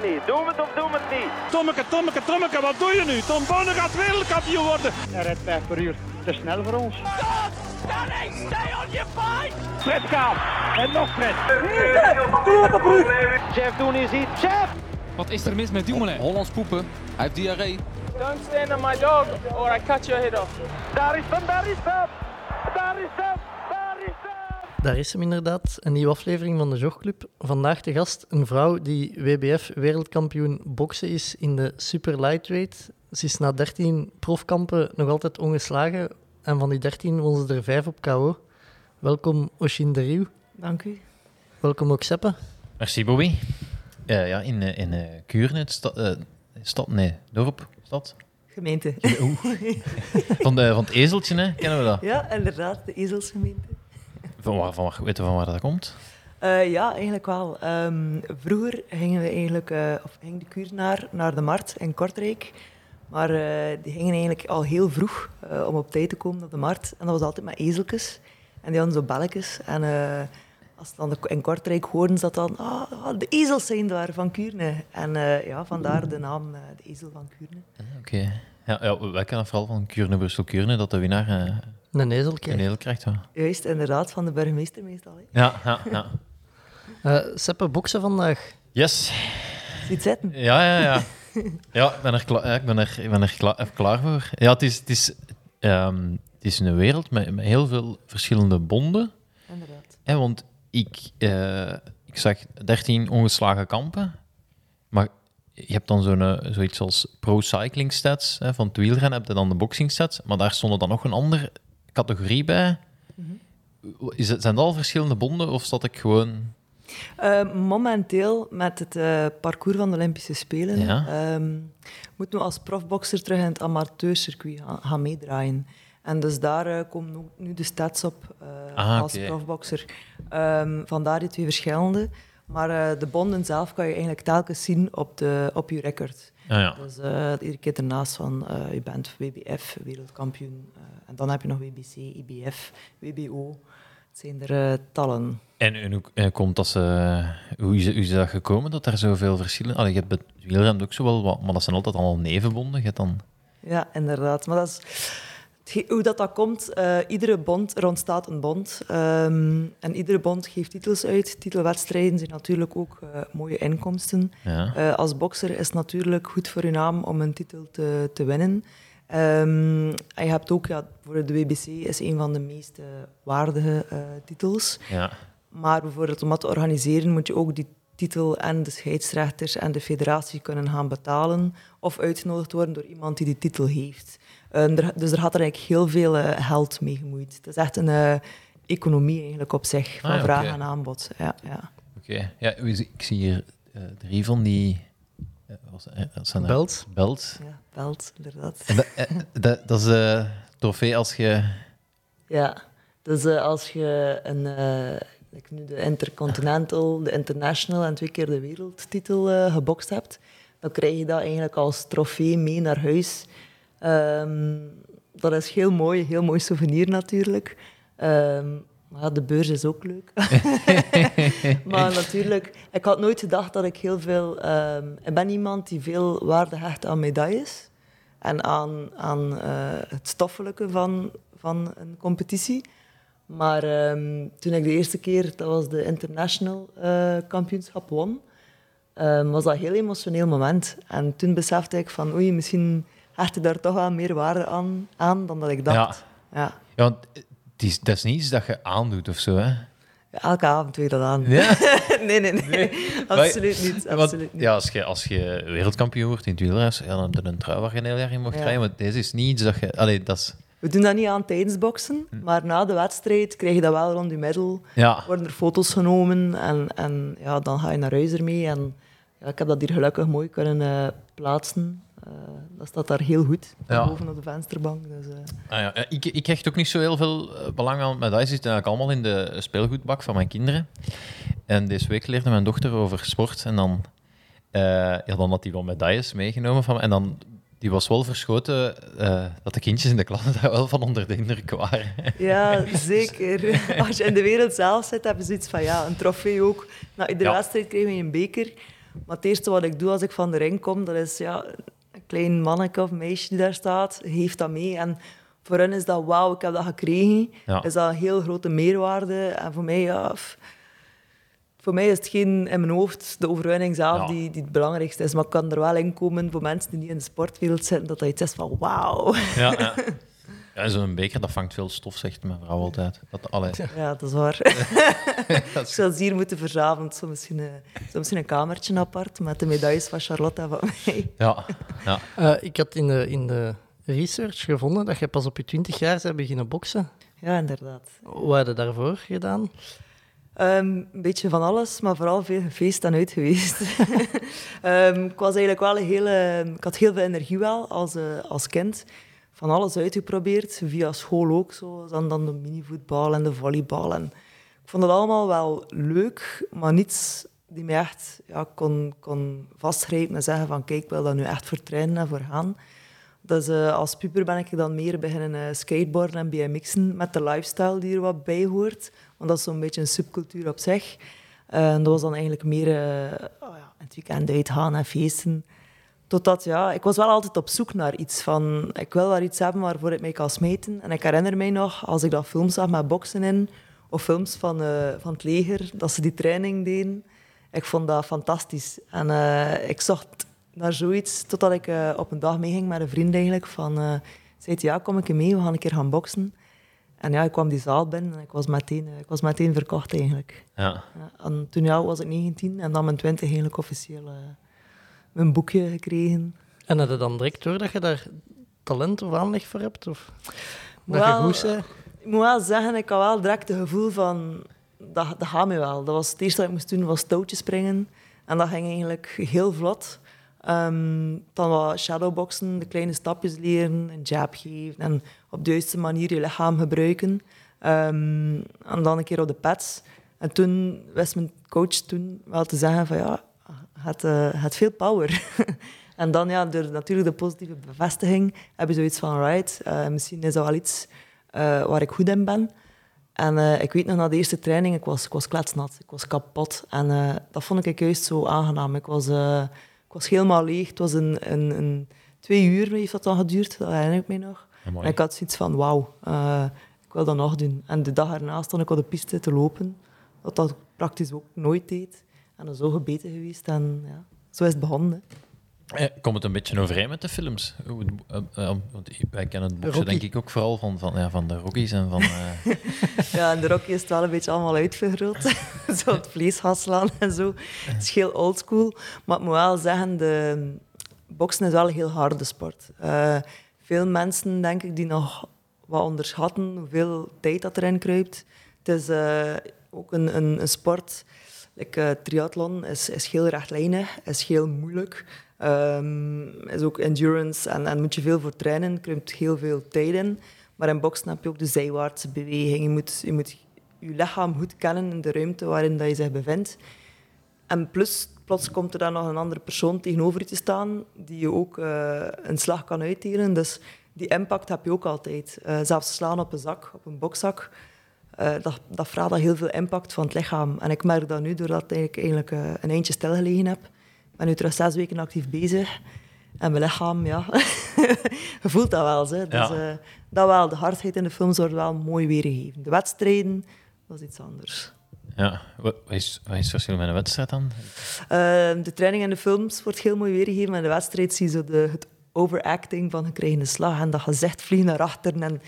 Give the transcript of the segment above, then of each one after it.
het niet. Doen we het of doen we het niet? Tommeke, Tommeke, Tommeke, wat doe je nu? Tom Bonne gaat wereldkampioen worden. Hij rijdt 5 per uur. Te snel voor ons. Fred gaat. En nog Fred. Jeff doen is hier. Jeff! Wat is er mis met Dumoulin? Hollands poepen. Hij heeft diarree. Don't stand on my dog or I cut your head off. Daar is hem, daar is hem! Daar is hem! Daar is hem! Inderdaad, een nieuwe aflevering van de Jogclub. Vandaag de gast een vrouw die WBF wereldkampioen boksen is in de super lightweight. Ze is na 13 profkampen nog altijd ongeslagen en van die 13 won ze er 5 op KO. Welkom Oshin de Rieuw. Dank u. Welkom ook Seppe. Merci, Bobby. Eh, ja, in, eh, in uh, Kuurne, het sta, eh, stad, nee, dorp, stad. Gemeente. Van, de, van het ezeltje, hè, kennen we dat? Ja, inderdaad, de ezelsgemeente. Van waar, van, waar- weten we van waar dat komt? Eh, ja, eigenlijk wel. Ehm, vroeger gingen we eigenlijk, eh, of ging de Kuurnaar naar de markt in Kortrijk. Maar eh, die gingen eigenlijk al heel vroeg om op tijd te komen op de markt. En dat was altijd met ezeltjes. En die hadden zo belletjes. En als ze dan de- in Kortrijk hoorden ze dat dan... Ah, ah, de ezels zijn daar van Kuurne. En ja, vandaar de naam de ezel van Kuurne. Oké. Ja, ja, wij kennen vooral van Kuurne, Brussel, Kuurne, dat de winnaar eh, Een heel krijgt. Ja, Juist, inderdaad, van de burgemeester meestal. Hè. ja, ja. ja. Eh, Seppe, boksen vandaag. Yes. Ziet zitten. Ja, ja, ja. Ja, ik ben er, kla- ja, ik ben er, ik ben er kla- even klaar voor. Ja, het is, het is, ehm, het is een wereld met, met heel veel verschillende bonden. Inderdaad. Hè, want ik, eh, ik zag 13 ongeslagen kampen. Maar je hebt dan zo'n, eh, zoiets als pro-cycling stats. Hè, van het wielrennen heb je dan de boxing stats. Maar daar stond dan nog een andere categorie bij. Is het, zijn dat al verschillende bonden of zat ik gewoon... Eh, momenteel met het eh, parcours van de Olympische Spelen Ja. ehm, moeten we als profbokser terug in het amateurcircuit gaan, gaan meedraaien. En dus daar eh, komen ook nu de stats op Ah, als oké. profbokser. Ehm, vandaar die twee verschillende. Maar eh, de bonden zelf kan je eigenlijk telkens zien op, de, op je record. Ja, ja. Dus eh iedere keer ernaast van eh, je bent WBF, wereldkampioen. en dan heb je nog WBC, IBF, WBO. Het zijn er tallen. En, en hoe komt dat ze... Hoe is, hoe is dat gekomen dat er zoveel verschillen... Allee, je hebt wielrennen ook zo wel wat... Maar dat zijn altijd allemaal nevenbonden. Je dan... Ja, inderdaad. Maar dat is, hoe dat, dat komt, eh, iedere bond, er ontstaat een bond. ehm, en iedere bond geeft titels uit. Titelwedstrijden zijn natuurlijk ook eh, mooie inkomsten. Ja. Eh, als bokser is het natuurlijk goed voor je naam om een titel te, te winnen. Ehm, en je hebt ook, ja, voor de WBC is een van de meest waardige titels. ja. Maar bijvoorbeeld om dat te organiseren moet je ook die titel en de scheidsrechters en de federatie kunnen gaan betalen of uitgenodigd worden door iemand die die titel heeft. Ehm, er- dus er gaat er eigenlijk heel veel eh, geld mee gemoeid. Het is echt een eh, economie eigenlijk op zich, van Ah, vraag en aanbod. Ja, ja. Oké. Ja, ik zie hier eh, drie van die... dat? Belt. Belt. ja belt, inderdaad. En dat, dat, dat is de trofee als je... Ja, dus eh, als je een, eh, like nu de Intercontinental, de International en twee keer de wereldtitel eh, gebokst hebt, dan krijg je dat eigenlijk als trofee mee naar huis. Ehm, dat is heel mooi, heel mooi souvenir natuurlijk. Ehm, maar de beurs is ook leuk. maar natuurlijk, ik had nooit gedacht dat ik heel veel... ehm, ik ben iemand die veel waarde hecht aan medailles en aan, aan eh, het stoffelijke van, van een competitie. Maar toen ik de eerste keer, dat was de international eh, kampioenschap won, was dat een heel emotioneel moment. En toen besefte ik van, oei, misschien hecht ik daar toch wel meer waarde aan, aan dan dat ik dacht. Ja. Ja, want het is, dat is niet iets dat je aandoet of zo, hè? Elke avond doe je dat aan. Ja? nee, nee, nee. Absoluut niet. Want, Absoluut niet. ja, als je, als je wereldkampioen wordt in het wielrennen, ja, dan heb je een trui waar je een heel jaar in mocht rijden. Maar deze is niet iets dat je... Allee, dat is... We doen dat niet aan tijdens boksen, maar na de wedstrijd krijg je dat wel rond je middel. Ja. worden er foto's genomen en, en ja, dan ga je naar huis ermee. En ja, ik heb dat hier gelukkig mooi kunnen eh, plaatsen. Eh, dat staat daar heel goed, Ja. boven op de vensterbank. Dus, eh, Ah, ja. Ik, ik hecht ook niet zo heel veel eh, belang aan medailles. Die zitten eigenlijk allemaal in de speelgoedbak van mijn kinderen. En deze week leerde mijn dochter over sport. En dan, ja, dan had hij wel medailles meegenomen van me. En dan, die was wel verschoten dat de kindjes in de klas daar wel van onder de indruk waren. ja, zeker. Als je in de wereld zelf zit, heb je zoiets van ja, een trofee ook. Na iedere Ja. wedstrijd krijgen we een beker. Maar het eerste wat ik doe als ik van de ring kom, dat is ja, klein manneke of meisje die daar staat, heeft dat mee. En voor hen is dat wauw, ik heb dat gekregen. Ja. Is dat een heel grote meerwaarde. En voor mij, ja, voor mij is het geen in mijn hoofd de overwinning zelf Ja. die, die het belangrijkste is. Maar ik kan er wel in komen voor mensen die niet in de sportwereld zitten, dat dat iets is van wauw. Ja, ja. zo'n beker, dat vangt veel stof, zegt mijn vrouw altijd. Dat, allee, Ja, dat is waar. dat Ik zou ze hier moeten verzamelen. Zo misschien, een, zo misschien een kamertje apart met de medailles van Charlotte van mij. ja, ja. Eh, ik had in de, in de research gevonden dat je pas op je 20 jaar bent beginnen boksen. Ja, inderdaad. Wat had je daarvoor gedaan? Ehm, een beetje van alles, maar vooral veel gefeest en uit geweest. Ehm, ik was eigenlijk wel een hele... Ik had heel veel energie wel als, eh, als kind. Van alles uitgeprobeerd, via school ook. Zo. Dan, dan de minivoetbal en de volleybal. En ik vond het allemaal wel leuk, maar niets die mij echt ja, kon, kon vastgrijpen en zeggen van kijk, ik wil dat nu echt voor trainen en voor gaan. Dus eh, als puber ben ik dan meer beginnen eh, skateboarden en BMX'en met de lifestyle die er wat bij hoort. Want dat is zo'n beetje een subcultuur op zich. En dat was dan eigenlijk meer eh, oh ja, het weekend uitgaan en feesten. Totdat, ja, ik was wel altijd op zoek naar iets van... Ik wil wel iets hebben waarvoor ik mij kan smijten. En ik herinner mij nog, als ik dat films zag met boksen in, of films van, eh, van het leger, dat ze die training deden. Ik vond dat fantastisch. En eh, ik zocht naar zoiets, totdat ik eh, op een dag meeging met een vriend eigenlijk. Van, zei ja, kom ik mee, we gaan een keer gaan boksen. En ja, ik kwam die zaal binnen en ik was meteen, ik was meteen verkocht eigenlijk. ja. Ja, en toen ja, was ik 19 en dan mijn 20 eigenlijk officieel mijn boekje gekregen. En had je dan direct door dat je daar talent of aanleg voor hebt? Of dat Wel, je goed bent? Ik moet wel zeggen, ik had wel direct het gevoel van... Dat, dat gaat me wel. Dat was het eerste wat ik moest doen, was touwtjes springen. En dat ging eigenlijk heel vlot. Ehm, dan wat shadowboxen, de kleine stapjes leren, een jab geven en op de juiste manier je lichaam gebruiken. Ehm, en dan een keer op de pads. En toen wist mijn coach toen wel te zeggen van ja, het, eh, het veel power. en dan ja, door natuurlijk de positieve bevestiging heb je zoiets van right, eh, misschien is dat wel iets eh, waar ik goed in ben. En ik weet nog, na de eerste training, ik was, ik was kletsnat. Ik was kapot. En dat vond ik juist zo aangenaam. Ik was, ik was helemaal leeg. Het was een, een, een... Twee uur heeft dat dan geduurd, dat herinner ik me nog. En ik had zoiets van, wauw, ik wil dat nog doen. En de dag erna stond ik op de piste te lopen. Wat dat praktisch ook nooit deed. En zo gebeten geweest. En ja, zo is het begonnen. hè. Eh, Komt het een beetje overeen met de films? Eh, eh, want wij kennen het boekje Rocky. denk ik ook vooral van, van, ja, van de Rockies en van... Ja, en de Rocky is het wel een beetje allemaal uitvergroot. zo het vlees slaan en zo. Het is heel oldschool. Maar ik moet wel zeggen, de boksen is wel een heel harde sport. Veel mensen, denk ik, die nog wat onderschatten hoeveel tijd dat erin kruipt. Het is ook een, een, een sport... Like, eh, triathlon is, is heel rechtlijnig, is heel moeilijk. Ehm, is ook endurance en, en moet je veel voor trainen, kruipt heel veel tijd in. Maar in boksen heb je ook de zijwaartse beweging. Je moet, je moet lichaam goed kennen in de ruimte waarin dat je zich bevindt. En plus, plots komt er dan nog een andere persoon tegenover je te staan die je ook eh, een slag kan uitdelen. Dus die impact heb je ook altijd. Eh, zelfs slaan op een zak, op een bokzak, eh, dat, dat vraagt al heel veel impact van het lichaam. En ik merk dat nu, doordat ik eigenlijk eh, een eindje stilgelegen heb. Ik ben nu terug zes weken actief bezig. En mijn lichaam, ja, je voelt dat wel. Hè. Dus, Ja. eh, dat wel, de hardheid in de films wordt wel mooi weergegeven. De wedstrijden, dat is iets anders. ja, wat is, wat is het verschil met een wedstrijd dan? Eh, de training in de films wordt heel mooi weergegeven. En in de wedstrijd zie je zo de, het overacting van gekregen slag. En dat gezicht vliegen naar achteren. En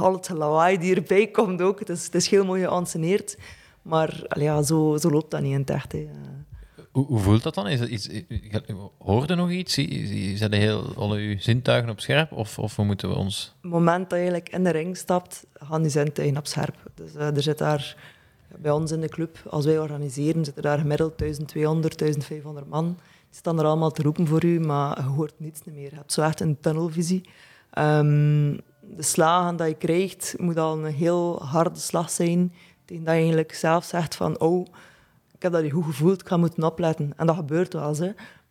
al het lawaai die erbij komt ook. Het is, het is heel mooi geanceneerd. Maar ja, zo, zo loopt dat niet in het echt. Hè. Hoe, hoe voelt dat dan? Is dat iets, hoorde nog iets? Zijn heel, alle uw zintuigen op scherp? Of, of hoe moeten we ons... het moment dat je eigenlijk in de ring stapt, gaan die zintuigen op scherp. Dus eh, er zit daar, bij ons in de club, als wij organiseren, zitten daar gemiddeld 1200, 1500 man. Die staan er allemaal te roepen voor u, maar je hoort niets meer. Je hebt zo echt een tunnelvisie. Ehm, de slagen dat je krijgt, moet al een heel harde slag zijn, tegen dat je eigenlijk zelf zegt van, oh, ik heb dat niet goed gevoeld, ik ga moeten opletten. En dat gebeurt wel eens.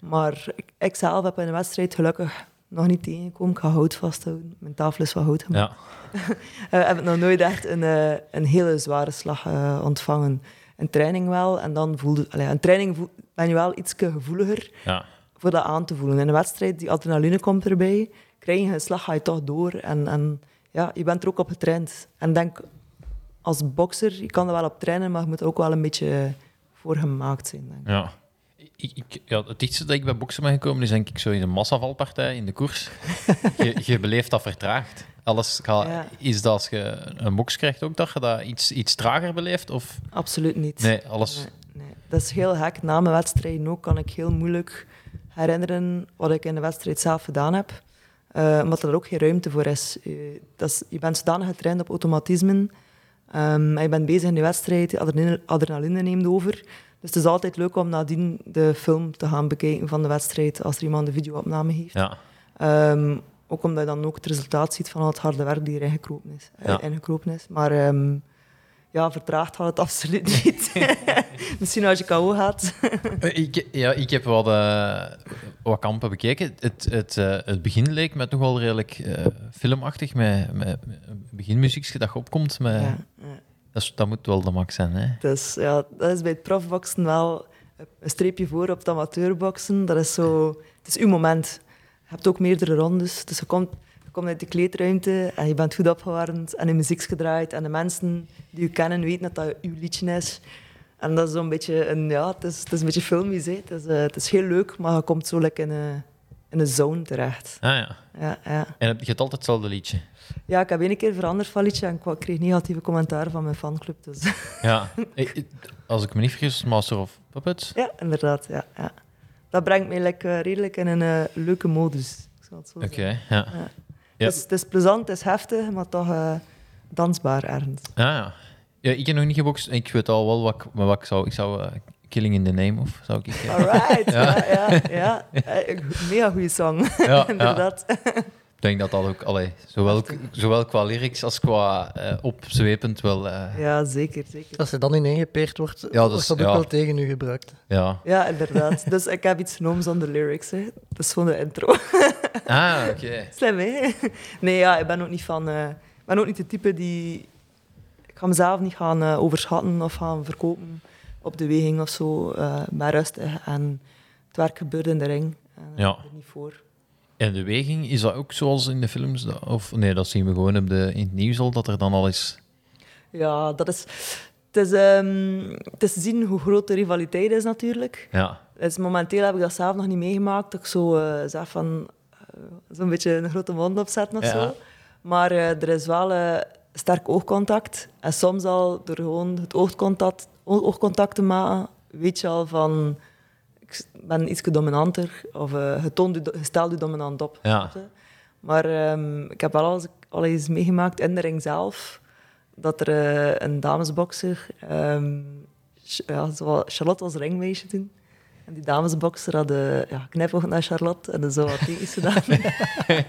Maar ik, ik zelf heb in de wedstrijd gelukkig nog niet tegengekomen. Ik ga hout vasthouden. Mijn tafel is van hout gemaakt. Ja, Eh, heb ik nog nooit echt een, eh, een hele zware slag eh, ontvangen. in training wel. En dan voelde... Allee, in training voel- ben je wel iets gevoeliger Ja. voor dat aan te voelen. In een wedstrijd, die adrenaline komt erbij. Krijg je een slag, ga je toch door. En, en ja, je bent er ook op getraind. En denk, als bokser, je kan er wel op trainen, maar je moet er ook wel een beetje voor gemaakt zijn. Denk ik. Ja. Ik, ik, ja, het dichtste dat ik bij boksen ben gekomen is denk ik zo in een massavalpartij in de koers. je, je beleeft dat vertraagd. Alles Ja. Is dat als je een box krijgt ook dat je dat iets, iets trager beleeft? Of Absoluut niet. nee, alles... Nee, nee. Dat is heel gek. Na mijn wedstrijden ook kan ik heel moeilijk herinneren wat ik in de wedstrijd zelf gedaan heb. Eh, omdat er ook geen ruimte voor is. Je, dat is, je bent zodanig getraind op automatismen. En je bent bezig in de wedstrijd, adrenaline, adrenaline neemt over. Dus het is altijd leuk om nadien de film te gaan bekijken van de wedstrijd als er iemand de videoopname heeft. Ja. Ehm, ook omdat je dan ook het resultaat ziet van al het harde werk die erin gekropen is. eh, Ja. ingekropen is. Maar ehm, ja, vertraagd had het absoluut niet. Misschien als je KO gaat. Eh, Ik, ja, ik heb wat, eh, wat kampen bekeken. Het, het, eh, het begin leek me toch wel redelijk filmachtig, met, met, met beginmuziekje dat je opkomt. Met, Ja, ja. dat, is- dat moet wel de max zijn, hè? Dus ja, dat is bij het profboksen wel een streepje voor op het amateurboksen. Dat is zo... Het is uw moment. Je hebt ook meerdere rondes. Dus je komt, komt uit de kleedruimte en je bent goed opgewarmd en de muziek is gedraaid. En de mensen die je kennen weten dat dat uw liedje is. En dat is zo'n beetje een... Ja, het is, het is een beetje filmisch. Hè. Het, is, eh, het is heel leuk, maar je komt zo lekker in een, in een zone terecht. Ah ja. Ja, ja. En heb je hebt altijd hetzelfde liedje. ja, ik heb één keer veranderd van liedje en ik kreeg negatieve commentaren van mijn fanclub. Dus. Ja. Ik- ik- Als ik me niet vergis, Master of Puppets. Ja, inderdaad. Ja, ja. Dat brengt mij like, eh, redelijk in een eh, leuke modus. Oké. Ja. Ja. Het, is, het is plezant, het is heftig, maar toch eh, dansbaar ergens. Ah, ja. ja. Ik heb nog niet gebokst. Ik weet al wel wat, ik- maar wat ik zou... Ik zou eh, Killing in the Name of zou ik... eh, Alright, Ja. ja, ja, ja. Mega goede song, ja, ja. inderdaad. Ik denk dat dat ook... Allee, zowel, zowel qua lyrics als qua opzwepend wel... eh, Ja, zeker, zeker. Als er dan ineengepeerd wordt, dat wordt is- dat ook ja. wel tegen u gebruikt. ja. Ja, inderdaad. Dus ik heb iets genomen zonder lyrics. Hè. Dat is gewoon de intro. Ah, oké. Slim, hè? Nee, ja, ik ben ook niet van... eh, ik ben ook niet de type die... Ik ga mezelf niet gaan eh, overschatten of gaan verkopen op de weging of zo. eh maar rustig. En het werk gebeurt in de ring. En, Ja. er niet voor. En de weging, is dat ook zoals in de films? Of nee, dat zien we gewoon op de, in het nieuws al, dat er dan al is... Ja, dat is... Het is, ehm, het is zien hoe groot de rivaliteit is, natuurlijk. Ja. Dus momenteel heb ik dat zelf nog niet meegemaakt. Dat ik zo zeg van... eh, Zo'n beetje een grote mond opzetten of Ja. zo. Maar eh, er is wel eh, sterk oogcontact. En soms al door gewoon het oogcontact, oogcontact te maken, weet je al van... Ik ben iets dominanter. Of eh, je, toont je, do- je stelt je dominant op. Ja. Maar ehm, ik heb wel al eens, al eens meegemaakt in de ring zelf dat er een damesbokser, ehm, Ch- ja, Charlotte was ringmeisje toen. En die damesbokser had eh, ja, knipoog naar Charlotte en zo wat tekens gedaan.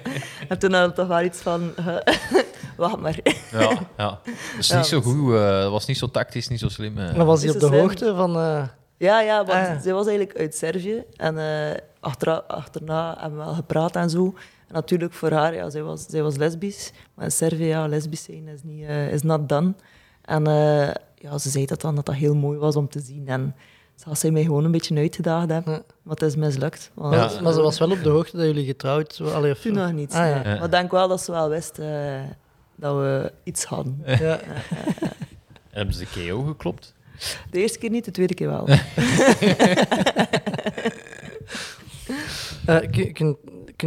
en toen had ik toch wel iets van, eh, wacht maar. Ja, ja. Dat is Ja, niet zo goed, eh, dat was niet zo tactisch, niet zo slim. Dan was hij op de slim? hoogte van... eh, Ja, ja, want Ah, zij was eigenlijk uit Servië. En eh, achterna, achterna hebben we wel gepraat en zo. En natuurlijk voor haar, ja, zij was, zij was lesbisch. Maar in Servië, ja, lesbisch zijn is, niet, is not done. En eh, ja, ze zei dat dan, dat dat heel mooi was om te zien. En zou zij mij gewoon een beetje uitgedaagd hebben. Ja. Maar het is mislukt. Want, Ja. Maar, maar ze was wel op de hoogte dat jullie getrouwd waren. Toen nog niet. Ah, ja. nee. Ja. Maar ik denk wel dat ze wel wist eh, dat we iets hadden. Ja. En hebben ze KO geklopt? De eerste keer niet, de tweede keer wel. Eh, kun, kun,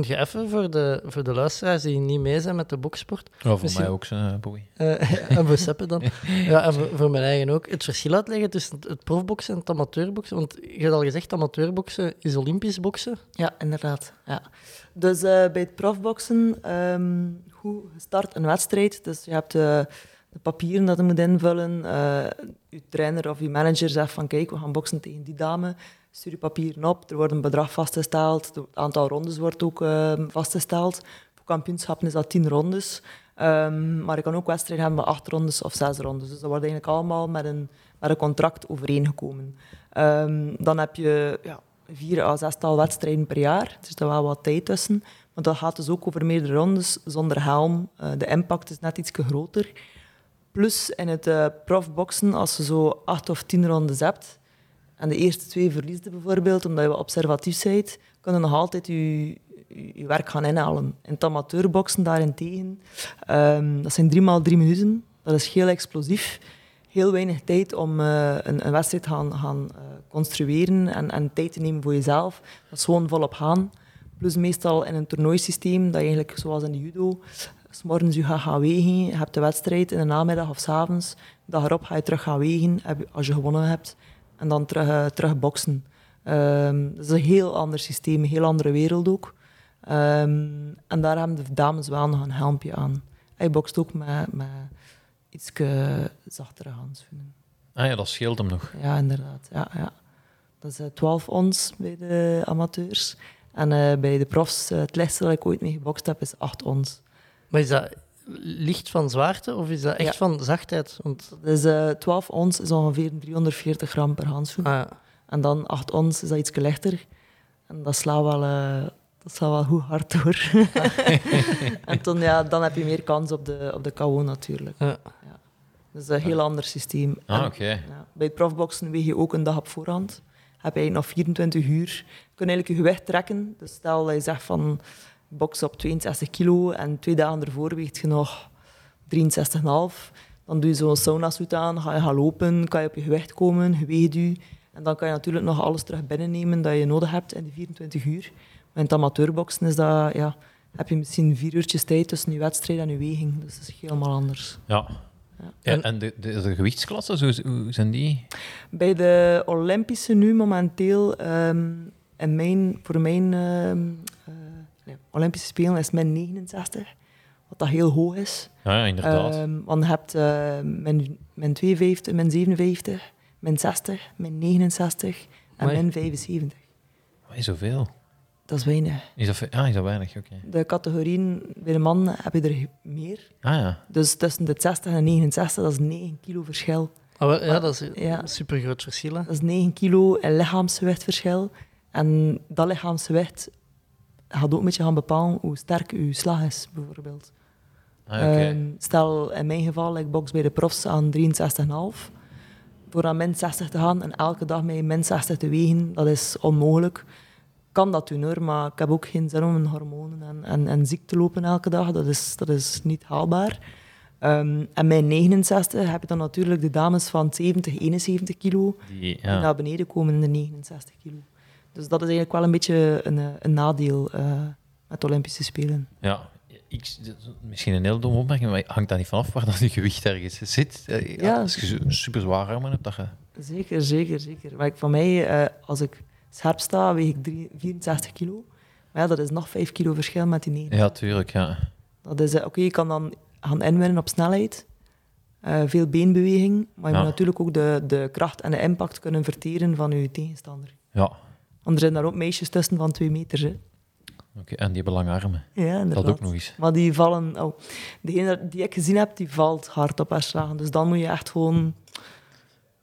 kun je even voor de, voor de luisteraars die niet mee zijn met de boksport, Ja, voor Misschien- mij ook, uh, boy. eh, en voor Seppe dan, ja, en voor, voor mijn eigen ook, het verschil uitleggen tussen het, profboksen en het amateurboksen? Want je hebt al gezegd, amateurboksen is olympisch boksen. Ja, inderdaad. Ja. Dus eh, bij het profboksen, ehm hoe je start een wedstrijd. Dus je hebt eh, de papieren dat je moet invullen. eh je trainer of je manager zegt van kijk, we gaan boksen tegen die dame. Stuur je papieren op, er wordt een bedrag vastgesteld. Het aantal rondes wordt ook ehm, vastgesteld. Voor kampioenschappen is dat tien rondes. Ehm, maar je kan ook wedstrijden hebben met acht rondes of zes rondes. Dus dat wordt eigenlijk allemaal met een, met een contract overeengekomen. Ehm, dan heb je ja, vier à zestal wedstrijden per jaar. Er zit wel wat tijd tussen. Maar dat gaat dus ook over meerdere rondes zonder helm. Eh, de impact is net iets groter. Plus in het eh, profboksen, als je zo acht of tien rondes hebt, en de eerste twee verliesde bijvoorbeeld, omdat je observatief bent, kan je nog altijd je, werk gaan inhalen. In het amateurboksen daarentegen, ehm, dat zijn drie maal drie minuten. Dat is heel explosief. Heel weinig tijd om eh, een, een wedstrijd gaan, gaan eh, construeren en, en tijd te nemen voor jezelf. Dat is gewoon volop gaan. Plus meestal in een toernooisysteem, dat je eigenlijk zoals in de judo, s morgens je gaat gaan wegen, je hebt de wedstrijd in de namiddag of s avonds, dag erop ga je terug gaan wegen als je gewonnen hebt en dan terug, eh, terug boksen. Ehm, dat is een heel ander systeem, een heel andere wereld ook. Ehm, en daar hebben de dames wel nog een helmpje aan. Hij bokst ook met, met iets zachtere handschoenen. Ah ja, dat scheelt hem nog. Ja, inderdaad. Ja, ja. Dat is eh, 12 ons bij de amateurs. En eh, bij de profs, eh, het lichtste dat ik ooit mee gebokst heb, is 8 ons. Maar is dat licht van zwaarte of is dat echt Ja. van zachtheid? Want, Dus eh 12 ons is ongeveer 340 gram per handschoen. ah, ja. En dan 8 ons is dat iets lichter. En dat slaat wel, eh, dat slaat wel goed hard door. en dan, ja, dan heb je meer kans op de, op de KO natuurlijk. Ja. Dat is een heel ander systeem. Ah, En-. Ja. Bij het profboksen weeg je ook een dag op voorhand. Heb je nog 24 uur. Je kunt eigenlijk je gewicht trekken. Dus stel dat je zegt van box op 62 kilo en twee dagen ervoor weegt je nog 63,5. Dan doe je zo'n sauna-suit aan, ga je gaan lopen, kan je op je gewicht komen, je weegt je. En dan kan je natuurlijk nog alles terug binnennemen dat je nodig hebt in die 24 uur. Maar in het amateurboksen is dat, ja, heb je misschien vier uurtjes tijd tussen je wedstrijd en je weging. Dus dat is helemaal anders. Ja. Ja. en de, de, de gewichtsklassen, hoe, hoe zijn die? Bij de Olympische nu momenteel, ehm, en mijn, voor mijn ehm, eh, nee, Olympische Spelen is min 69, wat dat heel hoog is. Ja, ja inderdaad. Ehm, want je hebt eh, min, min 52, min 57, min 60, min 69 en Amai. min 75. Amai, zoveel. Dat is weinig. Is dat, ah, is dat weinig? Oké. De categorieën bij de man heb je er meer. Ah ja. Dus tussen de 60 en 69, dat is 9 kilo verschil. Ah, wel, ja, dat is Ja. een super groot verschil. Hè. Dat is 9 kilo lichaamsgewichtverschil. En dat lichaamsgewicht gaat ook een beetje gaan bepalen hoe sterk uw slag is, bijvoorbeeld. Ah. Ehm, stel, in mijn geval, ik box bij de profs aan 63,5. Voor aan min 60 te gaan en elke dag met min 60 te wegen, dat is onmogelijk. Kan dat doen hoor, maar ik heb ook geen zin om mijn hormonen en, en, en ziek te lopen elke dag. Dat is, dat is niet haalbaar. Ehm, en bij 69 heb je dan natuurlijk de dames van 70, 71 kilo die, naar beneden komen in de 69 kilo. Dus dat is eigenlijk wel een beetje een, eh, een nadeel eh, met de Olympische Spelen. ja. Ik, misschien een heel dom opmerking, maar hangt dat niet vanaf waar dat je gewicht ergens zit? Eh, Ja. Als je super zwaar armen hebt, dat je... Zeker, zeker, zeker. Maar ik, van mij, als ik scherp sta, weeg ik drie- 64 kilo. Maar ja, dat is nog 5 kilo verschil met die 9. Ja, tuurlijk, ja. Dat is, oké, je kan dan gaan inwinnen op snelheid, veel beenbeweging, maar je Ja. moet natuurlijk ook de, de kracht en de impact kunnen verteren van je tegenstander. Ja, Want er zijn daar ook meisjes tussen van 2 meter. Hè. oké. En die hebben lange armen. Ja, inderdaad. Dat ook nog eens. Maar die vallen... Oh, degene die ik gezien heb, die valt hard op haar slagen. Dus dan moet je echt gewoon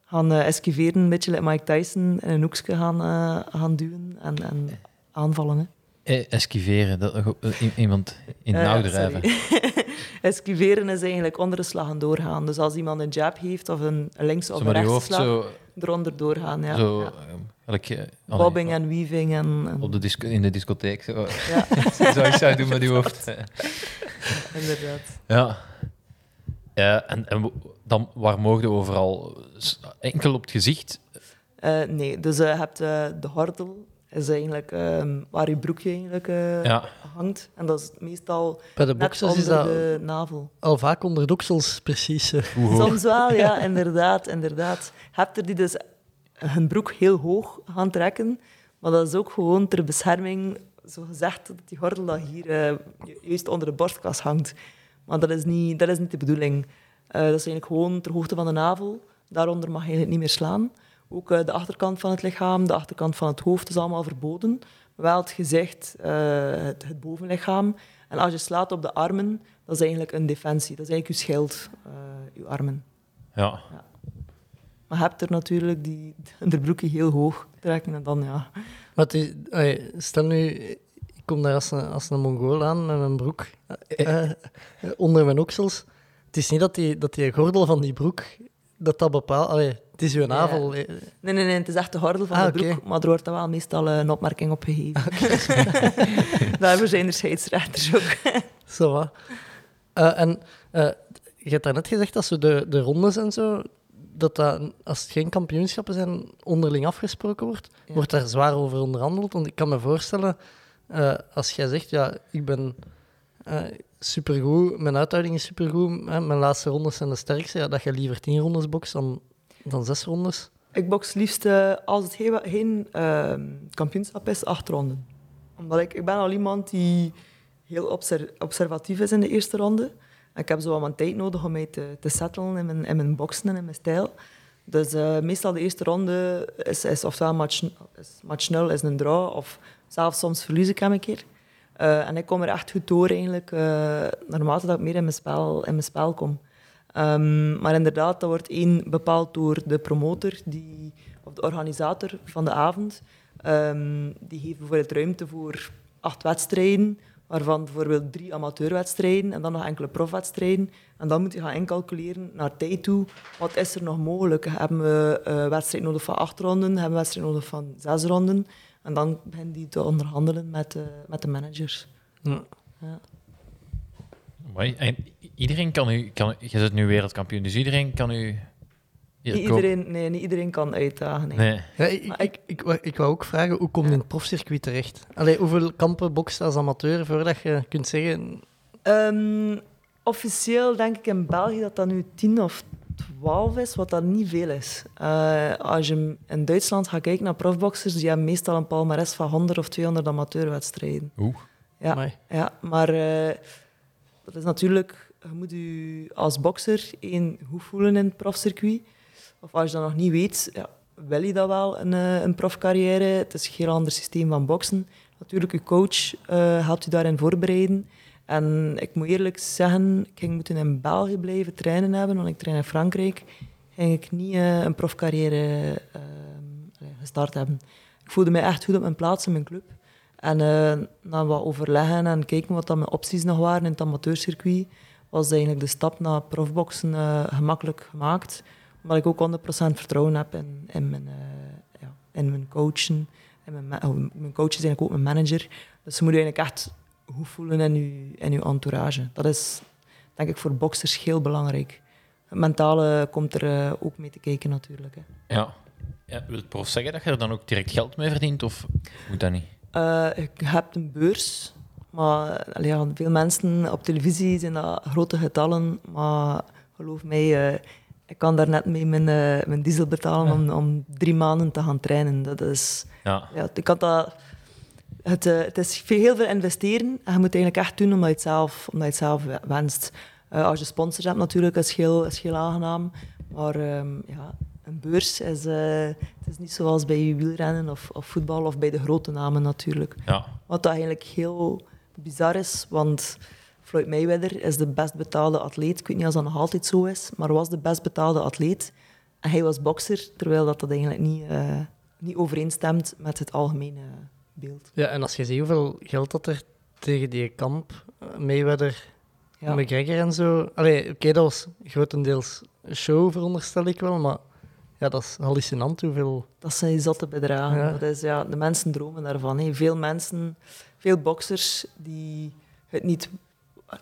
gaan eh, esquiveren, een beetje like Mike Tyson in een hoekje gaan, eh, gaan duwen en, en aanvallen. Hè. Eh, esquiveren, dat, eh, iemand in het Eh, nauw drijven. esquiveren is eigenlijk onder de slagen doorgaan. Dus als iemand een jab heeft of een links of een rechts hoofd slag, zo, eronder doorgaan. Ja. zo ja. eh, gelijk, eh, Bobbing en weaving. En, en- op de disco, in de discotheek. Zo, ja, zo je zou doen met je hoofd. inderdaad. Ja. Ja, en, en dan, waar mogen overal? Enkel op het gezicht? Eh, nee, dus eh, je hebt de gordel. Is eigenlijk ehm, waar je broekje eigenlijk eh, Ja. hangt. En dat is meestal Bij de net boxers onder is dat de navel. al vaak onder de oksels, precies. Soms wel, ja, inderdaad, inderdaad. Je hebt er die dus hun broek heel hoog gaan trekken, maar dat is ook gewoon ter bescherming, zo gezegd, dat die gordel dat hier eh, ju- juist onder de borstkas hangt. Maar dat is niet, dat is niet de bedoeling. Eh, dat is eigenlijk gewoon ter hoogte van de navel. Daaronder mag je eigenlijk niet meer slaan. Ook eh, de achterkant van het lichaam, de achterkant van het hoofd is allemaal verboden. Wel het gezicht, eh, het, het bovenlichaam. En als je slaat op de armen, dat is eigenlijk een defensie. Dat is eigenlijk je schild, eh, je armen. Ja. Maar je hebt er natuurlijk die de broekje heel hoog trekken en dan ja. Is, stel nu, ik kom daar als een, als een Mongool aan met mijn broek eh, onder mijn oksels. het is niet dat die, dat die gordel van die broek, dat dat bepaalt... Allee, het is uw navel. eh. Nee, nee, nee, het is echt de gordel van Ah, de broek, maar er wordt dan wel meestal eh, een opmerking op gegeven. Daarvoor zijn er scheidsrechters ook. Zo wat. Eh, en eh, je hebt daarnet gezegd dat zo de, de rondes en zo, dat dat, als het geen kampioenschappen zijn, onderling afgesproken wordt. Ja. Wordt daar zwaar over onderhandeld? Want ik kan me voorstellen, als jij zegt, ja, ik ben supergoed, mijn uithouding is supergoed, hè, mijn laatste rondes zijn de sterkste, ja, dat je liever tien rondes bokst dan, dan zes rondes. Ik box liefst, eh, als het geen, ehm, kampioenschap is, acht ronden. Omdat ik, ben al iemand die heel obser- observatief is in de eerste ronde. Ik heb zo wat mijn tijd nodig om mij te, te settelen in mijn, in mijn boksen en in mijn stijl. Dus eh, meestal de eerste ronde is, is ofwel match, is match 0 is een draw, of zelfs soms verlies ik hem een keer. Eh, en ik kom er echt goed door eigenlijk, naarmate dat ik meer in mijn spel, in mijn spel kom. Ehm, maar inderdaad, dat wordt één bepaald door de promotor die, of de organisator van de avond. Ehm, die geeft bijvoorbeeld ruimte voor acht wedstrijden, waarvan bijvoorbeeld drie amateurwedstrijden en dan nog enkele profwedstrijden. En dan moet je gaan incalculeren naar tijd toe. Wat is er nog mogelijk? Hebben we eh wedstrijd nodig van acht ronden? Hebben we wedstrijd nodig van zes ronden? En dan beginnen die te onderhandelen met, de met de managers. Ja. Ja. En iedereen kan u... Kan, je bent nu wereldkampioen, dus iedereen kan u... Niet iedereen, nee, niet iedereen kan uitdagen. nee. Nee. Ja, ik, ik, ik, wou- ik wou ook vragen, hoe kom je in het profcircuit terecht? Allee, hoeveel kampen bokst als amateur voordat je kunt zeggen... Ehm, officieel denk ik in België dat dat nu 10 of 12 is, wat dat niet veel is. Eh, als je in Duitsland gaat kijken naar profboxers, die hebben meestal een palmares van 100 of 200 amateurwedstrijden. Oeh. Ja, Amai. ja maar eh, dat is natuurlijk... Je moet je als bokser één goed voelen in het profcircuit. Of als je dat nog niet weet, ja, wil je dat wel, een, eh, een profcarrière. Het is een heel ander systeem van boksen. Natuurlijk, je coach eh helpt je daarin voorbereiden. En ik moet eerlijk zeggen, ik ging moeten in België blijven trainen hebben, want ik train in Frankrijk. Ging ik niet eh, een profcarrière allee, gestart hebben. Ik voelde mij echt goed op mijn plaats in mijn club. En na wat overleggen en kijken wat dan mijn opties nog waren in het amateurcircuit, was eigenlijk de stap naar profboksen eh, gemakkelijk gemaakt. Omdat ik ook 100% vertrouwen heb in, in, mijn, eh, ja, in mijn coachen. En mijn, oh, mijn coach is eigenlijk ook mijn manager. Dus je moet je eigenlijk echt goed voelen in je, in je entourage. Dat is denk ik voor boxers heel belangrijk. Het mentale komt er eh, ook mee te kijken natuurlijk. Hè. Ja. ja. Wil het prof zeggen dat je er dan ook direct geld mee verdient, of moet dat niet? Je hebt een beurs, maar ja, veel mensen op televisie zijn dat grote getallen. Maar geloof mij, eh, ik kan daar net mee mijn, eh, mijn diesel betalen om, om drie maanden te gaan trainen. Dat is, Ja. ja, ik kan dat, het, eh, het is veel- heel veel investeren en je moet het eigenlijk echt doen omdat je het zelf, omdat je het zelf we- wenst. Als je sponsors hebt natuurlijk, is heel, is heel aangenaam. Maar ehm, ja, een beurs is, het is niet zoals bij wielrennen of, of voetbal of bij de grote namen natuurlijk. Ja. Wat dat eigenlijk heel bizar is, want Floyd Mayweather is de best betaalde atleet. Ik weet niet of dat nog altijd zo is, maar was de best betaalde atleet. En hij was bokser, terwijl dat, dat eigenlijk niet, eh, niet overeenstemt met het algemene beeld. Ja, en als je ziet hoeveel geld dat er tegen die kamp, Mayweather, Ja. McGregor en zo... Allee, oké, dat was grotendeels show, veronderstel ik wel, maar ja, dat is hallucinant hoeveel... Dat zijn zotte bedragen. Ja. Dat is, ja, de mensen dromen daarvan. hè. Veel mensen, veel boksers die het niet,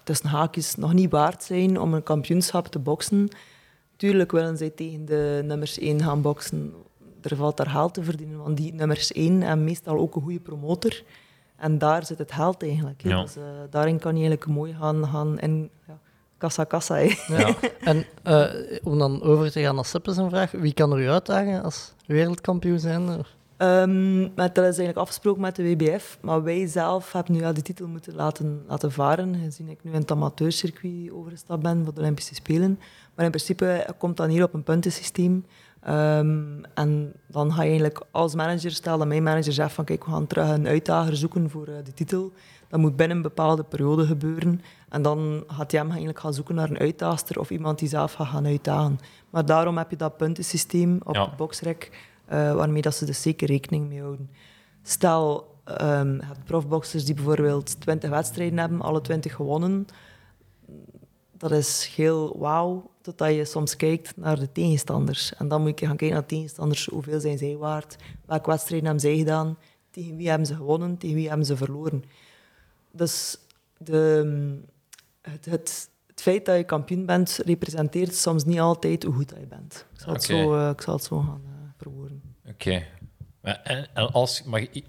tussen haakjes, nog niet waard zijn om een kampioenschap te boksen. Tuurlijk willen zij tegen de nummers 1 gaan boksen. Er valt daar geld te verdienen, want die nummers 1 hebben meestal ook een goede promotor. En daar zit het geld eigenlijk. Ja. Dus, eh, daarin kan je eigenlijk mooi gaan, gaan in ja, kassa kassa. hè. Ja. en eh, om dan over te gaan naar Seppe zijn vraag, wie kan er u uitdagen als wereldkampioen zijn? Ehm, maar dat is eigenlijk afgesproken met de WBF. Maar wij zelf hebben nu ja, die titel moeten laten, laten varen. Gezien ik nu in het amateurcircuit overgestapt ben voor de Olympische Spelen. Maar in principe komt dat hier op een puntensysteem. Ehm, en dan ga je eigenlijk als manager, stel dat mijn manager zegt van kijk, we gaan terug een uitdager zoeken voor eh, de titel. Dat moet binnen een bepaalde periode gebeuren. En dan gaat hij hem eigenlijk gaan zoeken naar een uitdaagster of iemand die zelf gaat gaan uitdagen. Maar daarom heb je dat puntensysteem op Ja. het boxrek, eh, waarmee dat ze dus zeker rekening mee houden. Stel, ehm je hebt profboxers die bijvoorbeeld 20 wedstrijden hebben, alle 20 gewonnen. dat is heel wauw, totdat je soms kijkt naar de tegenstanders. En dan moet je gaan kijken naar de tegenstanders. Hoeveel zijn zij waard? Welke wedstrijden hebben zij gedaan? Tegen wie hebben ze gewonnen? Tegen wie hebben ze verloren? Dus de, het, het, het feit dat je kampioen bent, representeert soms niet altijd hoe goed dat je bent. Ik zal het, zo, eh, ik zal het zo gaan eh, verwoorden. Oké. Maar, en, en als, maar ik,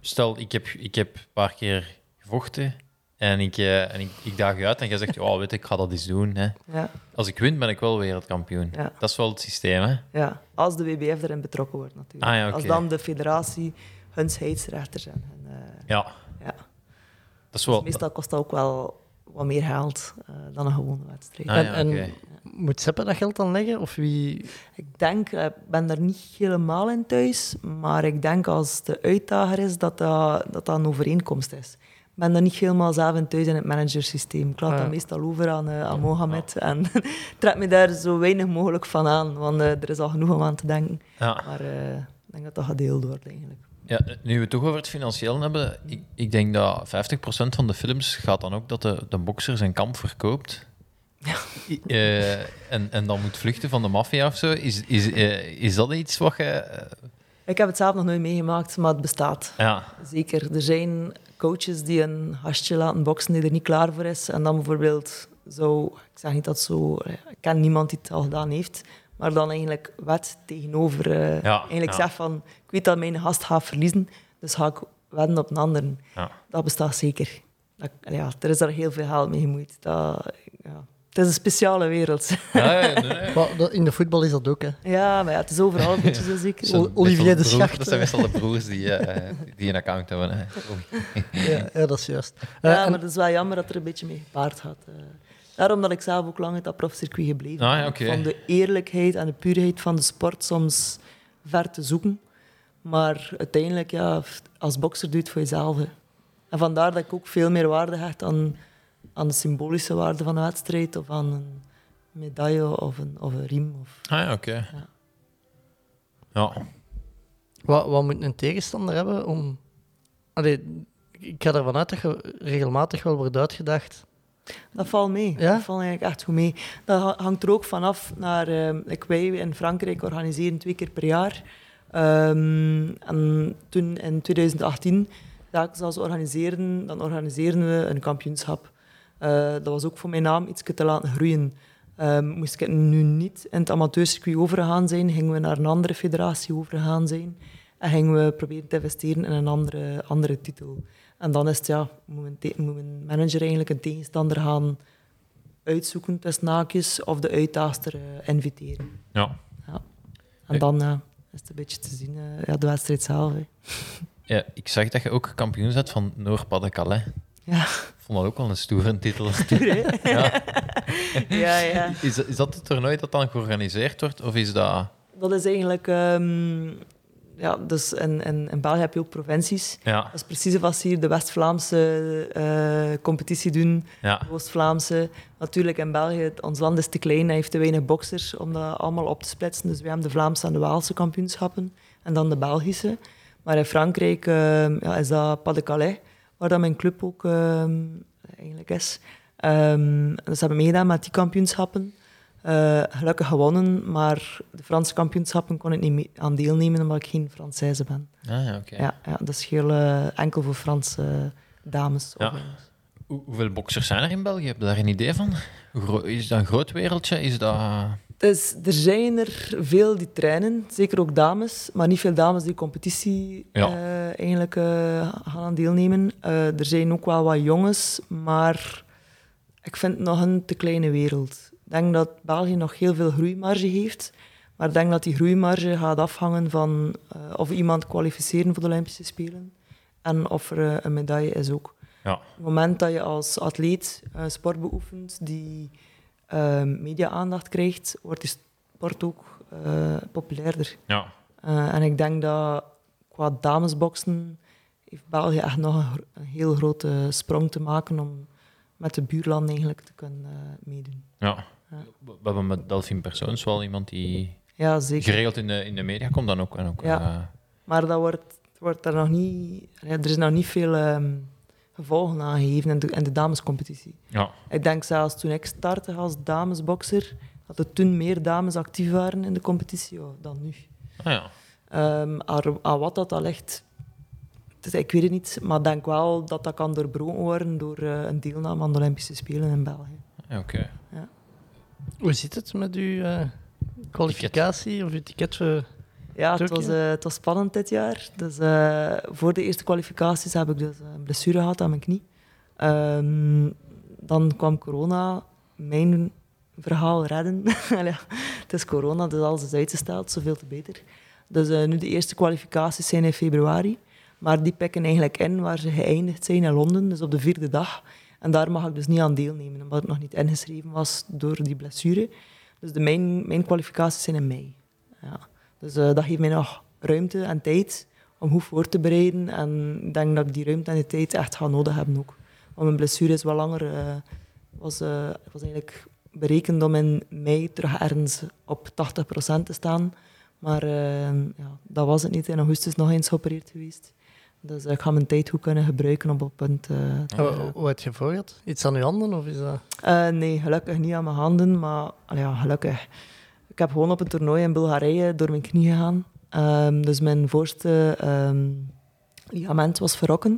stel, ik heb, ik heb een paar keer gevochten en ik, eh, en ik, ik daag je uit en jij zegt, oh, weet ik ga dat eens doen. Hè. Ja, Als ik win, ben ik wel wereldkampioen. Ja. Dat is wel het systeem, hè? ja, als de WBF erin betrokken wordt natuurlijk. Ah, ja. Als dan de federatie hun en hun, eh, Ja. Ja. Dat is wel... Meestal kost dat ook wel wat meer geld eh, dan een gewone wedstrijd. Ah, ja, En- Moet Seppe dat geld dan leggen? Of wie... Ik denk, eh, ik ben daar niet helemaal in thuis, maar ik denk als de uitdager is, dat dat, dat, dat een overeenkomst is. Ik ben daar niet helemaal zelf in thuis in het managersysteem. Ik laat Ah, ja. dat meestal over aan, eh, aan Mohamed en trek me daar zo weinig mogelijk van aan, want er is al genoeg om aan te denken. Ja. Maar eh, ik denk dat dat gedeeld wordt eigenlijk. Ja, nu we het toch over het financieel hebben, ik, ik denk dat 50% van de films gaat dan ook dat de, de bokser zijn kamp verkoopt. I- eh, en, en dan moet vluchten van de maffia of zo. Is, is, eh, is dat iets wat je... eh, Ik heb het zelf nog nooit meegemaakt, maar het bestaat. ja, Zeker. Er zijn coaches die een gastje laten boksen die er niet klaar voor is. En dan bijvoorbeeld zo... Ik zeg niet dat zo... Ik ken niemand die het al gedaan heeft. Maar dan eigenlijk wet tegenover... eh, Ja, eigenlijk ja. zegt van... Ik weet dat mijn gast gaat verliezen, dus ga ik wedden op een ander. ja. Dat bestaat zeker. Dat, ja, er is daar heel veel geld mee gemoeid. Dat, ja. Het is een speciale wereld. ja, ja, nee, nee. Maar in de voetbal is dat ook, hè. Ja, maar ja, het is overal een beetje zo zeker. Dat zijn O- Olivier de Schacht, Dat zijn eh. meestal de broers die, eh, die een account hebben. Hè. Ja, ja dat is juist. Eh, Ja, en- maar het is wel jammer dat er een beetje mee gepaard gaat. Daarom dat ik zelf ook lang uit dat profcircuit gebleven Ah, ja. Van de eerlijkheid en de puurheid van de sport soms ver te zoeken. Maar uiteindelijk, ja, als bokser doe je het voor jezelf. hè. En vandaar dat ik ook veel meer waarde hecht aan, aan de symbolische waarde van een wedstrijd of aan een medaille of een, of een riem. Of... Ah ja, oké. Ja. Wat, wat moet een tegenstander hebben om... Allee, ik ga ervan uit dat je regelmatig wel wordt uitgedacht. Dat valt mee. Ja? Dat valt eigenlijk echt goed mee. Dat ha- hangt er ook vanaf naar... eh, like wij in Frankrijk organiseren twee keer per jaar. Ehm, en toen in 2018, telkens als we organiseren, dan organiseren we een kampioenschap. Eh, dat was ook voor mijn naam iets te laten groeien. Ehm, moest ik nu niet in het amateurcircuit overgegaan zijn, gingen we naar een andere federatie overgegaan zijn. En gingen we proberen te investeren in een andere, andere titel. En dan is het, ja, moet een manager eigenlijk een tegenstander gaan uitzoeken tussen haakjes of de uitdaagster eh, inviteren. ja. En dan eh, is het een beetje te zien, eh, ja, de wedstrijd zelf. hè. Ja, ik zag dat je ook kampioen bent van Noord-Pas-de-Calais. Ja, Ik vond dat ook wel een stoere titel. hè? ja. ja, ja. Is, dat- is dat het toernooi dat dan georganiseerd wordt? Of is dat... Dat is eigenlijk... ehm, ja, dus in, in, in België heb je ook provincies. Ja, Dat is precies als hier de West-Vlaamse eh, competitie doen, ja. de Oost-Vlaamse. Natuurlijk in België, ons land is te klein, hij heeft te weinig boxers om dat allemaal op te splitsen. Dus we hebben de Vlaamse en de Waalse kampioenschappen en dan de Belgische. Maar in Frankrijk ehm, ja, is dat Pas de Calais, waar dat mijn club ook ehm, eigenlijk is. Ehm, dus we hebben meegedaan met die kampioenschappen. Eh, gelukkig gewonnen, maar de Franse kampioenschappen kon ik niet mee aan deelnemen omdat ik geen Française ben. Ah, ja, oké. Ja, ja, dat is heel eh, enkel voor Franse dames. Ja. Of, eh, Hoe- hoeveel boxers zijn er in België? Heb je daar een idee van? Is dat een groot wereldje? Is dat... Dus er zijn er veel die trainen, zeker ook dames, maar niet veel dames die competitie Ja. eh, eigenlijk eh, gaan aan deelnemen. Eh, er zijn ook wel wat jongens, maar ik vind het nog een te kleine wereld. Ik denk dat België nog heel veel groeimarge heeft, maar ik denk dat die groeimarge gaat afhangen van eh, of iemand kwalificeren voor de Olympische Spelen en of er eh, een medaille is ook. Ja. Op het moment dat je als atleet een sport beoefent die ehm, media-aandacht krijgt, wordt die sport ook eh, populairder. Ja. Eh, en ik denk dat qua damesboksen heeft België echt nog een, een heel grote sprong te maken om met de buurlanden eigenlijk te kunnen eh, meedoen. ja. Ja. We hebben met Delphine Persoons wel iemand die Ja, zeker. geregeld in de, in de media komt dan ook. En ook Ja. eh, Maar dat wordt, wordt er nog niet... Ja, er is nog niet veel ehm, gevolgen aangegeven in de, in de damescompetitie. Ja. Ik denk zelfs toen ik startte als damesbokser, dat er toen meer dames actief waren in de competitie ja, dan nu. Ah, ja. Ehm, aan, aan wat dat al ligt, dus ik weet het niet, maar ik denk wel dat dat kan doorbroken worden door eh, een deelname aan de Olympische Spelen in België. Ja, Oké. Hoe zit het met uw eh, kwalificatie of uw ticket voor... Ja, het was, eh, het was spannend dit jaar. Dus, eh, voor de eerste kwalificaties heb ik dus een blessure gehad aan mijn knie. Ehm, dan kwam corona mijn verhaal redden. Het is corona, dus alles is uitgesteld, zoveel te beter. Dus eh, nu de eerste kwalificaties zijn in februari. Maar die pikken eigenlijk in waar ze geëindigd zijn in Londen, dus op de vierde dag. En daar mag ik dus niet aan deelnemen, omdat ik nog niet ingeschreven was door die blessure. Dus de, mijn, mijn kwalificaties zijn in mei. Ja. Dus eh, dat geeft mij nog ruimte en tijd om goed voor te bereiden. En ik denk dat ik die ruimte en die tijd echt ga nodig hebben ook. Want mijn blessure is wel langer. eh was, eh, was eigenlijk berekend om in mei terug ergens op 80% te staan. Maar ja, dat was het niet. In augustus nog eens geopereerd geweest. Dus eh, ik ga mijn tijd goed kunnen gebruiken op dat punt. eh, Hoe, hoe heb je voor gehad? Iets aan uw handen? Of is dat... eh, nee, gelukkig niet aan mijn handen, maar ja, gelukkig. Ik heb gewoon op een toernooi in Bulgarije door mijn knie gegaan. Ehm, dus mijn voorste ehm, ligament was verrokken.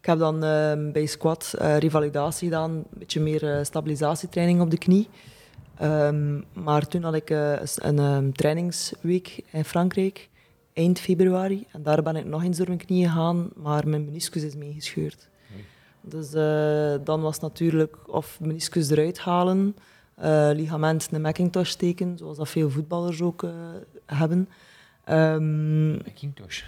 Ik heb dan ehm, bij squat eh, revalidatie gedaan, een beetje meer eh, stabilisatietraining op de knie. Ehm, maar toen had ik eh, een ehm, trainingsweek in Frankrijk, eind februari. En daar ben ik nog eens door mijn knie gegaan, maar mijn meniscus is meegescheurd. Dus eh, dan was natuurlijk of meniscus eruit halen, eh, ligament een Macintosh steken, zoals dat veel voetballers ook eh, hebben. Ehm, Macintosh.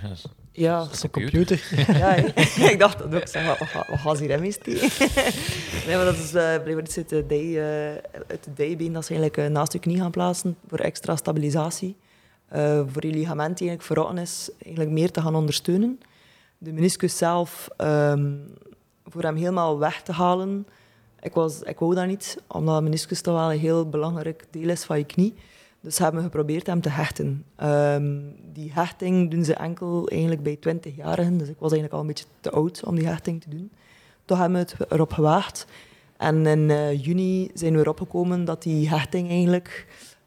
ja, Dat is een computer. ja, ik dacht dat ook. Zeg, wat, wat, ga- wat gaan ze hier mee steken? nee, maar dat is eh blijkbaar iets uit de, eh, de dijbeen dat ze eigenlijk naast je knie gaan plaatsen voor extra stabilisatie. Eh, voor je ligament eigenlijk verrotten is, eigenlijk meer te gaan ondersteunen. De meniscus zelf, ehm, voor hem helemaal weg te halen, ik, was, ik wou dat niet, omdat meniscus toch wel een heel belangrijk deel is van je knie. Dus hebben we geprobeerd hem te hechten. Ehm, die hechting doen ze enkel eigenlijk bij 20-jarigen. Dus ik was eigenlijk al een beetje te oud om die hechting te doen. Toch hebben we het erop gewaagd. En in eh, juni zijn we erop gekomen dat die hechting eigenlijk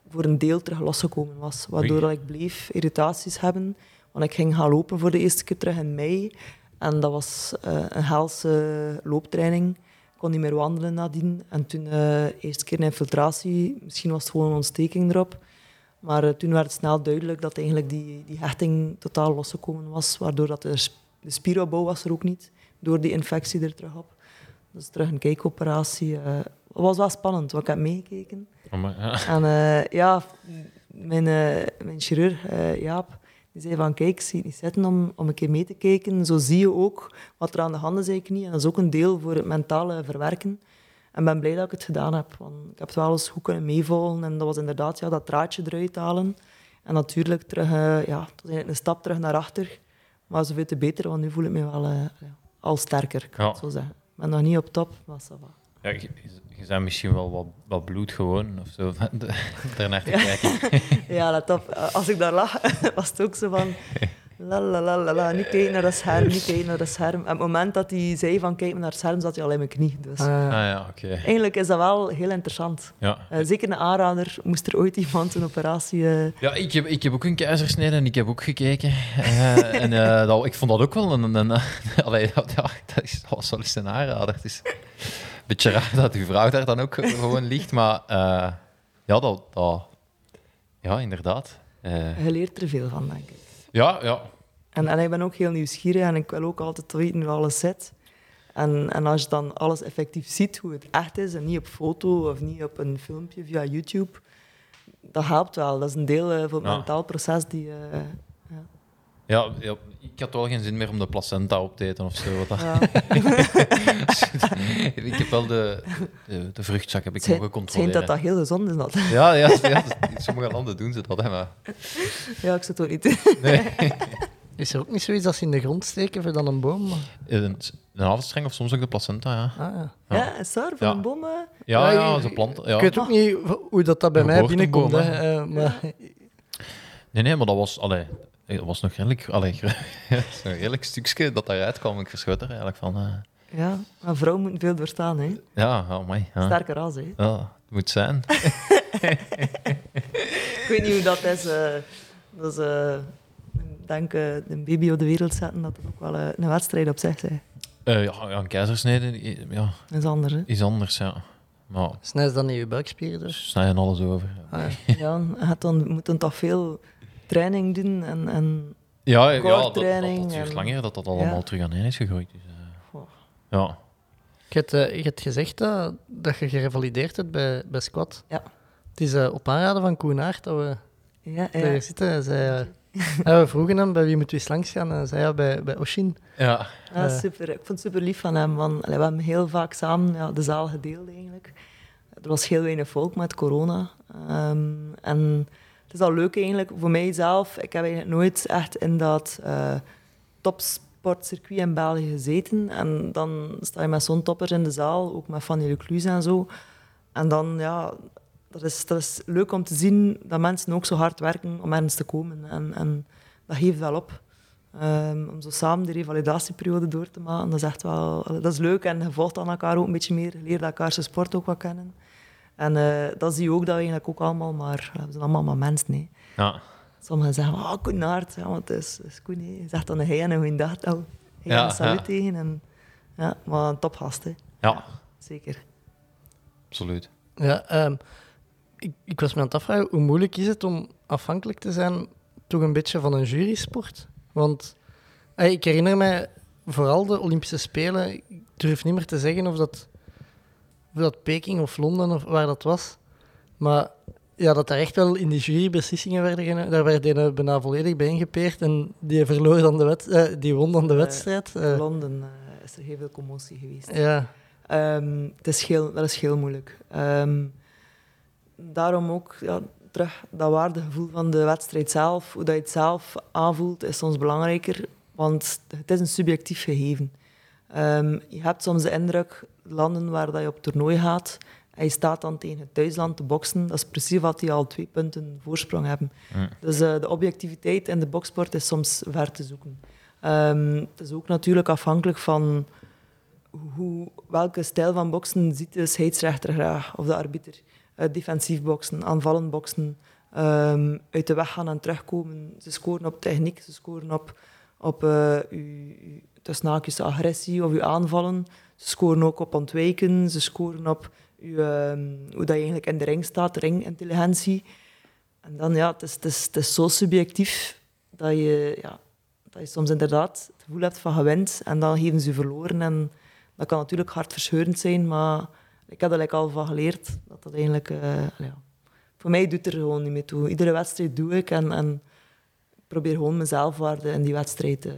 voor een deel terug losgekomen was. Waardoor dat ik bleef irritaties hebben. Want ik ging gaan lopen voor de eerste keer terug in mei. En dat was eh, een helse looptraining. Ik kon niet meer wandelen nadien. En toen, eh eerste keer een infiltratie. Misschien was het gewoon een ontsteking erop. Maar eh, toen werd het snel duidelijk dat eigenlijk die, die hechting totaal losgekomen was. Waardoor dat de, de spieropbouw was er ook niet. Door die infectie er terug op. Dus terug een kijkoperatie. eh het was wel spannend, want ik heb meegekeken. Oh, ja. En eh, ja, mijn, eh, mijn chirurg, Jaap, die zei van kijk, zie het niet zitten om, om een keer mee te kijken. Zo zie je ook wat er aan de hand is je knie. En dat is ook een deel voor het mentale verwerken. En ben blij dat ik het gedaan heb. Want ik heb het wel eens goed kunnen meevolgen. En dat was inderdaad ja, dat draadje eruit halen. En natuurlijk terug, eh, ja, eigenlijk een stap terug naar achter. Maar zoveel te beter, want nu voel ik me wel al sterker, kan Ja. zo zeggen. Ben nog niet op top, maar ça va. Ja, je, je bent misschien wel wat, wat bloed gewoon of zo, daarnaar te kijken. Ja, let op. Eh, Als ik daar lag, was het ook zo van... La, la, la, la, la. Niet kijken naar dat scherm, niet kijken naar dat scherm. En op het moment dat hij zei van kijk naar het scherm, zat hij al in mijn knie. Dus Ah, Ah ja, oké. eigenlijk is dat wel heel interessant. Ja. Eh, zeker een aanrader. Moest er ooit iemand een operatie... eh, Ja, ik heb, ik heb ook een keizersnede en ik heb ook gekeken. Eh, en eh, dat, ik vond dat ook wel een... een, een allee, dat, ja, dat, is, dat was wel eens een aanrader. Het is een beetje raar dat uw vrouw daar dan ook gewoon ligt, maar eh, ja, dat, dat... Ja, inderdaad. Eh, je leert er veel van, denk ik. Ja, ja. En, en ik ben ook heel nieuwsgierig en ik wil ook altijd weten hoe alles zit. En, en als je dan alles effectief ziet, hoe het echt is, en niet op foto of niet op een filmpje via YouTube, dat helpt wel. Dat is een deel eh, van het Ja. mentaal proces die... eh, Ja, ja, ik had wel geen zin meer om de placenta op te eten of zo. wat ja. ik heb wel de, de, de vruchtzak heb ik controleren. dat dat heel gezond is. Dat. Ja, ja, ja, in sommige landen doen ze dat, hè, maar... Ja, ik zou het ook niet. Nee. Is er ook niet zoiets als ze in de grond steken voor dan een boom? Een, een havenstreng of soms ook de placenta, ja. Ah, ja. Ja. Is? Van Ja. een boom? eh? Ja, Ja, ja, ik- ze planten. Ja. Ik weet ook niet hoe dat, dat bij Een mij binnenkomt. hè. Hè. eh, maar Nee, nee, maar dat was, allee, dat was nog redelijk, allee, redelijk stukje dat daaruit kwam. Ik verschoot er eigenlijk van. eh. Ja, maar vrouwen moeten veel doorstaan, hè. Ja, oh my, ja. Sterker ras, hè. Ja, het moet zijn. Ik weet niet hoe dat is. eh dat is ik denk eh, een baby op de wereld zetten, dat het ook wel een wedstrijd op zich is. Eh, ja, ja, een keizersnede ja, Dat is anders, hè. is anders, ja. Maar Snij dan in je buikspieren dus. snijden alles over. Ah, ja. Ja, je gaat dan, moet dan toch veel training doen en... en Ja, ja dat, dat duurt en- langer dat dat allemaal Ja. terug aan één is gegroeid. Dus, eh, Goh. ja. Je hebt, eh, je hebt gezegd dat, dat je gerevalideerd hebt bij, bij squat. Ja. Het is eh, op aanraden van Koen Aert dat we ja, zitten. Eh, ja, we vroegen hem bij wie moeten we eens langs gaan. En zei ja, bij, bij Oshin. ja. Ja, Eh. super. Ik vond het super lief van hem. Want, allee, we hebben heel vaak samen ja, de zaal gedeeld eigenlijk. Er was heel weinig volk met corona. Ehm, en het is al leuk eigenlijk voor mijzelf. Ik heb nooit echt in dat eh, topsportcircuit in België gezeten. En dan sta je met zo'n toppers in de zaal, ook met Fanny Leclus en zo. En dan, ja, dat is, is leuk om te zien dat mensen ook zo hard werken om ergens te komen. En, en dat geeft wel op. Ehm, om zo samen de revalidatieperiode door te maken, dat is echt wel dat is leuk. En je volgt dan elkaar ook een beetje meer, je leert elkaar zijn sport ook wat kennen. En eh, dat zie je ook dat eigenlijk ook allemaal maar, we zijn allemaal maar mensen. Nee. Ja. Sommigen zeggen, oh, Koen Aert, ja, want het is, is Koen. hè. Je zegt dan een hij en een goeiedag. Oh, hij Ja, en salut ja. tegen. En, ja, maar een topgast, hè. ja, zeker. absoluut. Ja, ehm, ik, ik was me aan het afvragen, hoe moeilijk is het om afhankelijk te zijn toch een beetje van een jurysport? Want eh, ik herinner mij vooral de Olympische Spelen, ik durf niet meer te zeggen of dat, of dat Peking of Londen of waar dat was, maar ja, dat daar echt wel in die jury beslissingen werden genomen. Daar werd hij bijna volledig bij ingepeerd en die, verloor dan de wed eh, die won dan de Eh, wedstrijd. In Eh, Londen is er heel veel commotie geweest. ja, Ehm, het is heel, dat is heel moeilijk. Ehm, daarom ook ja, terug dat waardegevoel van de wedstrijd zelf, hoe dat je het zelf aanvoelt, is soms belangrijker, want het is een subjectief gegeven. Ehm, je hebt soms de indruk, landen waar dat je op toernooi gaat, en je staat dan tegen het thuisland te boksen, dat is precies wat die al twee punten voorsprong hebben. Mm. Dus eh, de objectiviteit in de boksport is soms ver te zoeken. Ehm, het is ook natuurlijk afhankelijk van hoe, welke stijl van boksen ziet de scheidsrechter graag, of de arbiter. Eh, defensief boksen, aanvallend boksen, ehm, uit de weg gaan en terugkomen. Ze scoren op techniek, ze scoren op, op eh, uw, tussen haakjes agressie of uw aanvallen. Ze scoren ook op ontwijken, ze scoren op ehm, hoe dat je eigenlijk in de ring staat, ringintelligentie. En dan, ja, het is, het is, het is zo subjectief dat je, ja, dat je soms inderdaad het gevoel hebt van gewend en dan geven ze je verloren. En dat kan natuurlijk hartverscheurend zijn, maar ik heb er like al van geleerd dat dat eigenlijk... eh, ja, voor mij doet er gewoon niet meer toe. Iedere wedstrijd doe ik en, en probeer gewoon zelfwaarde in die wedstrijd eh,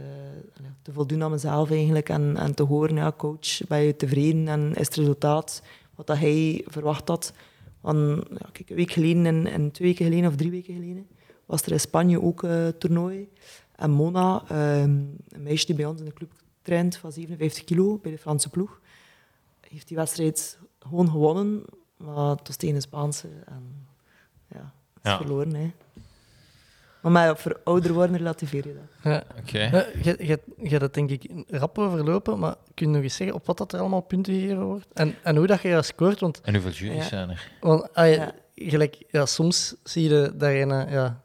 ja, te voldoen aan mezelf eigenlijk. En, en te horen, ja, coach, ben je tevreden en is het resultaat wat dat hij verwacht had? Want, ja, kijk, een week geleden en, en twee weken geleden of drie weken geleden was er in Spanje ook een toernooi. En Mona, ehm, een meisje die bij ons in de club traint van 57 kilo bij de Franse ploeg, heeft die wedstrijd gewoon gewonnen. Maar het was tegen een Spaanse. En ja, is Ja. verloren. Hè. Maar met voor ouder worden relativeer je dat. ja. Oké. Je je- je hebt het denk ik rap overlopen, maar kun je nog eens zeggen op wat dat er allemaal punten gegeven wordt? En, en hoe dat je dat scoort? Want, En hoeveel jury's Ja. zijn er? want ah, ja, Ja. gelijk, ja, soms zie je daarin ja,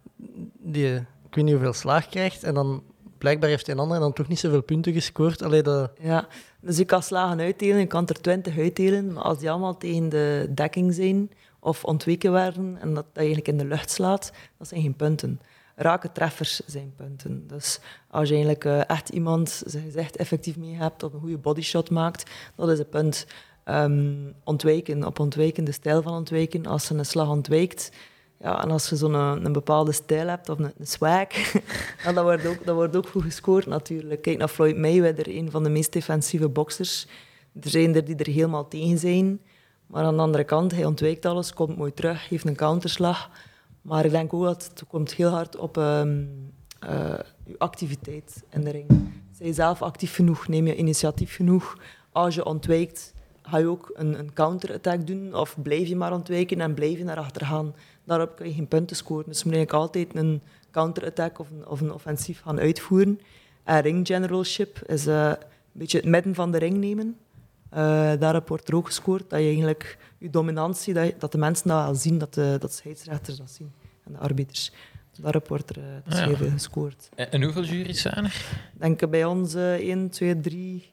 die ik weet niet hoeveel slaag krijgt en dan blijkbaar heeft een ander dan toch niet zoveel punten gescoord. Allee, dat, Ja, dus je kan slagen uitdelen, je kan er 20 uitdelen, maar als die allemaal tegen de dekking zijn of ontweken werden en dat, dat eigenlijk in de lucht slaat, dat zijn geen punten. Rake treffers zijn punten. Dus als je eigenlijk eh, echt iemand zijn gezegd effectief mee hebt of een goede bodyshot maakt, dat is een punt. Ehm, ontwijken, op ontwijken, de stijl van ontwijken. Als ze een slag ontwijkt, ja, en als je zo'n een, een bepaalde stijl hebt of een, swag, dat, wordt ook, dat wordt ook goed gescoord natuurlijk. Kijk naar Floyd Mayweather, een van de meest defensieve boxers. Er zijn er die er helemaal tegen zijn. Maar aan de andere kant, hij ontwijkt alles, komt mooi terug, heeft een counterslag. Maar ik denk ook dat het komt heel hard op ehm eh, je activiteit in de ring. Zij zelf actief genoeg, neem je initiatief genoeg. Als je ontwijkt, ga je ook een, een counter-attack doen of blijf je maar ontwijken en blijf je naar achter gaan. Daarop kun je geen punten scoren. Dus je moet eigenlijk altijd een counter-attack of een, of een offensief gaan uitvoeren. En ring generalship is eh, beetje het midden van de ring nemen. Eh daar wordt er ook gescoord dat je eigenlijk je dominantie, dat, dat de mensen dat wel zien, dat de, dat de scheidsrechters dat zien en de arbiters. Daarop wordt er dus Ah, ja. gescoord. En, en hoeveel jury's zijn er? Denk bij ons eh 1, 2, 3,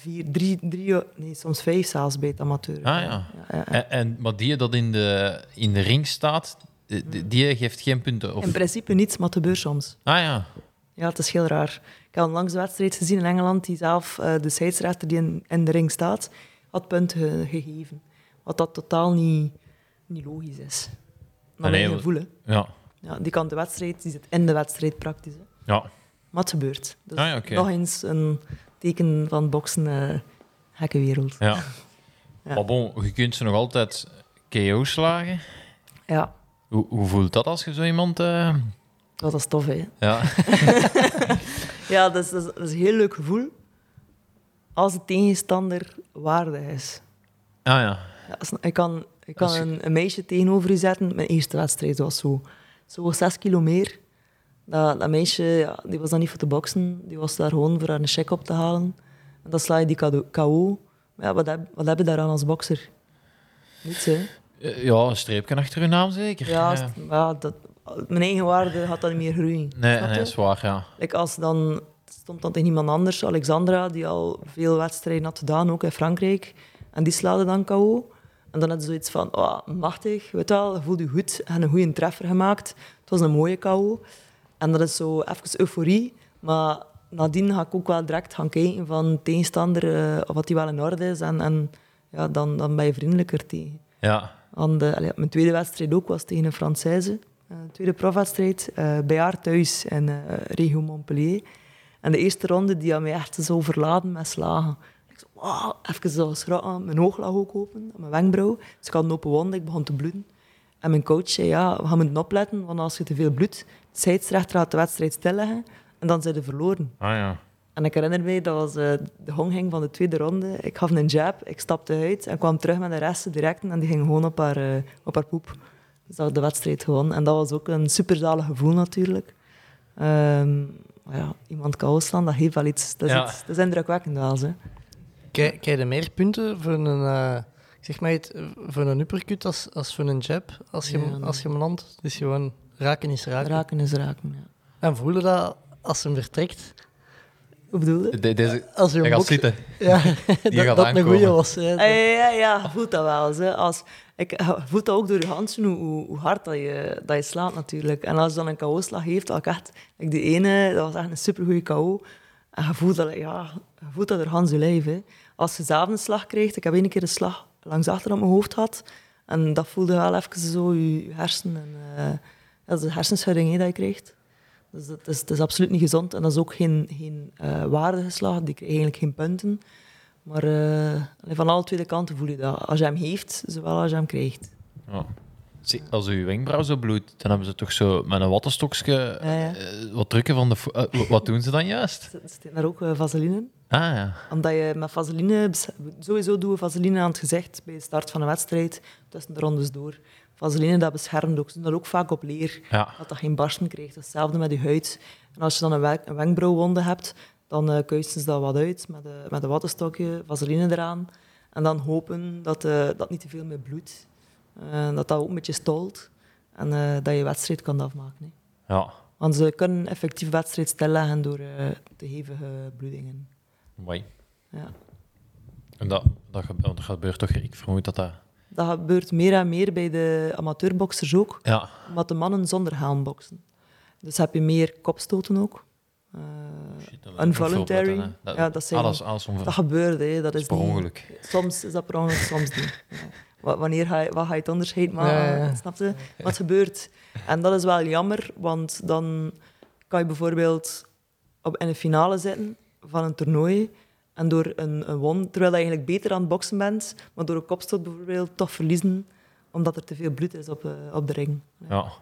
4, 3, 3, nee, soms 5 zelfs bij het amateur. Ah, ja. ja, ja. En, en, maar die dat in de, in de ring staat, die, die- die geeft geen punten? Of... In principe niets, maar het gebeurt soms. Ah ja. Ja, het is heel raar. Ik heb onlangs een wedstrijd gezien in Engeland die zelf eh, de scheidsrechter die in, in de ring staat, had punten ge- gegeven. Wat dat totaal niet, niet logisch is. Naar mijn gevoel, hè. Ja. Ja, die kan de wedstrijd, die zit in de wedstrijd praktisch. Hè. ja. Maar het gebeurt. Dus Ah ja, nog eens een teken van boksen, eh gekke wereld. ja. Ja. Maar bon, je kunt ze nog altijd KO slagen. Ja, Hoe, hoe voelt dat als je zo iemand... eh, dat is tof, hè. Ja. Ja, dat is, dat, is, dat is een heel leuk gevoel. Als de tegenstander waardig is. Ah ja. Ja, als- ik kan, ik kan je- een, een meisje tegenover u zetten. Mijn eerste wedstrijd was zo. Zo zes kilo meer. Dat, dat meisje ja, die was dan niet voor te boksen. Die was daar gewoon voor haar een check op te halen. En dan sla je die KO. Maar ja, wat, heb, wat heb je daaraan als bokser? Niets, hè. Eh, Ja, een streepje achter uw naam zeker. Ja, ja, dat, mijn eigen waarde gaat dan niet meer groeien. Nee, nee, je? zwaar, ja. Like als dan, stond dan tegen iemand anders, Alexandra, die al veel wedstrijden had gedaan, ook in Frankrijk. En die slaade dan KO. En dan had ze zoiets van, oh, machtig, weet je wel, je voelt je goed en een goede treffer gemaakt. Het was een mooie KO. En dat is zo even euforie. Maar nadien ga ik ook wel direct gaan kijken van de tegenstander, eh, of wat die wel in orde is. En, en ja, dan, dan ben je vriendelijker tegen. Ja. De, allee, mijn tweede wedstrijd ook was tegen een Française. Eh, tweede profwedstrijd, eh, bij haar thuis in eh, regio Montpellier. En de eerste ronde die had mij echt zo verladen met slagen. Ik zo, wow, even zo schrokken. Mijn oog lag ook open, mijn wenkbrauw. Dus ik had een open wond, ik begon te bloeden. En mijn coach zei, ja, we gaan moeten opletten, want als je te veel bloedt, de scheidsrechter gaat de wedstrijd stilleggen en dan zijn ze verloren. Ah ja. En ik herinner mij, dat was eh, de honghing van de tweede ronde. Ik gaf een jab, ik stapte uit en kwam terug met de resten direct. En die ging gewoon op haar, eh, op haar poep. Dus dat de wedstrijd gewonnen. En dat was ook een superzalig gevoel natuurlijk. Ehm, ja, iemand kan slaan, dat heeft wel iets. Dat is, Ja. iets, dat is indrukwekkend wel. Hè. Krijg je meer punten voor een, eh, ik zeg maar het, voor een uppercut als, als voor een jab? Als je, Ja, als je hem landt, dus gewoon raken is raken. Raken is raken, ja. En voelen dat als hem vertrekt? Hoe bedoel je? De- deze... Als je gaat zitten. Ja, Die dat, gaat dat een goeie was. Hè. Ah, ja, ja, voelt dat wel. eens, Hè. Als, ik, je voelt dat ook door je handen, hoe, hoe, hard dat je, dat je slaat natuurlijk. En als je dan een KO-slag heeft, dat ik echt... like die ene, dat was echt een supergoeie KO. En je voelt dat, ja, je voelt dat lijf. Hè. Als je zelf een slag krijgt... Ik heb één keer een slag langs achter op mijn hoofd gehad. En dat voelde wel even zo, je, hersenen. En, eh, dat is de hersenschudding hè, dat je krijgt. Dus dat is, dat is absoluut niet gezond. En dat is ook geen, geen eh waardige slag. Die krijgt eigenlijk geen punten. Maar eh, van alle twee kanten voel je dat. Als je hem heeft, zowel als je hem krijgt. Ja. Zie, Als uw wenkbrauw zo bloedt, dan hebben ze toch zo met een wattenstokje Ja, ja. eh, wat drukken van de... eh, wat doen ze dan juist? Er zit daar ook vaseline in. Ah ja. Omdat je met vaseline... Sowieso doen we vaseline aan het gezicht bij de start van een wedstrijd. Tussen de rondes door. Vaseline, dat beschermt ook. Ze doen dat ook vaak op leer. Ja. Dat dat geen barsten krijgt. Hetzelfde met je huid. En als je dan een wenkbrauwwonde hebt, dan eh kuisen ze dat wat uit met, de, met een wattenstokje, vaseline eraan. En dan hopen dat eh, dat niet te veel meer bloedt. Eh, dat dat ook een beetje stolt. En dat je wedstrijd kan afmaken. Hè. Ja. Want ze kunnen effectief wedstrijd stilleggen door te hevige bloedingen. Mooi. Ja. En dat, dat, gebeurt, dat gebeurt toch... Ik vermoed dat dat... Dat gebeurt meer en meer bij de amateurboxers ook, Ja. omdat de mannen zonder helm boksen. Dus heb je meer kopstoten ook. Shit, dat involuntary. veel beter, hè. ja, dat, zijn, Alles, alles dat gebeurt, hè. dat is per niet-. Soms is dat per ongeluk, soms niet. Ja. Wanneer ga je, wat ga je het onderscheid maken? Ja. Snap je? Wat gebeurt? En dat is wel jammer, want dan kan je bijvoorbeeld op, in een finale zitten van een toernooi en door een, een won, terwijl je eigenlijk beter aan het boksen bent, maar door een kopstoot bijvoorbeeld toch verliezen, omdat er te veel bloed is op, eh, op de ring. Ja.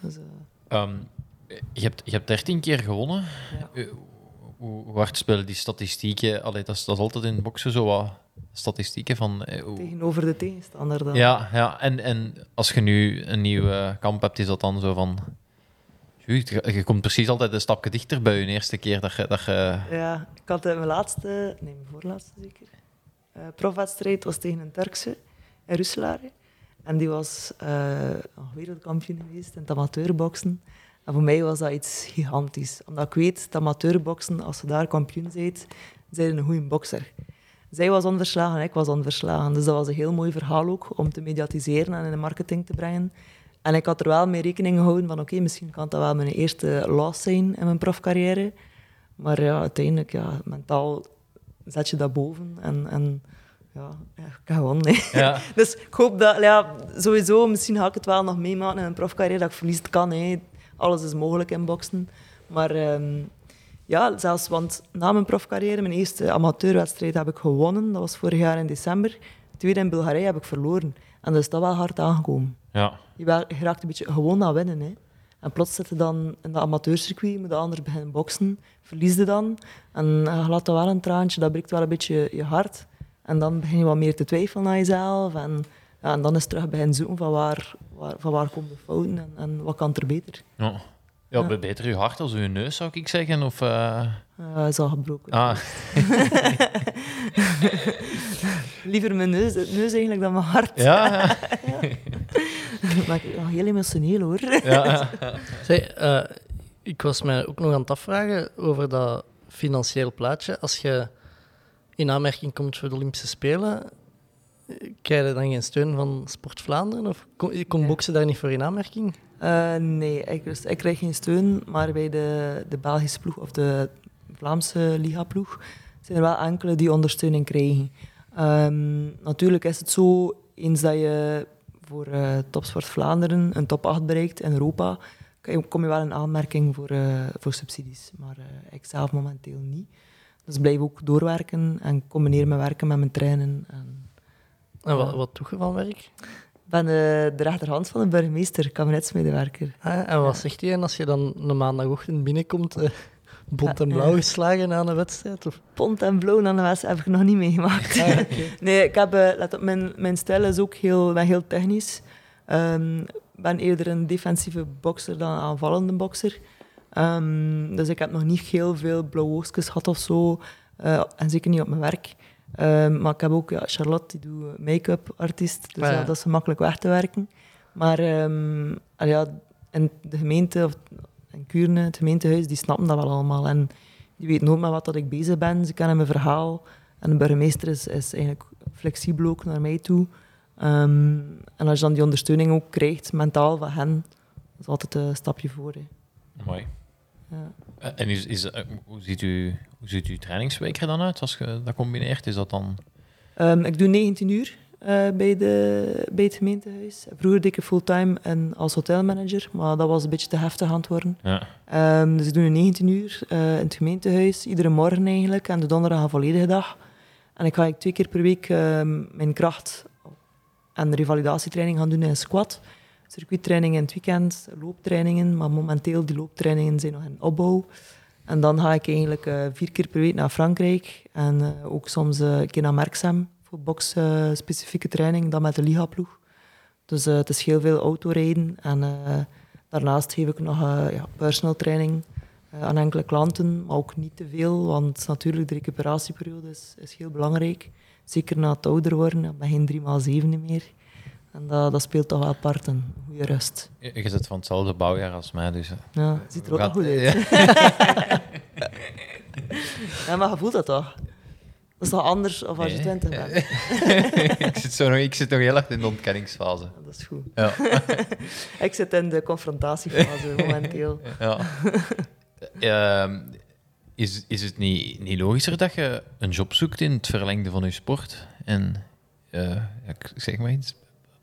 Dus, eh, Ehm, je, hebt, je hebt 13 keer gewonnen. Ja. Eh, Hoe, hard spelen die statistieken? Allee, dat, is, dat is altijd in boksen zo wat statistieken van... eh, hoe- tegenover de tegenstander dan. Ja, ja. En, en als je nu een nieuwe kamp hebt, is dat dan zo van... Je komt precies altijd een stapje dichter bij je eerste keer dat je... Dat je Ja, ik had eh, mijn laatste, nee, mijn voorlaatste zeker, eh profwedstrijd was tegen een Turkse in Roeselaar. En die was nog wereldkampioen geweest in het amateurboksen. En voor mij was dat iets gigantisch. Omdat ik weet, dat amateurboksen, als je daar kampioen bent, zijn een goede bokser. Zij was onverslagen en ik was onverslagen. Dus dat was een heel mooi verhaal ook om te mediatiseren en in de marketing te brengen. En ik had er wel mee rekening gehouden van oké, misschien kan dat wel mijn eerste loss zijn in mijn profcarrière. Maar ja, uiteindelijk, ja, mentaal zet je dat boven en, en ja, hè. Ja. Dus ik hoop dat, ja, sowieso, misschien ga ik het wel nog meemaken in mijn profcarrière, dat ik verlies kan. Hè. Alles is mogelijk in boksen. Maar ehm, ja, zelfs, want na mijn profcarrière, mijn eerste amateurwedstrijd heb ik gewonnen. Dat was vorig jaar in december. De tweede in Bulgarije heb ik verloren. En dat is dat wel hard aangekomen. ja. Je, wel- je raakt een beetje gewoon aan winnen. Hè. En plots zit je dan in dat amateurcircuit, moet de ander beginnen boksen, verlies je dan. En je laat dat wel een traantje, dat breekt wel een beetje je hart. En dan begin je wat meer te twijfelen aan jezelf. En, ja, en dan is het terug beginnen zoeken van waar, waar, van waar komen de fouten en, en wat kan er beter. Ja. Ja, Ja. beter je hart als je neus, zou ik zeggen. Of, eh, Uh, is al gebroken. ah, Liever mijn neus, neus eigenlijk dan mijn hart. ja, ja. maar ik ben heel emotioneel hoor. ja. Zeg, eh, ik was mij ook nog aan het afvragen over dat financieel plaatje. Als je in aanmerking komt voor de Olympische Spelen, eh, krijg je dan geen steun van Sport Vlaanderen? Of kom- komt Nee. boksen daar niet voor in aanmerking? Eh, nee, ik, dus, ik krijg geen steun, maar bij de, de Belgische ploeg of de Vlaamse Liga-ploeg zijn er wel enkele die ondersteuning krijgen. Ehm, natuurlijk is het zo, eens dat je voor eh, Topsport Vlaanderen een top 8 bereikt in Europa, kom je wel in aanmerking voor, eh, voor subsidies. Maar ik zelf momenteel niet. Dus blijf ook doorwerken en combineer mijn werken met mijn trainen. En En wat, wat doe je van werk? ik ben eh, de rechterhand van de burgemeester, kabinetsmedewerker. Ah, en wat zegt hij als je dan een maandagochtend binnenkomt, eh, bont en blauw geslagen aan een wedstrijd? Of? Pont en blauw aan de West heb ik nog niet meegemaakt. Ah. Nee, ik heb, eh, let op, mijn, mijn stijl is ook heel, ben heel technisch. Ehm, Ik ben eerder een defensieve bokser dan een aanvallende bokser. Ehm, dus ik heb nog niet heel veel blauwe oogstjes gehad of zo. en zeker niet op mijn werk. Ehm, maar ik heb ook ja, Charlotte, die doet make-up artiest. Dus Ah, ja. ja, dat is gemakkelijk weg te werken. Maar ehm, al ja, in de gemeente, of in Kuurne, het gemeentehuis, die snappen dat wel allemaal. En die weten nooit met wat dat ik bezig ben. Ze kennen mijn verhaal. En de burgemeester is, is eigenlijk flexibel ook naar mij toe. Ehm, en als je dan die ondersteuning ook krijgt, mentaal van hen, dat is altijd een stapje voor. Hè. Mooi. Ja. Eh, En is, is, eh, hoe, ziet u, hoe ziet uw trainingsweek er dan uit als je dat combineert? Is dat dan... Ehm, ik doe 19 uur eh, bij, de, bij het gemeentehuis. Vroeger deed ik fulltime en als hotelmanager, maar dat was een beetje te heftig aan het worden. Ja. Ehm, dus ik doe nu 19 uur in het gemeentehuis, iedere morgen eigenlijk, en de donderdag een volledige dag. En ik ga ik twee keer per week ehm, mijn kracht en revalidatietraining gaan doen in squat. Circuittraining in het weekend, looptrainingen, maar momenteel die looptrainingen zijn nog in opbouw. En dan ga ik eigenlijk eh, vier keer per week naar Frankrijk en eh, ook soms eh, een keer naar Merksem voor box-specifieke training, dan met de Liga-ploeg. Dus het is heel veel autorijden en daarnaast geef ik nog ja, personal training aan enkele klanten, maar ook niet te veel, want natuurlijk de recuperatieperiode is, is heel belangrijk. Zeker na het ouder worden, ik ben geen 3x7 meer. En dat, dat speelt toch wel apart, een goede rust. Je je zit van hetzelfde bouwjaar als mij, dus... eh, Ja, ziet er ook gaat- nog goed uit. Ja. Ja, maar je voelt dat toch? Dat is toch anders of als je. 20 bent? ik, zit zo nog, ik zit nog heel erg in de ontkenningsfase. Dat is goed. Ja. Ik zit in de confrontatiefase momenteel. ja. Ehm, is, is het niet, niet logischer dat je een job zoekt in het verlengde van je sport? En eh, ik zeg maar iets,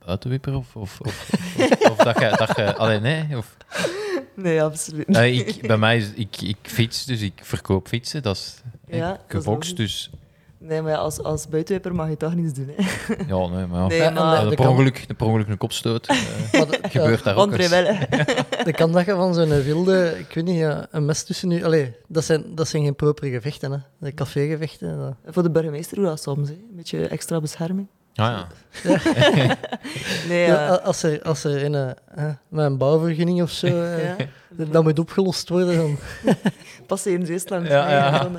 buitenwipper of, of, of, of, of dat je... Dat je allee, nee, of, Nee, absoluut niet. Eh, ik, bij mij is ik, ik fiets, dus ik verkoop fietsen. Dat is Ja, ik dus Nee, maar ja, als, als buitenwipper mag je toch niets doen. Hè? ja, nee, maar ja. Nee, maar... Ja, dat de per ongeluk, de per ongeluk een kopstoot eh, Maar de- ja, gebeurt daar ook eens. De kan dat je van zo'n wilde, ik weet niet, ja, een mes tussen nu. Allee, dat zijn, dat zijn geen propere gevechten, hè. De cafégevechten. dat- Voor de burgemeester doe dat soms. Hè. Een beetje extra bescherming. Ah ja. Nee, Ja, als er, als er in een, eh, met een bouwvergunning of zo, eh, dat moet opgelost worden, dan... passeren in Zeeland. Ja, eh.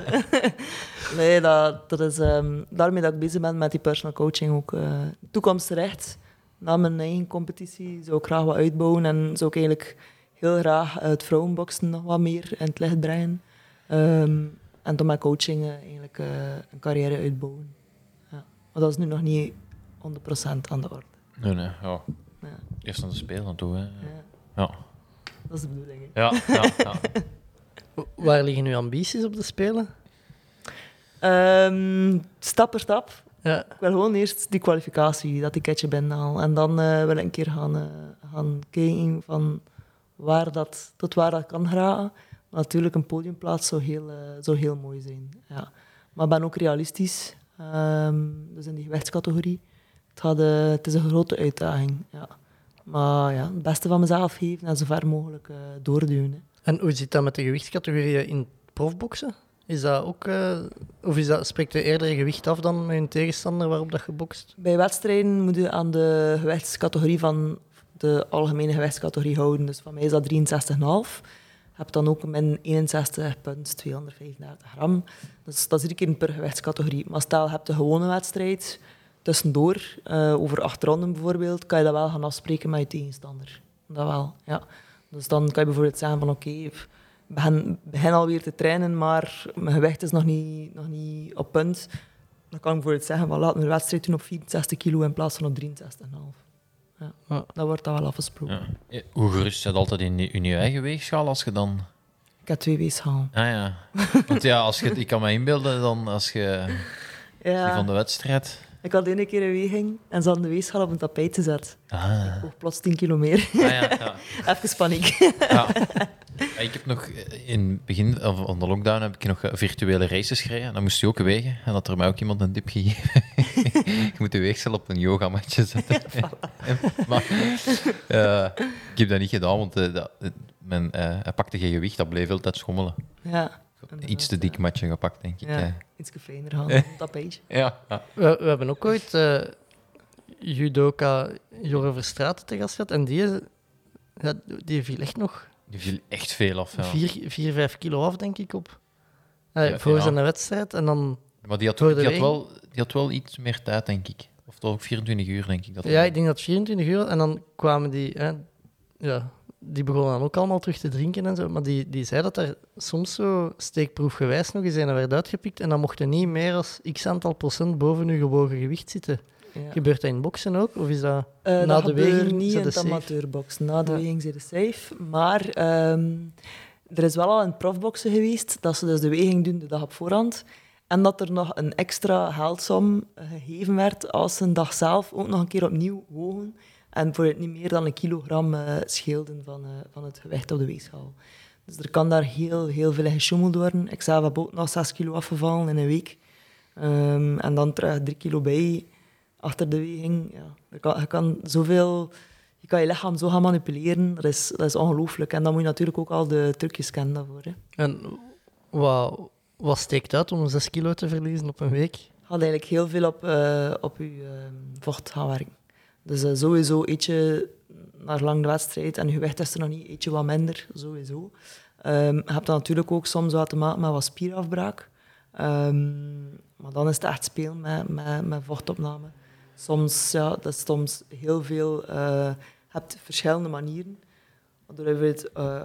nee, dat, dat is ehm, daarmee dat ik bezig ben met die personal coaching ook. eh toekomstrecht, na mijn eigen competitie, zou ik graag wat uitbouwen en zou ik eigenlijk heel graag het vrouwenboksen nog wat meer in het licht brengen. Ehm, en door mijn coaching eigenlijk eh, een carrière uitbouwen. Ja. Maar dat is nu nog niet 100% aan de orde. Nee, nee. Ja. Ja. Eerst aan de spelen toe. Hè. Ja. Ja. Dat is de bedoeling. hè. Ja, ja, ja. Waar liggen uw ambities op de Spelen? Ehm, stap per stap. Ja. Ik wil gewoon eerst die kwalificatie, dat ticketje binnenhalen. En dan eh, wil ik een keer gaan, eh, gaan kijken van waar dat, tot waar dat kan geraken. Maar natuurlijk, een podiumplaats zou heel, eh, zou heel mooi zijn. Ja. Maar ik ben ook realistisch. Ehm, dus in die gewichtscategorie. Het, eh, het is een grote uitdaging. Ja. Maar ja, het beste van mezelf geven en zo ver mogelijk eh doorduwen. hè. En hoe zit dat met de gewichtscategorieën in profboksen? Is dat ook, eh, of is dat, spreekt je eerder gewicht af dan met een tegenstander waarop dat je bokst? Bij wedstrijden moet je aan de gewichtscategorie van de algemene gewichtscategorie houden. Dus van mij is dat 63,5. Je hebt dan ook min 61 punt 235 gram. Dus dat is drie keer per gewichtscategorie. Maar stel, je hebt een gewone wedstrijd tussendoor, eh, over acht ronden bijvoorbeeld, kan je dat wel gaan afspreken met je tegenstander. Dat wel, ja. Dus dan kan je bijvoorbeeld zeggen van oké, ik begin, begin alweer te trainen, maar mijn gewicht is nog niet, nog niet op punt. Dan kan ik bijvoorbeeld zeggen, van, laten we de wedstrijd doen op 64 kilo in plaats van op 63,5. Ja. Ja. Dan wordt dat wel afgesproken. ja. Hoe gerust zit altijd in je, in je eigen weegschaal als je dan... Ik heb twee weegschaal. Ah ja. Want ja, als je, ik kan me inbeelden dan als je die Ja, van de wedstrijd... ik had ene keer een weging en ze hadden de weegschaal op een tapijt gezet. Ah, Ik woog plots 10 kilo meer. ah ja, ja. Even paniek. Ja. Ja, Ik heb nog eh, in het begin of van de lockdown heb ik nog eh, virtuele races gereden. Dan moest je ook wegen. En had er mij ook iemand een tip gegeven. je moet de weegschaal op een yogamatje zetten. maar eh, ik heb dat niet gedaan, want dat, eh, mijn, eh, hij pakte geen gewicht. Dat bleef altijd schommelen. Ja, Iets te dik matje gepakt, denk ik. ja. eh. iets fijner gaan op een tapijtje. Ja, ja. We, we hebben ook ooit eh, judoka Jorre Verstraeten te gast gehad. En die, ja, die viel echt nog Die viel echt veel af. Ja. 4, 4, 5 kilo af, denk ik, op. Eh, Ja, voor ja. zijn wedstrijd. En dan, Maar die had, die, wel, die had wel iets meer tijd, denk ik. Of toch ook 24 uur, denk ik. Dat ja, ik denk dat het 24 uur. En dan kwamen die, hè, ja, die begonnen dan ook allemaal terug te drinken en zo. Maar die, die zei dat er soms zo steekproefgewijs nog eens een werd uitgepikt. En dan mocht er niet meer dan x aantal procent boven je gewogen gewicht zitten. Ja. Gebeurt dat in boksen ook? Of is dat Eh, na dat de weging? niet in het amateurbox. Na de Ja. weging zijn de safe. Maar ehm, er is wel al in het profboksen geweest dat ze dus de weging doen de dag op voorhand. En dat er nog een extra geldsom gegeven werd als ze een dag zelf ook nog een keer opnieuw wogen. En voor het niet meer dan een kilogram eh, scheelden van, eh, van het gewicht op de weegschaal. Dus er kan daar heel, heel veel in gesjoemeld worden. Ik zelf heb ook nog 6 kilo afgevallen in een week. Ehm, en dan terug 3 kilo bij achter de weging. Ja. Je, kan, je kan zoveel... Je kan je lichaam zo gaan manipuleren. Dat is, dat is ongelooflijk. En dan moet je natuurlijk ook al de trucjes kennen daarvoor. Hè. En wat, wat steekt uit om 6 kilo te verliezen op een week? Gaat eigenlijk heel veel op, eh, op je eh, vocht gaan werken. Dus eh, sowieso eet je naar lang de wedstrijd en je gewicht is er nog niet, eet je wat minder, sowieso. Ehm, je hebt dan natuurlijk ook soms wat te maken met wat spierafbraak. Ehm, maar dan is het echt spelen met, met, met vochtopname. Soms, ja, dat is soms heel veel... eh, je hebt verschillende manieren. Waardoor je eh,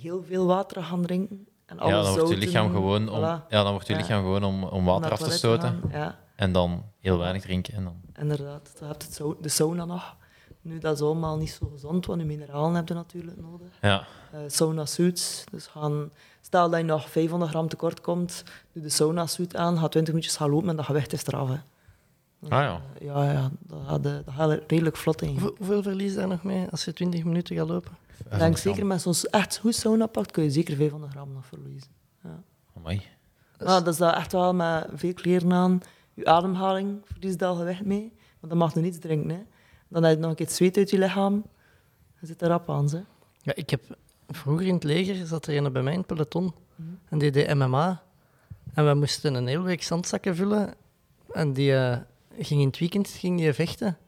heel veel water gaan drinken. En alle Ja, dan wordt je lichaam gewoon om, voilà, ja, dan wordt je lichaam gewoon om, om water af te stoten. gaan. Ja. En dan heel weinig drinken. En dan... Inderdaad, dan heb je de sauna nog. Nu, dat is allemaal niet zo gezond, want je mineralen heb je natuurlijk nodig. Ja, Eh, sauna suits, dus gaan, stel dat je nog 500 gram tekort komt, doe de sauna suit aan, ga 20 minuutjes gaan lopen en dat gewicht is eraf. Hè. Dus, Ah, ja. eh, ja, ja, dat gaat, eh, dat gaat redelijk vlot in. Hoeveel, hoeveel verlies daar nog mee als je 20 minuten gaat lopen? Ik denk zeker met zo'n echt goed sauna pakt, kun je zeker 500 gram nog verliezen. Amai. Maar dat is dat echt wel met veel kleren aan. Je ademhaling verliest al gewicht mee, want dan mag je niets drinken. Hè. Dan heb je nog een keer het zweet uit je lichaam. Je zit er rap aan. Hè. Ja, ik heb vroeger in het leger zat er een bij mij in het peloton Mhm. en die deed MMA. En we moesten een hele week zandzakken vullen. En die, eh, ging in het weekend ging die vechten.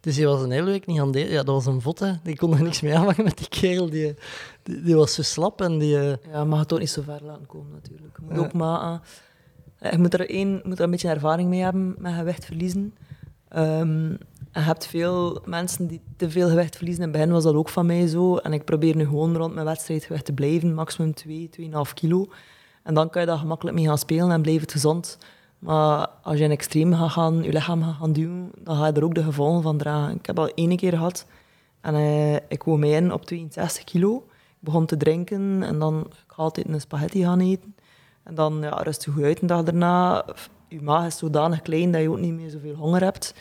Dus die was een hele week niet aan eten. Ja, dat was een votte. Die kon er niks mee aanvangen met die kerel. Die, die, die was zo slap en die... eh, Ja, mag het ook niet zo ver laten komen natuurlijk. Je moet Ja. ook maar... eh, Je moet er, één, moet er een beetje ervaring mee hebben met gewicht verliezen. En je hebt veel mensen die te veel gewicht verliezen. In het begin was dat ook van mij zo. En ik probeer nu gewoon rond mijn wedstrijdgewicht te blijven. Maximum 2, 2,5 kilo. En dan kan je daar gemakkelijk mee gaan spelen en blijft het gezond. Maar als je in extreem gaat gaan, je lichaam gaat gaan duwen, dan ga je er ook de gevolgen van dragen. Ik heb al één keer gehad en eh, ik woon mij in op 62 kilo. Ik begon te drinken en dan ik ga altijd een spaghetti gaan eten. En dan ja, rust je goed uit een dag daarna. Je maag is zodanig klein dat je ook niet meer zoveel honger hebt.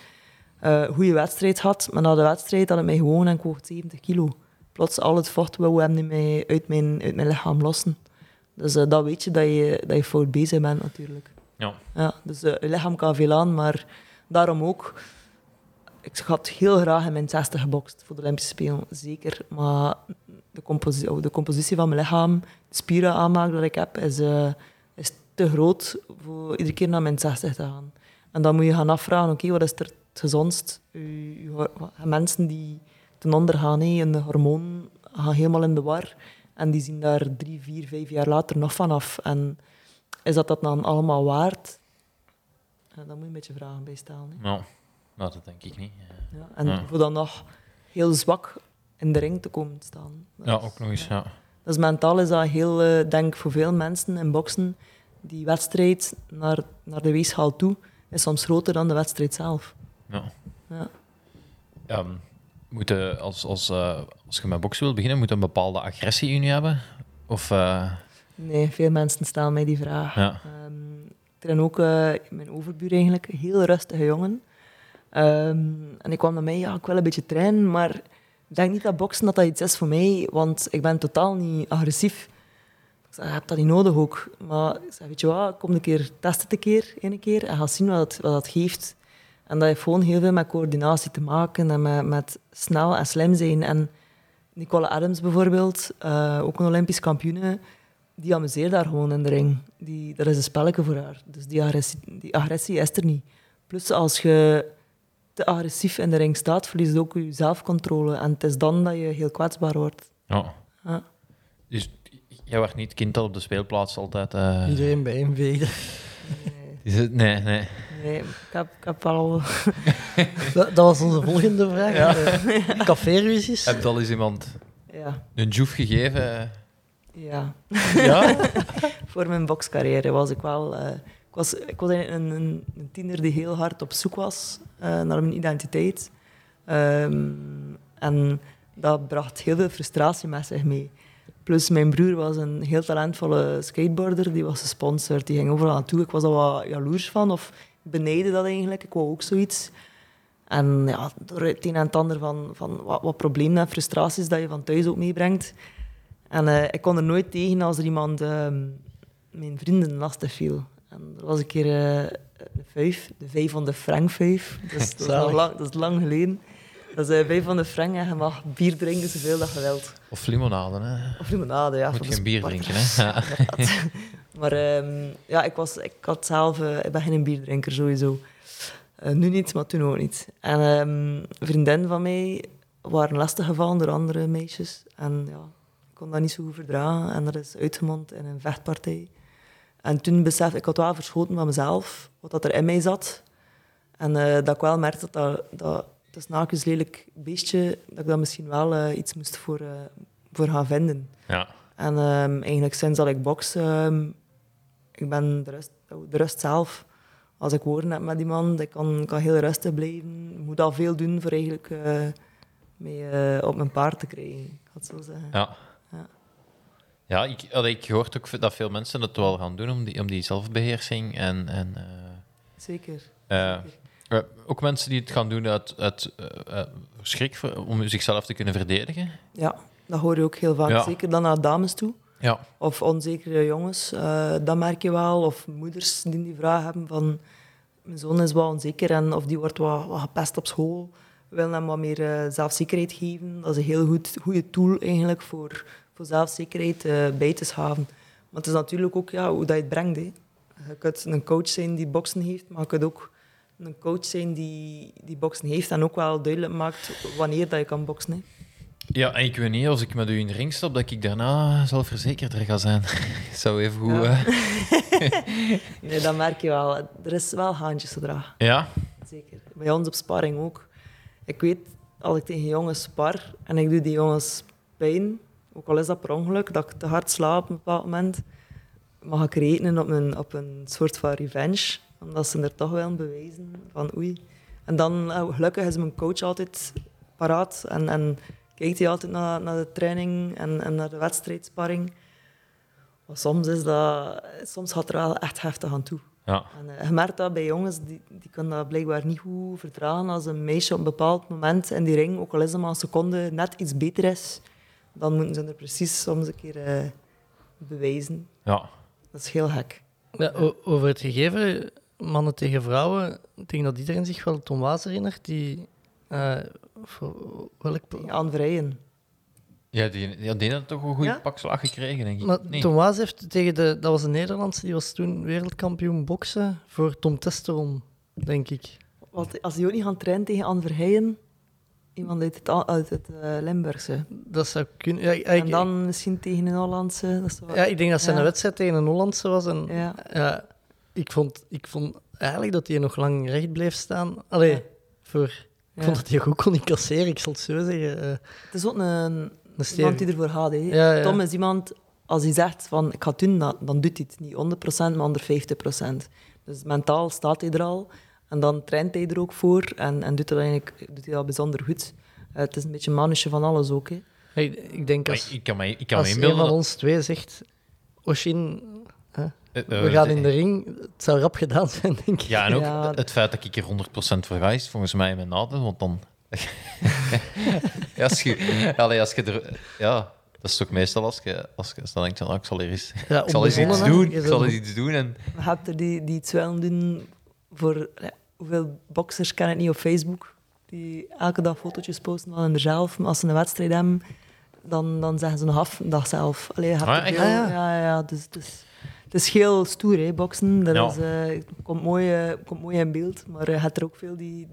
Eh goede wedstrijd had, maar na de wedstrijd had ik mij gewoon en ik woog 70 kilo. Plots al het vocht wou hem niet meer uit mijn, uit mijn lichaam lossen. Dus eh, dat weet je dat, je dat je fout bezig bent natuurlijk. Ja. Ja, dus eh, je lichaam kan veel aan, maar daarom ook. Ik had heel graag in mijn 60 gebokst voor de Olympische Spelen, zeker. Maar de, composi- oh, de compositie van mijn lichaam, de spieren aanmaak dat ik heb, is te groot voor iedere keer naar mijn 60 te gaan. En dan moet je gaan afvragen, oké, wat is er het gezondst? Mensen die ten onder gaan, hé, en de hormonen gaan helemaal in de war. En die zien daar drie, vier, vijf jaar later nog vanaf. En is dat dat dan allemaal waard? Ja, daar moet je een beetje vragen bij stellen. Hè. Nou, nou, dat denk ik niet. Ja, Ja, en Ja. voor dan nog heel zwak in de ring te komen staan. Dat ja is- ook nog eens. Ja. Dus mentaal is dat heel, eh, denk ik, voor veel mensen in boksen, die wedstrijd naar, naar de weegschaal toe, is soms groter dan de wedstrijd zelf. Ja. Ja. Moet je, als, als, eh, als je met boksen wilt beginnen, moet je een bepaalde agressie in je hebben? Of, eh, Nee, veel mensen stellen mij die vraag. ja. Ehm, ik train ook eh, mijn overbuur eigenlijk, een heel rustige jongen. Ehm, en ik kwam naar mij, ja, ik wil een beetje trainen, maar ik denk niet dat boksen dat dat iets is voor mij, want ik ben totaal niet agressief. Je hebt dat niet nodig ook. Maar ik zei, weet je wat, kom een keer, test het een keer, een keer, en ga zien wat het, wat dat geeft. En dat heeft gewoon heel veel met coördinatie te maken en met, met snel en slim zijn. En Nicole Adams bijvoorbeeld, eh, ook een Olympisch kampioene, die amuseert daar gewoon in de ring. Die, dat is een spelletje voor haar. Dus die agressie, die agressie is er niet. Plus, als je te agressief in de ring staat, verlies je ook je zelfcontrole. En het is dan dat je heel kwetsbaar wordt. ja. Ja. Dus jij werd niet kind dat op de speelplaats altijd... eh, Iedereen bij inveegde. Nee, is het- nee, nee. nee, ik, heb, ik heb wel... Dat, dat was onze volgende vraag. Ja. Caféruzies. Heb je al eens iemand Ja, een joef gegeven? ja. Ja? Voor mijn bokscarrière was ik wel... eh, ik was, ik was een, een, een tiener die heel hard op zoek was eh, naar mijn identiteit. Ehm, en dat bracht heel veel frustratie met zich mee. Plus mijn broer was een heel talentvolle skateboarder, die was gesponsord, die ging overal naartoe. Ik was er wat jaloers van, of beneden dat eigenlijk. Ik wou ook zoiets. En ja, door het een en het ander van, van wat, wat problemen en frustraties dat je van thuis ook meebrengt. En eh, ik kon er nooit tegen als er iemand ehm, mijn vrienden lastig viel. En er was een keer eh, een vijf, de 500 frank vijf. Dus dat, is lang, dat is lang geleden. Dat is uh, 500 frank en je mag bier drinken zoveel dat je wilt. Of limonade, hè? Of limonade, ja. Moet geen de bier drinken, hè? Ja. Maar ehm, ja, ik, was, ik had zelf... eh, ik ben geen bierdrinker, sowieso. Eh, nu niet, maar toen ook niet. En een vriendin van mij waren lastiggevallen door andere meisjes. En ja, ik kon dat niet zo goed verdragen. En dat is uitgemond in een vechtpartij. En toen besefte ik, ik had wel verschoten van mezelf, wat dat er in mij zat. En eh, dat ik wel merkte dat dat, dat is naakjes lelijk beestje, dat ik dat misschien wel eh, iets moest voor, eh, voor gaan vinden. ja. En ehm, eigenlijk sinds dat ik box, ehm, ik ben de rust, de rust zelf. Als ik woorden heb met iemand, ik kan, kan heel rustig blijven. Ik moet al veel doen voor eigenlijk eh, mee op mijn paard te krijgen. Ik ga het zo zeggen. Ja. Ja. Ja, ik had ik gehoord ook dat veel mensen dat wel gaan doen om die, om die zelfbeheersing. En, en Zeker. Eh, ook mensen die het gaan doen uit, uit eh, eh, schrik om zichzelf te kunnen verdedigen. Ja, dat hoor je ook heel vaak. Ja. Zeker dan naar dames toe. Ja, Of onzekere jongens, dat merk je wel. Of moeders die die vraag hebben van... Mijn zoon is wel onzeker en of die wordt wat, wat gepest op school. We willen hem wat meer zelfzekerheid geven. Dat is een heel goed, goede tool eigenlijk voor, voor zelfzekerheid bij te schaven. Maar het is natuurlijk ook ja, hoe dat je het brengt. Hè. Je kunt een coach zijn die boksen heeft, maar je kunt ook een coach zijn die, die boksen heeft en ook wel duidelijk maakt wanneer dat je kan boksen. Hè. Ja, en ik weet niet, als ik met u in de ring stap, dat ik daarna zelfverzekerder ga zijn. Zou even goed... Ja. Nee, dat merk je wel. Er is wel haantjesgedrag. ja? Zeker. Bij ons op sparring ook. Ik weet, als ik tegen jongens spar en ik doe die jongens pijn, ook al is dat per ongeluk, dat ik te hard sla op een bepaald moment, mag ik rekenen op een, op een soort van revenge. Omdat ze er toch willen bewijzen van oei. En dan, eh, gelukkig is mijn coach altijd paraat en, en kijkt hij altijd naar, naar de training en, en naar de wedstrijdsparring. Maar soms, is dat, soms gaat er wel echt heftig aan toe. Ja. En, eh, je merkt dat bij jongens, die, die kunnen dat blijkbaar niet goed verdragen als een meisje op een bepaald moment in die ring, ook al is het maar een seconde, net iets beter is, dan moeten ze er precies soms een keer eh, bewijzen. Ja. Dat is heel gek. Ja, over het gegeven, mannen tegen vrouwen, ik denk dat iedereen zich wel Tom Waas herinnert, die... eh, voor welk... Tegen Vrijen. Ja, die, ja, die had toch een goede Ja? pakslag gekregen, denk ik. Maar Nee. Tom Waas heeft tegen de... Dat was een Nederlandse, die was toen wereldkampioen boksen voor Tom Testeron, denk ik. Wat, als die ook niet gaan trainen tegen Anne Verheijen, iemand uit het, uit het eh, Limburgse. Dat zou kunnen... Ja, ik- En dan misschien tegen een Hollandse. Dat wel- Ja, ik denk dat zijn Ja. wedstrijd tegen een Hollandse was. En, Ja. ja, ik, vond, ik vond eigenlijk dat hij nog lang recht bleef staan. Allee, Ja. voor, ik Ja. vond dat hij goed kon incasseren, ik zal het zo zeggen. Eh, Het is ook een, een iemand die ervoor gaat. Hè. Ja, ja. Tom is iemand, als hij zegt van ik ga het doen, dan, dan doet hij het niet 100%, maar 150%. Dus mentaal staat hij er al. En dan traint hij er ook voor en, en doet, dat eigenlijk, doet hij dat bijzonder goed. Eh, het is een beetje een mannetje van alles ook. Hè. ik, ik denk Maar als, ik kan me, ik kan me als een inbeelden... van dat- ons twee zegt, Oshin, we eh, gaan in de ring, het zou rap gedaan zijn, denk ik. Ja, en ook Ja. het feit dat ik er 100% voor ga, is volgens mij mijn nadeel, want dan... ja, als je, allee, als je er... Ja, dat is toch meestal als je, als je dan denkt, van, ah, ik zal er eens, Ja, ik zal eens iets doen, ik zal eens iets doen en... Je hebt er die, die iets willen doen voor... ja, hoeveel boxers ken ik niet op Facebook? Die elke dag fotootjes posten van zelf. Maar als ze een wedstrijd hebben, dan, dan zeggen ze nog af een dag zelf. Allee, Ah, Ah, ja. ja, ja, ja, dus, dus, het is heel stoer, hè, boksen. Dat Ja. is, eh, komt, mooi, eh, komt mooi in beeld. Maar je hebt er ook veel die...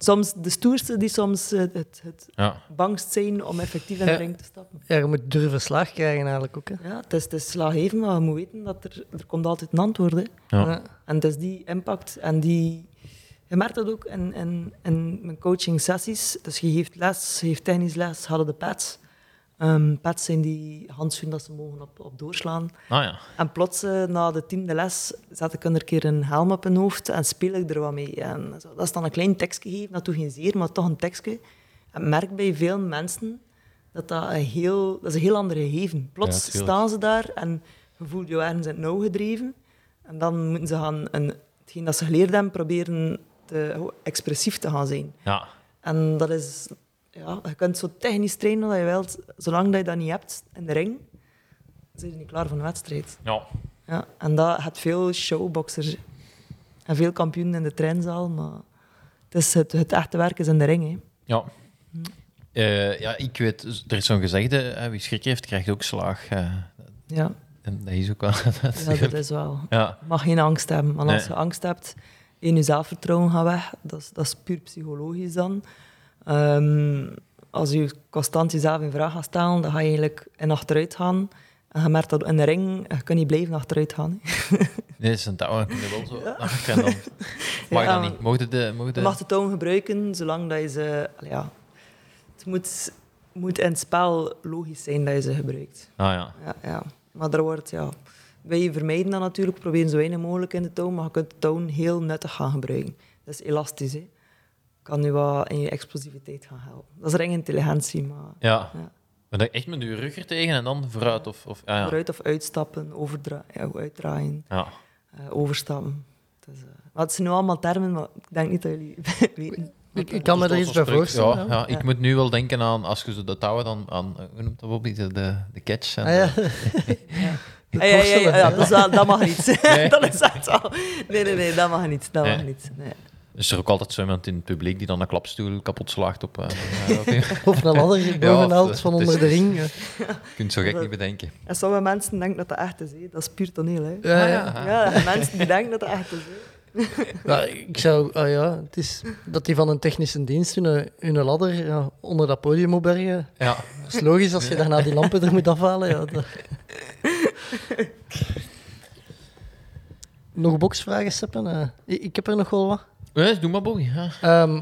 Soms de stoerste die soms het, het Ja. bangst zijn om effectief in de Ja. ring te stappen. Ja, je moet durven slaag krijgen eigenlijk ook. Hè. Ja, het is, het is maar je moet weten dat er, er komt altijd een antwoord komt. Ja. Ja. En het is die impact en die... Je merkt dat ook in, in, in mijn coaching sessies. Dus je geeft les, je geeft technisch les, hadden de pads. Ehm, pads zijn die handschoenen dat ze mogen op, op doorslaan. Ah ja. En plots, eh, na de tiende les, zet ik een keer een helm op hun hoofd en speel ik er wat mee. En zo, dat is dan een klein tekstje geven, dat doet geen zeer, maar toch een tekstje. En merk bij veel mensen dat dat een heel, dat is een heel andere gegeven. Plots Ja, staan ze daar en je voelt je ergens in het nauw gedreven. En dan moeten ze gaan een, hetgeen dat ze geleerd hebben, proberen te, expressief te gaan zijn. Ja. En dat is... Ja, je kunt zo technisch trainen dat je wilt. Zolang dat je dat niet hebt in de ring, zijn je niet klaar voor een wedstrijd. Ja. Ja, en dat heeft veel showboxers en veel kampioenen in de treinzaal, maar het, is het, het echte werk is in de ring. Hè. Ja. Eh, ja, ik weet, er is zo'n gezegde, hè, wie schrik heeft, krijgt ook slaag. eh, Ja, en dat is ook wel... ja, dat is wel. ja. Je mag geen angst hebben, want als Nee. je angst hebt, in je zelfvertrouwen gaat weg. Dat is, dat is puur psychologisch dan. Ehm, als je constant jezelf in vraag gaat stellen, dan ga je eigenlijk in achteruit gaan. En je merkt dat in de ring, je kunt niet blijven achteruit gaan. Nee, dat is een touw, kun je wel zo dan... Mag Ja, dat niet? Mocht de... Je mag de toon gebruiken, zolang dat je ze... Ja, het moet, moet in het spel logisch zijn dat je ze gebruikt. Ah ja. Ja, ja. Maar er wordt, ja... Wij vermijden dat natuurlijk, proberen zo weinig mogelijk in de toon, maar je kunt de toon heel nuttig gaan gebruiken. Dat is elastisch, hè. Kan je wat in je explosiviteit gaan helpen. Dat is ringintelligentie, maar Ja. Ja. Maar dan echt met je rug er tegen en dan vooruit of... of ja, ja. vooruit of uitstappen, overdra ja, uitdraaien, ja. eh, overstappen. Het, is, eh, maar het zijn nu allemaal termen, maar ik denk niet dat jullie weten. Ik, ik kan me er iets bij voorstellen. Ja, Ja. ja, ik moet nu wel denken aan, als je zo de touwen dan aan... eh, Hoe noemt dat Bobby? De, de, de catch. En, Ah, ja. Ja, ja, ja, ja, ja, dat, is wel- dat mag niet. Nee. dat is echt wel... Nee, nee, nee, dat mag niet. Dat mag niet. Nee. Is er ook altijd zo iemand in het publiek die dan een klapstoel kapot slaagt op... eh, ja, oké. Of een ladder bovenhaalt of, van is- onder de ring. ja. Je kunt zo gek niet bedenken. En sommige mensen denken dat dat echt is. Hè. Dat is puur toneel. Hè. Ja, Ah, ja. Ja, er zijn mensen die denken dat dat echt is. Ja, ik zou, ah ja, het is dat die van een technische dienst hun, hun ladder ja, onder dat podium moet bergen. Ja. Dat is logisch als je daarna die lampen er moet afhalen. Ja, dat... Nog boksvragen, Seppen? Eh, ik, ik heb er nog wel wat. Ja, doe maar, Bobby. Ja. Ehm,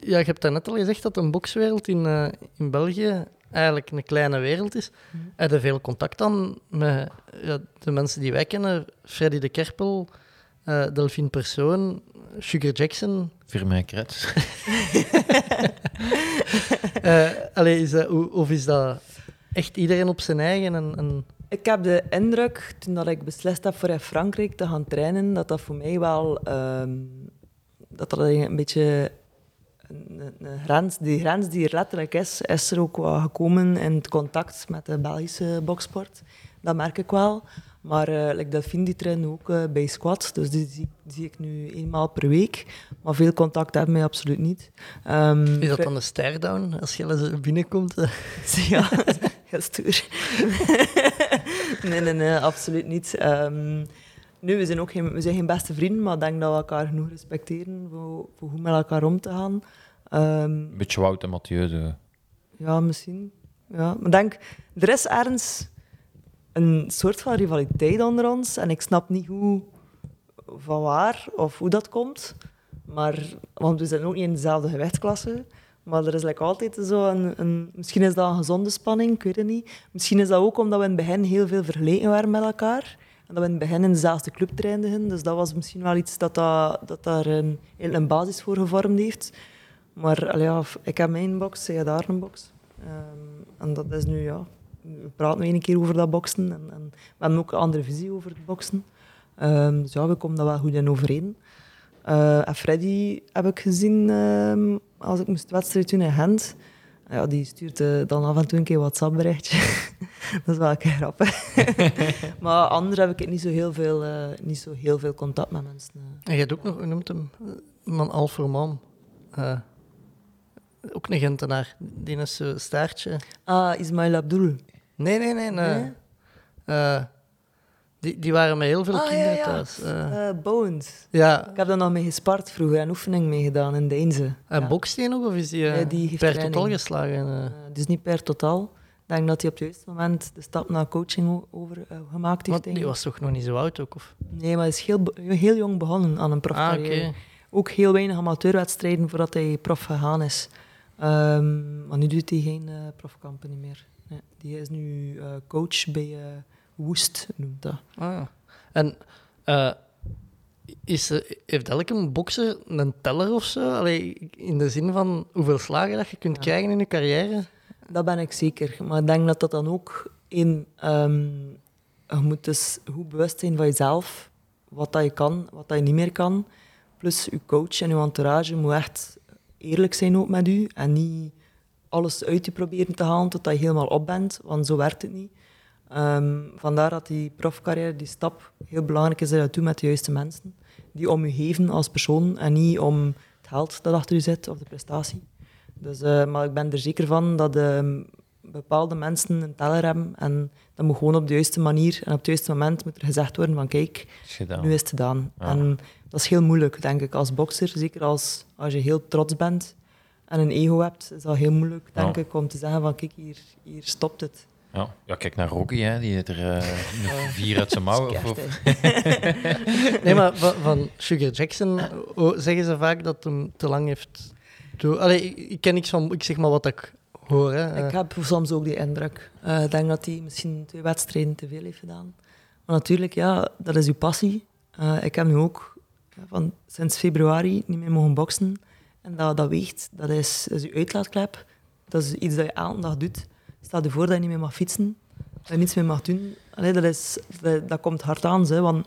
ja, je hebt daarnet al gezegd dat een bokswereld in, eh, in België eigenlijk een kleine wereld is. Heb je veel contact dan met ja, de mensen die wij kennen? Freddy de Kerpel, eh Delphine Persoon, Sugar Jackson. Firma Kret. Eh, allee, is dat, of is dat echt iedereen op zijn eigen? En, en... Ik heb de indruk, toen dat ik beslist heb voor in Frankrijk te gaan trainen, dat dat voor mij wel... ehm, dat dat een beetje... Een, een- grens, die grens die er letterlijk is, is er ook wel gekomen in het contact met de Belgische boksport. Dat merk ik wel. Maar uh, like Delphine die trainen ook eh, bij squats, dus die zie, ik nu eenmaal per week. Maar veel contact hebben wij absoluut niet. Ehm, Is dat dan een stare-down als je binnenkomt? eh? ja, heel stoer. nee, nee, nee, absoluut niet. Ehm, nu, we zijn ook geen, we zijn geen beste vrienden, maar ik denk dat we elkaar genoeg respecteren voor, voor hoe met elkaar om te gaan. Een beetje Wout en Mathieu. Ja, misschien. Ja, maar denk, er is ergens een soort van rivaliteit onder ons en ik snap niet hoe, van waar of hoe dat komt. Maar, want we zijn ook niet in dezelfde gewichtsklasse. Maar er is like altijd zo een, een... Misschien is dat een gezonde spanning, ik weet het niet. Misschien is dat ook omdat we in het begin heel veel vergeleken waren met elkaar. Dat we in het begin in dezelfde club trainden. Dus dat was misschien wel iets dat, dat, dat daar een, een basis voor gevormd heeft. Maar ja, ik heb mijn box, zij heeft daar een box. Ehm, en dat is nu, ja... We praten nu een keer over dat boksen. En, en we hebben ook een andere visie over het boksen. Ehm, dus ja, we komen daar wel goed in overeen. Eh, en Freddy heb ik gezien ehm, als ik moest wedstrijd doen in Gent. Ja, die stuurt eh, dan af en toe een keer een WhatsApp-berichtje. dat is wel een keer grappig. maar anders heb ik niet zo heel veel, eh, niet zo heel veel contact met mensen. eh. En je hebt ook nog, hoe noemt hem? Man Alforman. Eh ook een Gentenaar. Die is zo'n staartje. Ah, Ismail Abdul. Nee, nee, nee. nee. Nee? Die, die waren met heel veel Ah, kinderen ja. thuis. Eh, Eh, Bones. ja. Ik heb daar nog mee gespart vroeger en oefening mee gedaan in Deinze. En ja. bokst die nog, of is die, heeft per training. totaal geslagen? dus niet per totaal. Ik denk dat hij op het juiste moment de stap naar coaching over, gemaakt heeft. Want die was toch nog niet zo oud ook? Of? Nee, maar hij is heel, heel jong begonnen aan een Ah, profcarrière. oké. Ook heel weinig amateurwedstrijden voordat hij prof gegaan is. Ehm, maar nu doet hij geen eh profkampen meer. Nee, die is nu coach bij Woest, noemt dat. Ah, ja. En eh, is, er- heeft elke bokser een teller of zo? Allee, in de zin van hoeveel slagen dat je kunt Ja. krijgen in je carrière? Dat ben ik zeker. Maar ik denk dat dat dan ook in... ehm, je moet dus goed bewust zijn van jezelf. Wat dat je kan, wat dat je niet meer kan. Plus je coach en je entourage moet echt eerlijk zijn ook met u. En niet alles uit je proberen te halen totdat je helemaal op bent. Want zo werkt het niet. Ehm, vandaar dat die profcarrière, die stap, heel belangrijk is dat je dat doet met de juiste mensen. Die om je geven als persoon en niet om het geld dat achter je zit of de prestatie. Dus, eh, maar ik ben er zeker van dat ehm, bepaalde mensen een teller hebben en dat moet gewoon op de juiste manier en op het juiste moment moet er gezegd worden van kijk, Is nu is het gedaan. Ja. En dat is heel moeilijk, denk ik, als bokser. Zeker als, als je heel trots bent en een ego hebt, is dat heel moeilijk, denk Ja. ik, om te zeggen van kijk, hier, hier stopt het. Ja. ja, kijk naar Rocky, hè. die heeft er eh, een vier uit zijn mouwen. Nee, maar van, van Sugar Jackson zeggen ze vaak dat hem te lang heeft... door- Allee, ik, ken niks van... Ik zeg maar wat ik hoor. Hè. Ik heb soms ook die indruk. Eh, ik denk dat hij misschien twee wedstrijden te veel heeft gedaan. Maar natuurlijk, ja, dat is uw passie. Eh, ik heb nu ook ja, van sinds februari niet meer mogen boksen. En dat, dat weegt, dat is, is uw uitlaatklep. Dat is iets dat je elke dag doet. Stel je voor dat je niet meer mag fietsen, dat je niets meer mag doen. Dat, is, dat, komt hard aan, hè, want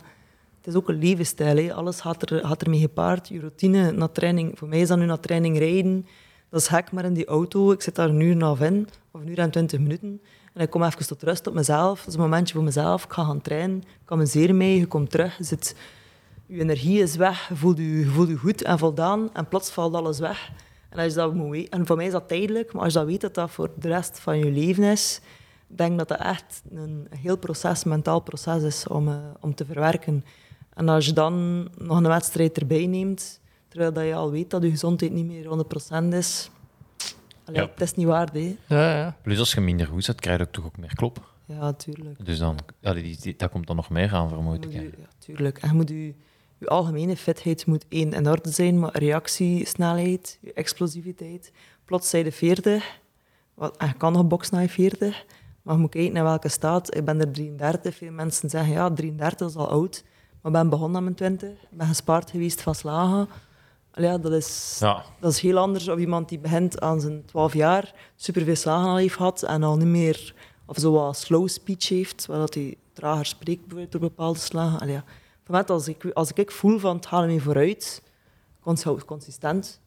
het is ook een levensstijl. Alles gaat, er, gaat ermee gepaard. Je routine naar training. Voor mij is dat nu naar training rijden. Dat is gek, maar in die auto, ik zit daar een uur en in, of een uur en twintig minuten. En ik kom even tot rust op mezelf. Dat is een momentje voor mezelf. Ik ga gaan trainen. Ik amuseer mee. Je komt terug. Je, zit, je energie is weg. Je voelt je, je voelt je goed en voldaan. En plots valt alles weg. En, als je dat moet weten, en voor mij is dat tijdelijk, maar als je dat weet dat dat voor de rest van je leven is, ik denk dat dat echt een heel proces, mentaal proces is om, eh, om te verwerken. En als je dan nog een wedstrijd erbij neemt, terwijl dat je al weet dat je gezondheid niet meer 100% is, allee, Ja. het is niet waard, hè. Ja, ja. Plus als je minder goed zet, krijg je ook toch ook meer klop. Ja, tuurlijk. Dus dan, ja, die, die- dat komt dan nog meer aan, vermoed ik. Ja, tuurlijk. En je moet je, je algemene fitheid moet één in orde zijn, maar reactiesnelheid, je explosiviteit. Plots zijn de 40, wat, en je kan nog boksen naar je 40, maar je moet kijken naar welke staat. Ik ben er 33, veel mensen zeggen ja, 33 is al oud, maar ik ben begonnen aan mijn 20, ik ben gespaard geweest van slagen. Ja, dat is, Ja, dat is heel anders op iemand die begint aan zijn 12 jaar, superveel slagen al heeft gehad en al niet meer, of zo wat slow speech heeft, waar dat hij trager spreekt door bepaalde slagen. Allee, ja. Het als ik, als ik voel van het halen me vooruit, cons- consistent,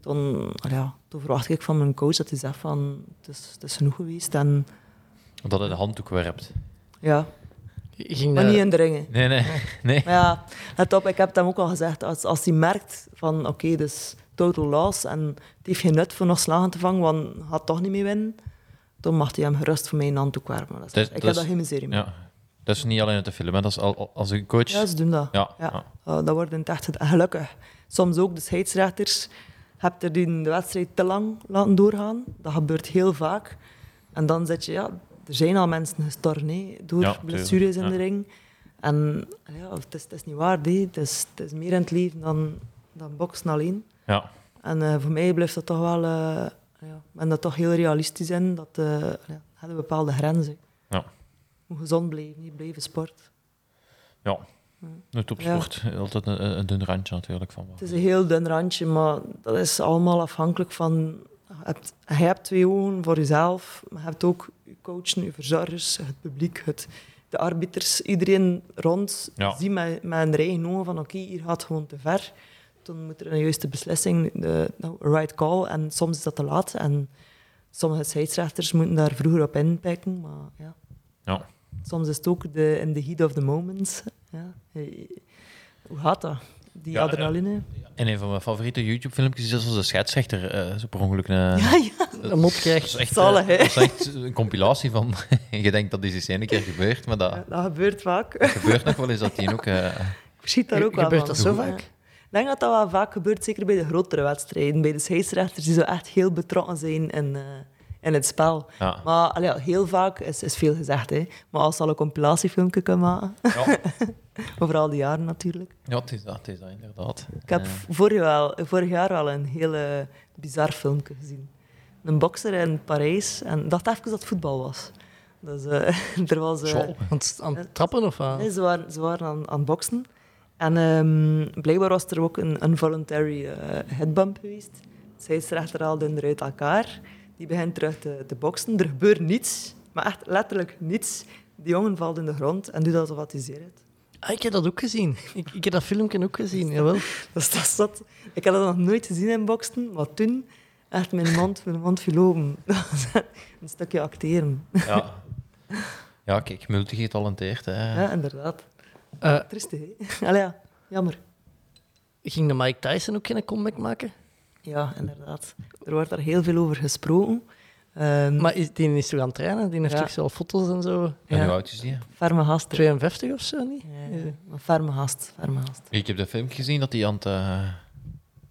dan, ja, dan verwacht ik van mijn coach dat hij zegt van het is, het is genoeg geweest en dat hij de handdoek werpt. ja, Ging maar dat- niet indringen. Nee, nee. nee. Maar ja, let op, ik heb het hem ook al gezegd. Als, als hij merkt van oké, dus total loss en het heeft geen nut voor nog slagen te vangen, want hij gaat toch niet meer winnen, dan mag hij hem gerust voor mij een handdoek werpen. Dat- ik heb daar geen miserie mee. Ja. Dat is niet alleen uit de film, hè. dat is al, al- als een coach. Ja, ze doen dat. Ja, Ja. Uh, dat wordt in het echt. Gelukkig. Soms ook de scheidsrechters. Heb er die de wedstrijd te lang laten doorgaan. Dat gebeurt heel vaak. En dan zit je, ja, er zijn al mensen gestorven door Ja, blessures in de ring. En ja, het, is, het is niet waar. Het, is, het is meer in het leven dan, dan boksen alleen. Ja. En eh, voor mij blijft dat toch wel... eh ja, ben dat toch heel realistisch in. Dat eh ja, hebben bepaalde grenzen. Ja. Moet gezond blijven, niet blijven sport. ja. De topsport, altijd een, een dun randje natuurlijk. Van. Het is een heel dun randje, maar dat is allemaal afhankelijk van... Je hebt, je hebt twee ogen voor jezelf, maar je hebt ook je coachen, je verzorgers, het publiek, het, de arbiters. Iedereen rond Ja. ziet met, met een eigen ogen van oké, hier gaat het gewoon te ver. Dan moet er een juiste beslissing, de nou, right call, en soms is dat te laat. En sommige scheidsrechters moeten daar vroeger op inpikken, maar ja. Ja. Soms is het ook de, in the heat of the moment. Ja. Hoe gaat dat? Die Ja, adrenaline? En een van mijn favoriete YouTube-filmpjes is als de scheidsrechter eh zo per ongeluk een, Ja, ja. een Dat is krijgt. echt, Zalig, eh, hè? dat is echt een compilatie van... je denkt dat dit eens één keer gebeurt, maar dat Ja, dat gebeurt vaak. gebeurt nog wel eens dat die ook... eh, Ik verschiet daar ook wel Gebeurt van. dat zo Ja. vaak? Ik denk dat dat wel vaak gebeurt, zeker bij de grotere wedstrijden. Bij de scheidsrechters die zo echt heel betrokken zijn eh, in het spel. ja. Maar allee, heel vaak is, is veel gezegd. Hè. Maar als ze al een compilatiefilmpje kunnen maken, Ja. over al die jaren natuurlijk. ja, het is dat, het is dat inderdaad. Ik heb vorig, wel, vorig jaar wel een heel eh, bizar filmpje gezien. Een bokser in Parijs en dacht even dat het voetbal was. Dus, eh, er was... Want aan het trappen of wat? Nee, ze waren, ze waren aan, aan het boksen. En ehm, blijkbaar was er ook een involuntary eh headbump geweest. De scheidsrechter haalde hen eruit elkaar. Die begint terug te, te boksen. Er gebeurt niets, maar echt letterlijk niets. Die jongen valt in de grond en doet alsof hij zeer heeft. Ah, ik heb dat ook gezien. Ik, ik heb dat filmpje ook gezien, jawel. Dus dat zat... Ik had dat nog nooit gezien in boksen, maar toen echt mijn mond, mijn mond viel open. Dat een stukje acteren. Ja. ja, kijk, multigetalenteerd. Hè. Ja, inderdaad. Eh, Triestig, hè? Allee, ja. Jammer. ging de Mike Tyson ook geen comeback maken? Ja, inderdaad. Er wordt daar heel veel over gesproken. Ehm, Maar is, die is toch aan het trainen? Die heeft Ja. toch zo foto's en zo? En Ja. hoe oud is die? ferme gast. hè. 52 of zo, niet? Ja, ja. Maar ferme gast, ferme gast. Ik heb de film gezien dat hij aan het, eh,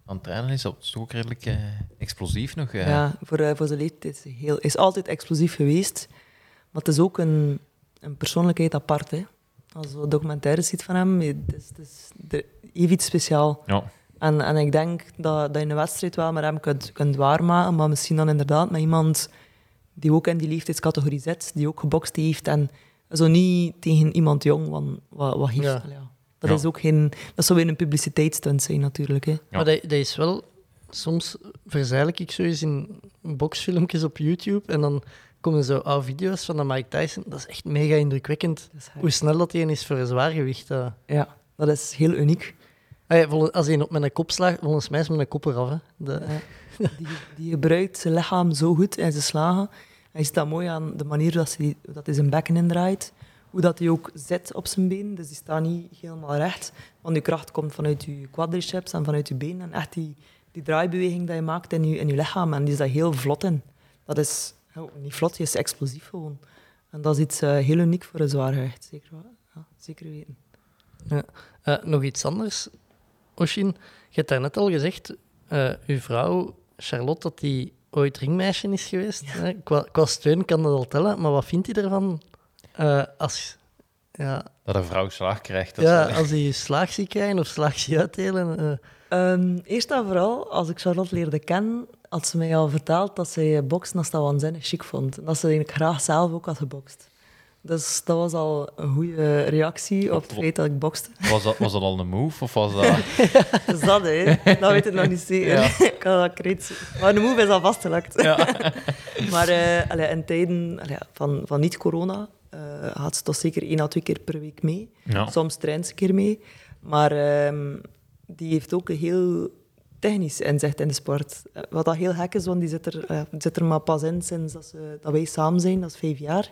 aan het trainen is. Dat is toch ook redelijk eh, explosief nog. eh. Ja, voor, voor zijn leeftijd is hij heel, is altijd explosief geweest. Maar het is ook een, een persoonlijkheid apart. Hè. Als je documentaires ziet van hem, het is, het is, er heeft iets speciaals. Ja. En, en ik denk dat, dat je een wedstrijd wel met hem kunt, kunt waarmaken, maar misschien dan inderdaad met iemand die ook in die leeftijdscategorie zit, die ook gebokst heeft en zo niet tegen iemand jong, want wat, wat heeft... Ja. Ja. Dat, Ja. is ook geen, dat zou weer een publiciteitsstunt zijn natuurlijk. Hè. Ja. Maar dat, dat is wel... Soms verzeilig ik zo eens in boxfilmpjes op YouTube en dan komen zo oude video's van de Mike Tyson. Dat is echt mega indrukwekkend. Hoe snel dat hij is voor een zwaargewicht. eh. Ja, dat is heel uniek. Ah ja, als hij op met een kop slaagt, volgens mij is met een kop eraf. Hè. De, Ja. Die, die gebruikt zijn lichaam zo goed in zijn slagen. Hij ziet dat mooi aan de manier dat, hij, dat hij zijn bekken indraait. Hoe dat hij ook zit op zijn been. Dus die staat niet helemaal recht. Want die kracht komt vanuit je quadriceps en vanuit je been. En echt die, die draaibeweging die je maakt in je, in je lichaam. En die is daar heel vlot in. Dat is oh, niet vlot, die is explosief gewoon. En dat is iets eh, heel uniek voor een zwaargewicht. Zeker, ja, zeker weten. Eh, nog iets anders, Oshin. Je hebt daarnet al gezegd, eh uw vrouw Charlotte, dat die ooit ringmeisje is geweest. Hè? Qua, qua steun kan dat al tellen, maar wat vindt hij ervan eh, als, ja, Dat een vrouw slaag krijgt. Dat ja, ze- als hij slaag ziet krijgen of slaag ziet uitdelen? eh, Ehm, eerst en vooral, als ik Charlotte leerde kennen, had ze mij al verteld dat zij boksen als dat waanzinnig chic vond. En dat ze eigenlijk graag zelf ook had gebokst. Dus dat was al een goede reactie op het feit dat ik bokste. was, dat, was dat al een move? Of was dat... Dus dat, hè. Dat weet ik nog niet zeker. ik kan dat kreet... Maar de move is al vastgelegd. maar eh, allee, in tijden allee, van, van niet-corona eh, gaat ze toch zeker één à twee keer per week mee. Ja. Soms traint ze een keer mee. Maar ehm, die heeft ook een heel technisch inzicht in de sport. Eh, Wat dat heel gek is, want die zit er, zit er maar pas in sinds dat, ze, dat wij samen zijn, dat is vijf jaar.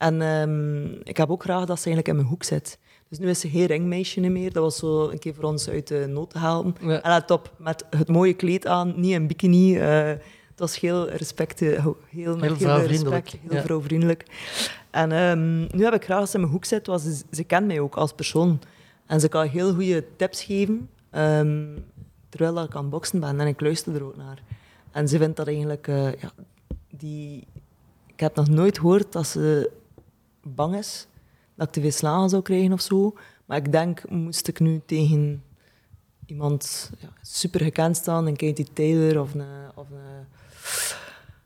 En ehm, ik heb ook graag dat ze eigenlijk in mijn hoek zit. Dus nu is ze geen ringmeisje meer. Dat was zo een keer voor ons uit de nood te helpen. Ja. En let op, met het mooie kleed aan, niet in bikini. eh het was heel respect, eh, heel, heel, Heel vrouwvriendelijk, respect, heel ja. vrouwvriendelijk. En ehm, nu heb ik graag dat ze in mijn hoek zit, want ze, ze kent mij ook als persoon. En ze kan heel goede tips geven, ehm, terwijl ik aan het boksen ben. En ik luister er ook naar. En ze vindt dat eigenlijk... eh, ja, die... Ik heb nog nooit gehoord dat ze bang is dat ik te veel slagen zou krijgen of zo. Maar ik denk, moest ik nu tegen iemand ja, super gekend staan, een Katie Taylor of een... Of een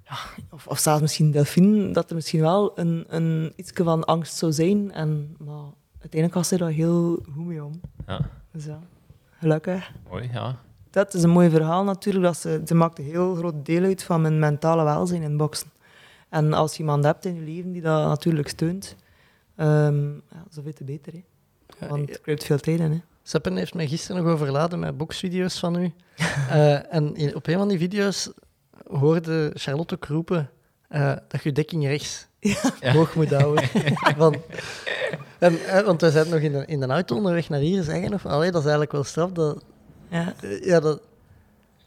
ja, of, of zelfs misschien Delphine, dat er misschien wel een, een iets van angst zou zijn. En, maar uiteindelijk was ze daar heel goed mee om. Ja. Dus ja, gelukkig. Mooi, ja. Dat is een mooi verhaal natuurlijk. Dat ze, ze maakt een heel groot deel uit van mijn mentale welzijn in boksen. En als je iemand hebt in je leven die dat natuurlijk steunt, um, ja, zoveel te beter. Hè. Want het kruipt veel tijd in. Hè. Seppen heeft mij gisteren nog overladen met boxvideo's van u. Eh, en op een van die video's hoorde Charlotte ook roepen eh, dat je dekking rechts hoog moet houden. van, en, eh, want we zijn nog in de, in de auto onderweg naar hier zeggen of allee, dat is eigenlijk wel straf dat, Ja. ja, dat,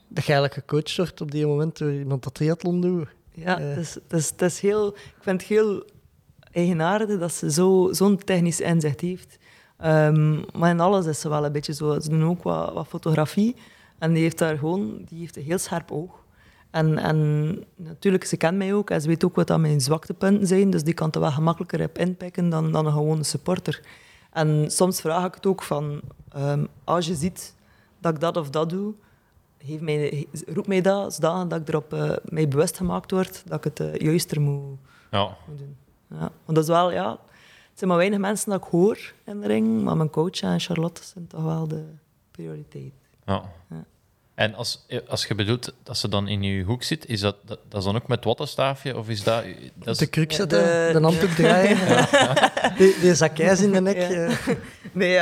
dat je eigenlijk gecoacht wordt op die moment door iemand dat triathlon doet. Ja, het is, het is heel, ik vind het heel eigenaardig dat ze zo- zo'n technisch inzicht heeft. Ehm, maar in alles is ze wel een beetje zo. Ze doen ook wat, wat fotografie. En die heeft daar gewoon die heeft een heel scherp oog. En, en natuurlijk, ze kent mij ook en ze weet ook wat dat mijn zwaktepunten zijn. Dus die kan er wel gemakkelijker op inpikken dan, dan een gewone supporter. En soms vraag ik het ook van, ehm, als je ziet dat ik dat of dat doe, geef mij, roep mij dat, zodanig dat ik erop eh, mij bewust gemaakt word dat ik het eh, juister moet, Ja. moet doen. Ja. Want dat is wel, ja, het zijn maar weinig mensen dat ik hoor in de ring, maar mijn coach en Charlotte zijn toch wel de prioriteit. ja. Ja. En als, als je bedoelt dat ze dan in je hoek zit, is dat, dat, dat is dan ook met wattenstaafje? Of is dat... dat is, de kruk Ja, zetten, de- de, handdoek draaien, die zakijs in de nek. Ja. eh. Nee,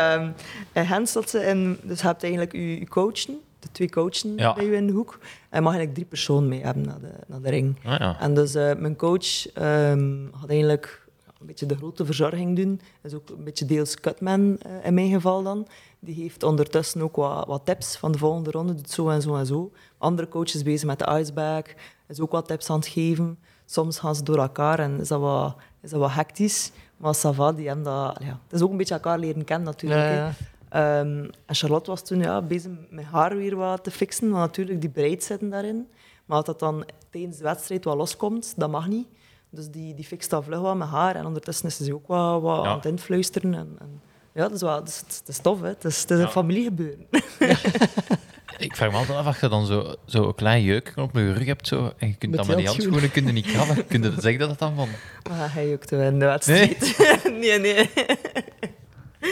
in Gent zat ze in... Dus je hebt eigenlijk je, je coachen, de twee coachen Ja. bij je in de hoek. En mag eigenlijk drie personen mee hebben naar de, naar de ring. Ah, ja. En dus eh, mijn coach ehm had eigenlijk een beetje de grote verzorging doen. Dat is ook een beetje deels cutman eh, in mijn geval dan. Die heeft ondertussen ook wat, wat tips van de volgende ronde. Doet zo en zo en zo. Andere coaches bezig met de icebag. Is ook wat tips aan het geven. Soms gaan ze door elkaar en is dat wat, is dat wat hectisch. Maar Sava, die hebben dat... Ja, het is ook een beetje elkaar leren kennen natuurlijk. Ja. Ehm, en Charlotte was toen ja, bezig met haar weer wat te fixen, want natuurlijk die breed zitten daarin. Maar als dat dan tijdens de wedstrijd wat loskomt, dat mag niet. Dus die, die fixt dat vlug wat met haar en ondertussen is ze ook wat, wat Ja. aan het influisteren. En, en, ja, dat is, wel, dat is, het is tof, hè. Het is, het is Ja. een familiegebeuren. Ik vraag me altijd af, als je dan zo, zo een klein jeuk op je rug hebt zo, en je kunt Met dan met die handschoenen kun je niet krabben. Kun je zeggen dat het dan van... Maar hij ook te winnen, de wedstrijd. Nee, nee.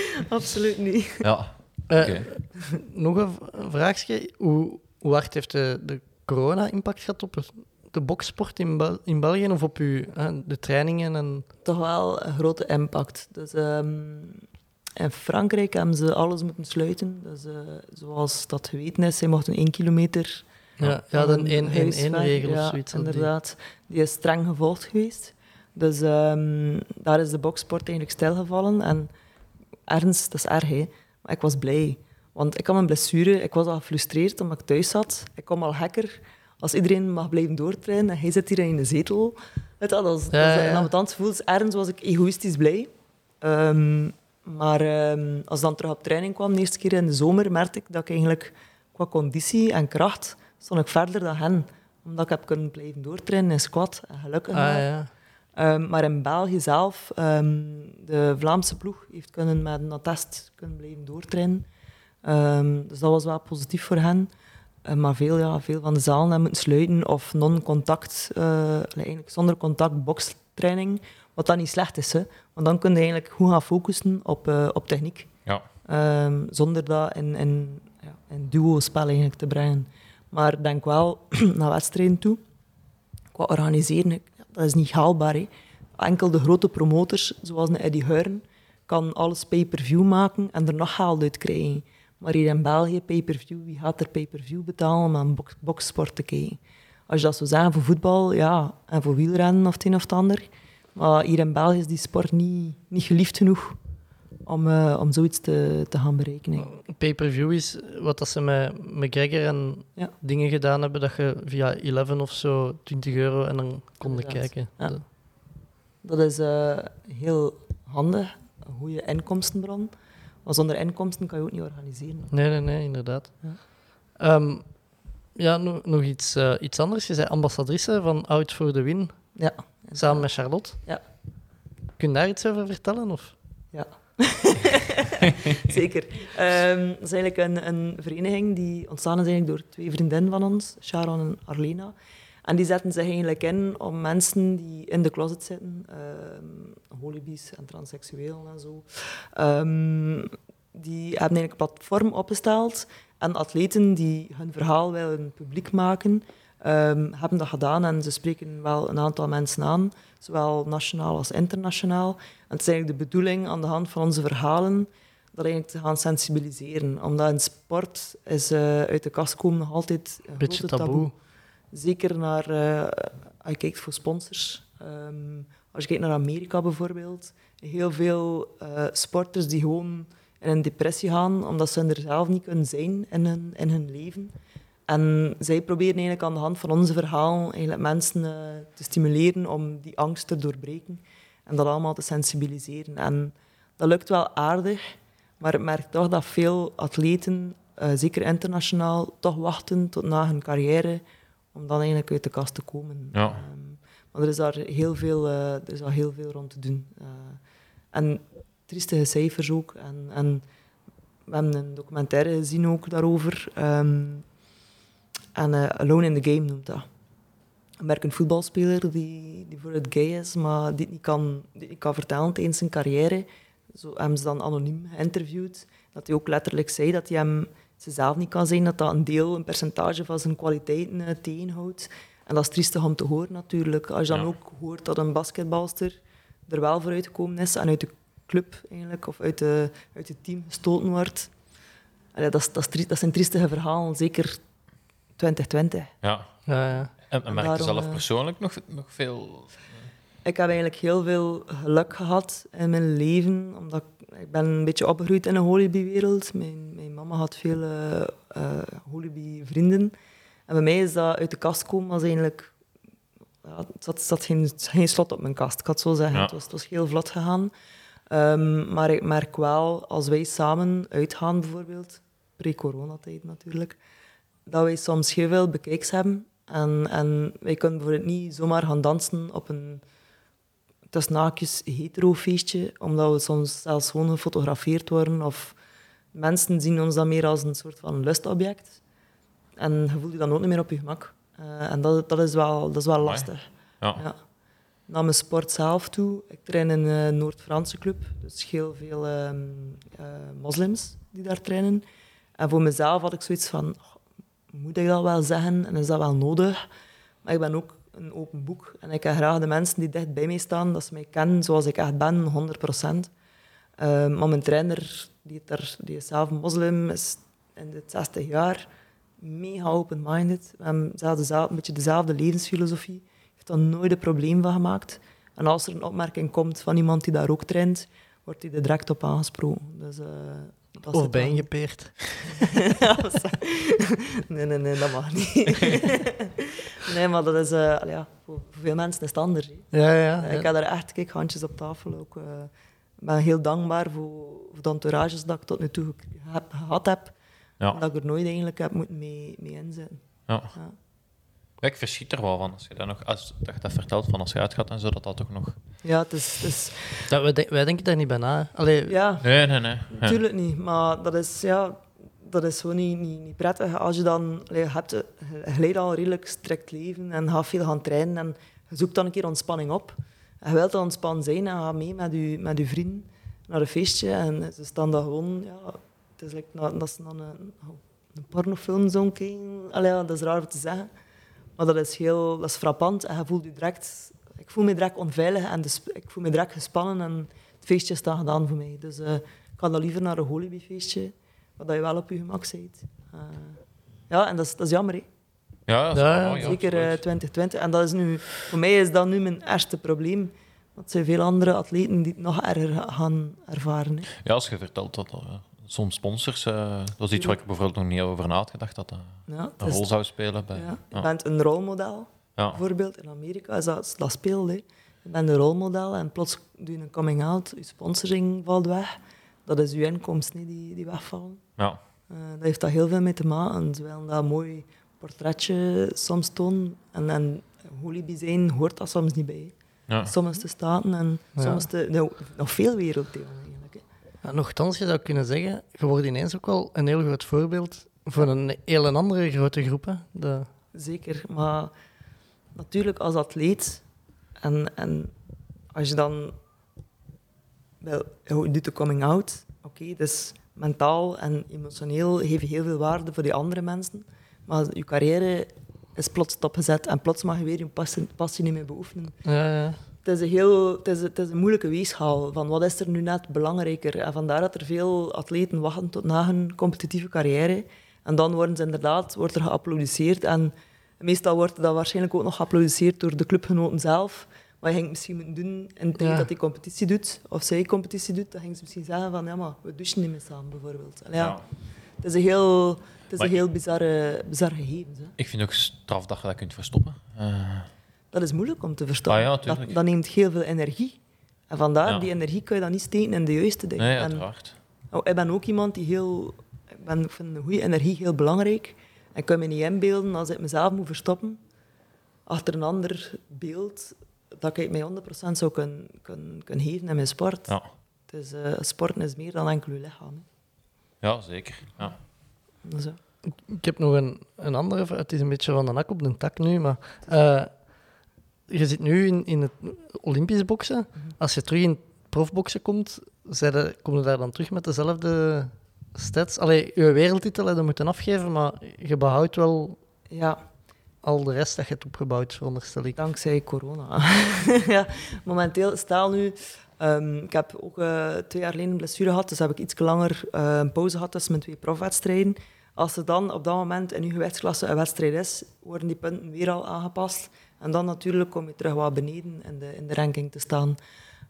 Absoluut niet. Ja, Eh, oké. Nog een v- een vraagje. Hoe, hoe hard heeft de, de corona impact gehad op de boksport in, Bel- in België of op uw, eh, de trainingen? En... toch wel een grote impact. Dus, ehm, in Frankrijk hebben ze alles moeten sluiten. Dus, eh, zoals dat geweten is, zij mochten één kilometer Ja, ja, van de hun 1-1 huis weg. regel of zoiets. die. inderdaad. Die is streng gevolgd geweest. Dus ehm, daar is de boksport eigenlijk stilgevallen. En ernst, dat is erg, hè. Maar ik was blij. Want ik had een blessure. Ik was al gefrustreerd omdat ik thuis zat. Ik kom al gekker. Als iedereen mag blijven doortrainen en hij zit hier in de zetel. Weet je, dat is, dat Ja, gevoel. Dus ergens was ik egoïstisch blij. Ehm, Maar ehm, als ik dan terug op training kwam, de eerste keer in de zomer, merkte ik dat ik eigenlijk qua conditie en kracht stond ik verder dan hen. Omdat ik heb kunnen blijven doortrainen in squat. En gelukkig Ah, ja. Ehm, maar in België zelf, ehm, de Vlaamse ploeg heeft kunnen met een attest kunnen blijven doortrainen. Ehm, dus dat was wel positief voor hen. Maar veel, ja, veel van de zalen hebben moeten sluiten of non-contact, eh, eigenlijk zonder contact bokstraining. Wat dan niet slecht is, hè. want dan kun je eigenlijk goed gaan focussen op, eh, op techniek. Ja. Zonder dat in, in, ja, in duo-spel eigenlijk te brengen. Maar denk wel naar wedstrijden toe, qua organiseren, dat is niet haalbaar. Hè. Enkel de grote promotors, zoals een Eddie Huiren, kan alles pay-per-view maken en er nog geld uit krijgen. Maar hier in België, pay-per-view, wie gaat er pay-per-view betalen om aan box, boxsport te kijken? Als je dat zou zeggen voor voetbal, ja, en voor wielrennen of het een of het ander. Maar hier in België is die sport niet, niet geliefd genoeg om, eh, om zoiets te, te gaan bereiken. eigenlijk. Pay-per-view is wat dat ze met McGregor en Ja. dingen gedaan hebben, dat je via 11 of zo 20 euro en dan kon je Inderdaad. kijken. Ja. Dat- is eh, heel handig, een goede inkomstenbron. Maar zonder inkomsten kan je ook niet organiseren. Nee, nee, nee, inderdaad. Ja. Ehm, ja, nog, nog iets, eh, iets anders. Je zei ambassadrice van Out for the Win, Ja. samen met Charlotte. Ja. Kun je daar iets over vertellen? Of? Ja. Zeker. Ehm, dat is eigenlijk een, een vereniging die ontstaan is eigenlijk door twee vriendinnen van ons, Sharon en Arlena. En die zetten zich eigenlijk in om mensen die in de closet zitten, ehm holibies en transseksueel en zo, ehm, die hebben eigenlijk een platform opgesteld. En atleten die hun verhaal willen publiek maken, hebben dat gedaan. En ze spreken wel een aantal mensen aan, zowel nationaal als internationaal. En het is eigenlijk de bedoeling aan de hand van onze verhalen dat eigenlijk te gaan sensibiliseren. Omdat in sport is eh, uit de kast komen nog altijd een Beetje grote taboe. Zeker naar, eh, als je kijkt voor sponsors. Ehm, als je kijkt naar Amerika bijvoorbeeld, heel veel eh, sporters die gewoon in een depressie gaan omdat ze er zelf niet kunnen zijn in hun, in hun leven. En zij proberen eigenlijk aan de hand van onze verhalen eigenlijk mensen te stimuleren om die angst te doorbreken en dat allemaal te sensibiliseren. En dat lukt wel aardig, maar ik merk toch dat veel atleten, eh, zeker internationaal, toch wachten tot na hun carrière om dan eigenlijk uit de kast te komen. Ja. Ehm, maar er is daar heel veel, eh, er is daar heel veel rond te doen. Eh, en triestige cijfers ook. En, en we hebben een documentaire gezien ook daarover. Ehm, en Alone in the Game noemt dat. Een werkend voetbalspeler die, die voor het gay is, maar die niet kan, die niet kan vertellen tijdens zijn carrière. Zo hebben ze dan anoniem geïnterviewd. Dat hij ook letterlijk zei dat hij hem zichzelf niet kan zijn, dat dat een deel, een percentage van zijn kwaliteiten eh, tegenhoudt. En dat is triestig om te horen natuurlijk. Als je dan Ja. ook hoort dat een basketbalster er wel voor uitgekomen is en uit de club eigenlijk, of uit, de, uit het team gestoten wordt. Allee, dat, is, dat, is dat zijn triestige verhalen, zeker 2020. Ja. Ja, ja. En, en merk je zelf eh, persoonlijk nog, nog veel... Ik heb eigenlijk heel veel geluk gehad in mijn leven, omdat ik, ik ben een beetje opgegroeid in een holibi-wereld. Mijn, mijn mama had veel eh eh, holibi-vrienden. En bij mij is dat uit de kast komen was eigenlijk... Ja, het zat, zat geen, geen slot op mijn kast, ik had zo zeggen. Ja. Het, was, het was heel vlot gegaan. Ehm, maar ik merk wel, als wij samen uitgaan bijvoorbeeld, pre-coronatijd natuurlijk, dat wij soms heel veel bekijks hebben. En, en wij kunnen bijvoorbeeld niet zomaar gaan dansen op een tussen haakjes hetero feestje, omdat we soms zelfs gewoon gefotografeerd worden. Of mensen zien ons dan meer als een soort van lustobject. En je voelt je dan ook niet meer op je gemak. Eh, en dat, dat, is wel, dat is wel lastig. Ja. Ja. Naar mijn sport zelf toe. Ik train in een Noord-Franse club. Dus heel veel ehm, eh, moslims die daar trainen. En voor mezelf had ik zoiets van... "Oh, moet ik dat wel zeggen? En is dat wel nodig? Maar ik ben ook een open boek. En ik heb graag de mensen die dicht bij mij staan, dat ze mij kennen zoals ik echt ben, 100 procent. maar mijn trainer, die, die is zelf moslim, is in de 60 jaar mega open-minded. We hebben zelf dezelfde- een beetje dezelfde levensfilosofie. heeft daar nooit een probleem van gemaakt. En als er een opmerking komt van iemand die daar ook traint, wordt hij er direct op aangesproken. Dus, eh, dat Of. Ja, dat is- nee, nee, nee, dat mag niet. nee, maar dat is... eh, ja, voor, veel mensen is het anders. Ja, ja. Ik heb daar echt kijk, handjes op tafel ook. eh, ben heel dankbaar voor, voor de entourages dat ik tot nu toe heb, gehad heb. Ja. En dat ik er nooit eigenlijk heb moeten mee, mee inzetten. Ja. Ja. Ja, ik verschiet er wel van als je dat, nog, als, dat je dat vertelt van als je uitgaat en zo, dat dat toch nog... Ja, het is, het is, Dat, wij, wij denken daar niet bij na. Allee, ja, Nee, nee, nee. Ja. Niet, maar dat is, ja, dat is gewoon niet, niet, niet prettig. Als je dan, allee, je hebt je leidt al een redelijk strikt leven en gaat veel gaan trainen en je zoekt dan een keer ontspanning op. En je wilt dan ontspannen zijn en ga mee met je, met je vrienden naar een feestje en ze staan daar gewoon, ja, het is like, na- dat ze dan een, een pornofilm zo kijken. Allee, ja, dat is raar om te zeggen, maar dat is heel, dat is frappant en je voelt je direct, ik voel me direct onveilig en de sp- ik voel me direct gespannen en het feestje is dan gedaan voor mij. Dus eh, ik ga dan liever naar een holibi-feestje, waar je wel op je gemak bent. Eh, ja, en dat is, dat is jammer, hè. Ja, dat is Ja, Zeker eh, absoluut. 2020. En dat is nu, voor mij is dat nu mijn eerste probleem. Want er zijn veel andere atleten die het nog erger ga- gaan ervaren. Hè. Ja, als je vertelt dat eh, soms sponsors, eh, dat is iets waar ik bijvoorbeeld nog niet over na had gedacht, dat dat Ja, een rol zou spelen bij... ja, je bent een rolmodel. Ja. Bijvoorbeeld in Amerika is dat, dat speelt. Hè. Je bent een rolmodel en plots doe je een coming-out, je sponsoring valt weg. Dat is je inkomsten hè, die, die wegvallen. Ja. Eh, dat heeft daar heel veel mee te maken. Ze willen dat mooi portretje soms tonen. En, en holibi zijn hoort dat soms niet bij. Ja. Soms te staten en Ja. soms nou, nog veel werelddelen. Ja, nochtans, je zou kunnen zeggen, je wordt ineens ook wel een heel groot voorbeeld voor een heel een andere grote groep. De, Zeker, maar natuurlijk als atleet en, en als je dan wel, je doet de coming out, oké, dus mentaal en emotioneel geef je heel veel waarde voor die andere mensen, maar je carrière is plots stopgezet en plots mag je weer je passie, passie niet meer beoefenen. ja, ja. Het is, een heel, het, is, het is een moeilijke weegschaal van wat is er nu net belangrijker. En vandaar dat er veel atleten wachten tot na hun competitieve carrière. En dan worden ze inderdaad wordt er geapplaudisseerd. En meestal wordt dat waarschijnlijk ook nog geapplaudisseerd door de clubgenoten zelf. Maar je ging het misschien moeten doen in Ja. dat hij competitie doet, of zij competitie doet, dan ging ze misschien zeggen van ja, maar we douchen niet meer samen bijvoorbeeld. Ja. Ja. Het is een heel, het is Maar een heel bizarre, bizarre gegeven. Hè. Ik vind ook straf dat je dat kunt verstoppen. Eh, Dat is moeilijk om te verstoppen. Ah ja, dat, neemt heel veel energie. En vandaar, Ja. die energie kun je dan niet steken in de juiste dingen. nee, En, uiteraard. oh, ik ben ook iemand die heel... Ik, ben, ik vind een goede energie heel belangrijk. En ik kan me niet inbeelden als ik mezelf moet verstoppen achter een ander beeld dat ik mij 100% zou kunnen, kunnen, kunnen geven in mijn sport. Ja. Het is, eh, sporten is meer dan enkel je lichaam. ja, zeker. Ja. Zo. Ik heb nog een, een andere vraag. Het is een beetje van de nak op de tak nu, maar eh, je zit nu in, in het Olympisch boksen. Als je terug in het profboksen komt, kom je daar dan terug met dezelfde stats? Allee, je wereldtitel heb je moeten afgeven, maar je behoudt wel Ja, al de rest dat je hebt opgebouwd, veronderstel ik. dankzij corona. ja, momenteel, stel nu... ehm, ik heb ook eh, twee jaar geleden een blessure gehad, dus heb ik iets langer eh, een pauze gehad tussen mijn twee profwedstrijden. Als er dan op dat moment in uw gewichtsklasse een wedstrijd is, worden die punten weer al aangepast. En dan natuurlijk kom je terug wat beneden in de, in de ranking te staan.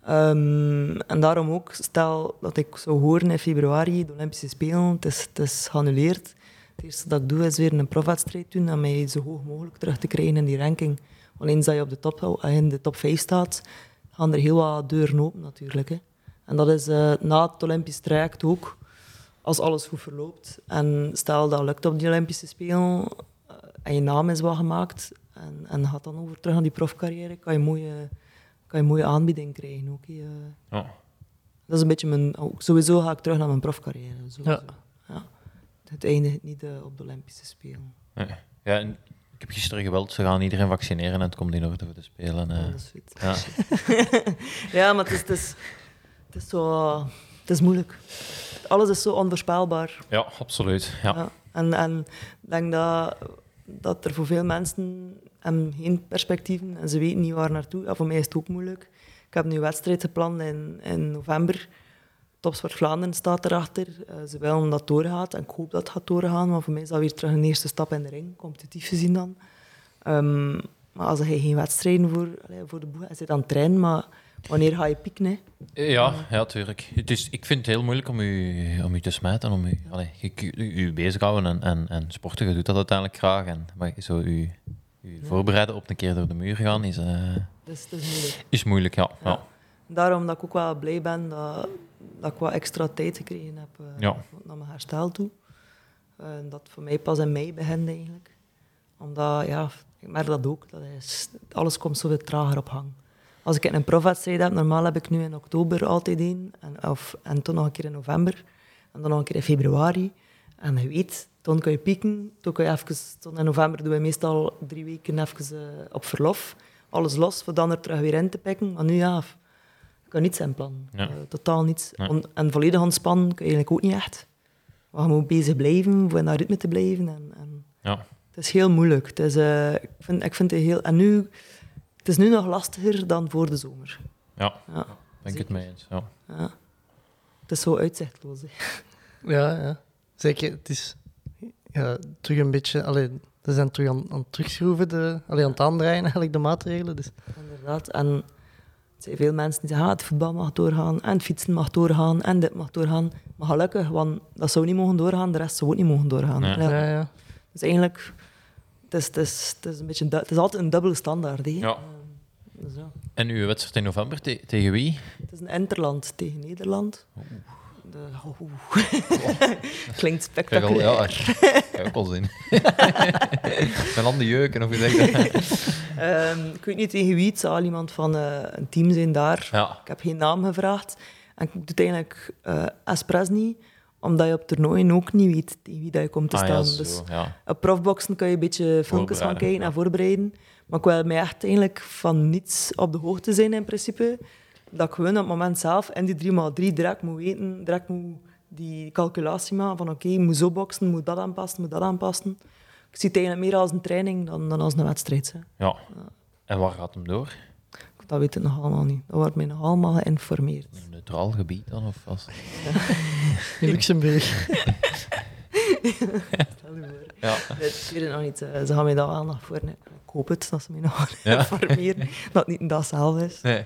Ehm, en daarom ook, stel dat ik zou horen in februari, de Olympische Spelen, het is, het is geannuleerd. Het eerste dat ik doe is weer een profwedstrijd doen en mij zo hoog mogelijk terug te krijgen in die ranking. Want eens dat je op de top, eh, in de top 5 staat, gaan er heel wat deuren open natuurlijk. Hè. En dat is eh, na het Olympisch traject ook, als alles goed verloopt. En stel dat lukt op die Olympische Spelen eh, en je naam is wat gemaakt en, en gaat dan over terug naar die profcarrière, kan je een mooie, kan je mooie aanbieding krijgen. Ook. Ja. Dat is een beetje mijn... ook Sowieso ga ik terug naar mijn profcarrière. Ja. Ja. Het eindigt niet eh, op de Olympische Spelen. Nee. ja en ik heb gisteren geweld, ze gaan iedereen vaccineren en het komt in orde voor de Spelen. eh. Dat is goed. ja. Ja, maar het is, het is, het is zo... Het is moeilijk. Alles is zo onvoorspelbaar. ja, absoluut. Ja. Ja. En, en ik denk dat, dat er voor veel mensen hebben geen perspectieven en ze weten niet waar naartoe. Voor mij is het ook moeilijk. Ik heb nu een wedstrijd gepland in, in november. Topsport Vlaanderen staat erachter. Eh, ze willen dat doorgaat en ik hoop dat het gaat doorgaan. Maar voor mij is dat weer terug een eerste stap in de ring, competitief gezien dan. Ehm, maar als je geen wedstrijden voor, voor de boeg hebt, zit aan het trainen, maar wanneer ga je pieken? Hè? Ja, ja, tuurlijk. Het is, ik vind het heel moeilijk om u, om u te smijten, om u, allee, je, u, u bezighouden en, en, en sporten. Je doet dat uiteindelijk graag. En, maar zo u, u voorbereiden op een keer door de muur gaan is, eh, Dus is moeilijk. is moeilijk, ja. ja. Ja. Daarom dat ik ook wel blij ben dat, dat ik wat extra tijd gekregen heb eh, Ja. naar mijn herstel toe. Dat voor mij pas in mei begint eigenlijk. Omdat, ja, ik merk dat ook. Dat is, alles komt zo weer trager op gang. Als ik een profwedstrijd heb, normaal heb ik nu in oktober altijd één. En, of, en toen nog een keer in november. En dan nog een keer in februari. En je weet, toen kan je pieken. Toen kan je even, toen in november doen we meestal drie weken even eh, op verlof. Alles los, voor dan er terug weer in te pikken. Maar nu ja, ik kan niets in plan. Ja. Eh, totaal niets. Ja. On- en volledig ontspannen kan je eigenlijk ook niet echt. Maar je moet bezig blijven, voor in dat ritme te blijven. En, en Ja. het is heel moeilijk. Het is, eh, ik, vind, ik vind het heel... En nu... Het is nu nog lastiger dan voor de zomer. Ja, Ja, ben ik het mee eens. Ja. ja. Het is zo uitzichtloos. hè. Ja, ja. Zeker. Het is ja, terug een beetje... Allee, ze zijn terug aan, aan het terugschroeven, de, allee, aan het aandraaien eigenlijk, de maatregelen. Dus. Inderdaad. En er zijn veel mensen die zeggen, ah, het voetbal mag doorgaan, en het fietsen mag doorgaan, en dit mag doorgaan. Maar gelukkig, want dat zou niet mogen doorgaan, de rest zou ook niet mogen doorgaan. Ja, ja. Dus eigenlijk, het is, het is, het is, een beetje, het is altijd een dubbele standaard. Hè. Ja. Ehm, dus ja. En uw wedstrijd in november te- tegen wie? Het is een interland tegen Nederland. De, oeh. Klinkt Kijk al, spectaculair. ja, ik heb ook al zin. Mijn handen jeuken, of je zegt dat. Ehm, ik weet niet tegen wie, het zal iemand van eh, een team zijn daar. Ja, Ik heb geen naam gevraagd. En ik doe het eigenlijk eh expres niet, omdat je op toernooien ook niet weet tegen wie dat je komt te ah, staan. ja, dus ja. op profboxen kan je een beetje filmpjes van kijken ja. en voorbereiden. Maar ik wil mij echt eigenlijk van niets op de hoogte zijn in principe. Dat ik gewoon op het moment zelf in die 3x3 direct moet weten, direct moet die calculatie maken van oké, moet zo boksen, moet dat aanpassen, moet dat aanpassen. Ik zie het eigenlijk meer als een training dan, dan als een wedstrijd. Hè. ja. En waar gaat hem door? Dat weet ik nog allemaal niet. Dat wordt mij nog allemaal geïnformeerd. Een neutraal gebied dan? Of was... In Luxemburg. Stel je voor. Ja. Ik weet het nog niet. eh, Ze gaan mij daar aandacht voor. nee. Ik hoop het, dat ze mij nog gaan Ja. informeren. Dat het niet een dag zelf is. Nee.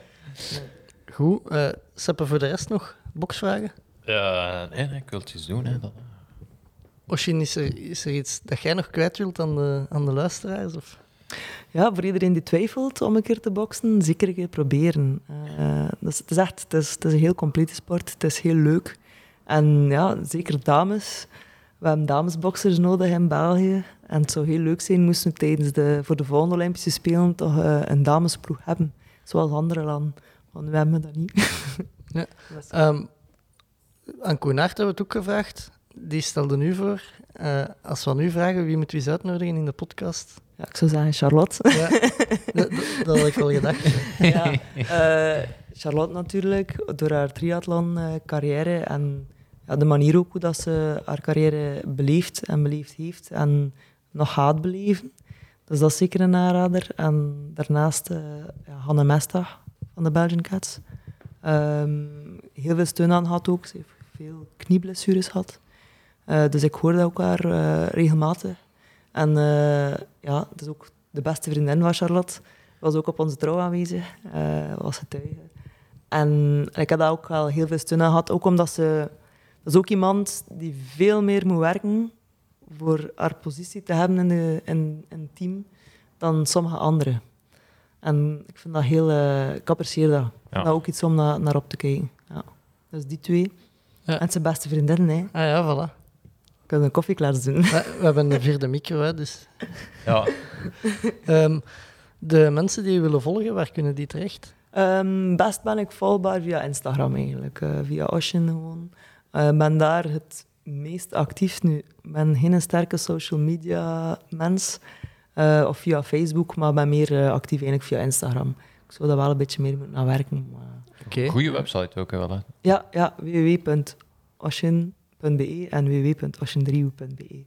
Goed. eh Seppe, voor de rest nog boksvragen? Ja, nee, nee, ik wil het eens doen. Hè, dat. Oshin, is er, is er iets dat jij nog kwijt wilt aan de, aan de luisteraars? Of? Ja, voor iedereen die twijfelt om een keer te boksen, zeker een keer proberen. Eh, dat is, het is echt het is, het is een heel complete sport. Het is heel leuk. En ja, zeker dames. We hebben damesboxers nodig in België. En het zou heel leuk zijn moesten we tijdens de, voor de volgende Olympische Spelen toch eh, een damesploeg hebben. Zoals andere landen. Want we hebben dat niet. Ja. Dat Ehm, aan hebben we het ook gevraagd. Die stelde nu voor. eh, als we aan u vragen, wie moeten we eens uitnodigen in de podcast? Ja, ik zou zeggen Charlotte. Ja, dat, had ik wel gedacht. ja, eh, Charlotte natuurlijk, door haar triathlon-carrière en ja, de manier ook hoe dat ze haar carrière beleeft en beleefd heeft en nog gaat beleven. Dus dat is zeker een aanrader. En daarnaast eh ja, Hanne Mesta van de Belgian Cats. Ehm, heel veel steun aan gehad ook. Ze heeft veel knieblessures gehad. Eh, dus ik hoor dat ook haar eh, regelmatig. En eh, ja, het is ook de beste vriendin van Charlotte was ook op onze trouw aanwezig, eh, was getuige. En ik heb daar ook wel heel veel steun aan gehad, ook omdat ze... Dat is ook iemand die veel meer moet werken voor haar positie te hebben in, de, in, in het team dan sommige anderen. En ik vind dat heel... eh, ik apprecieer dat. Ja. dat ook iets om na- naar op te kijken. Ja. Dus die twee. Ja. En zijn beste vriendin, hè. Ah ja, voilà. Ik kan een koffieklaars doen. We, we hebben een vierde micro, hè, dus... Ja. Ehm, de mensen die je willen volgen, waar kunnen die terecht? Ehm, best ben ik volgbaar via Instagram eigenlijk, eh, via Ocean gewoon. Ik ben daar het meest actief nu. Ik ben geen sterke social media mens, eh, of via Facebook, maar ben meer eh, actief eigenlijk via Instagram. Ik zou daar wel een beetje meer moeten aan werken. Maar... Oké. Goeie website ook wel. Hè. Ja, ja www.ocean.be en www.ocean3u.be.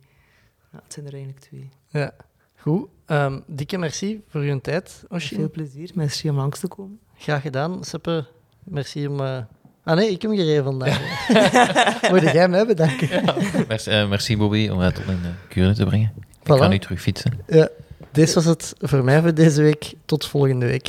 Ja, het zijn er eigenlijk twee. Ja. Goed. Ehm, dikke merci voor uw tijd, Oshin. veel plezier, merci om langs te komen. Graag gedaan. Seppe, merci om... eh, Ah nee, ik heb hem gereden vandaag. Moet jij mij bedanken. Merci, eh, merci Bobby om het tot in de kuren te brengen. Ik ga nu terug fietsen. Ja, dit was het voor mij voor deze week. Tot volgende week.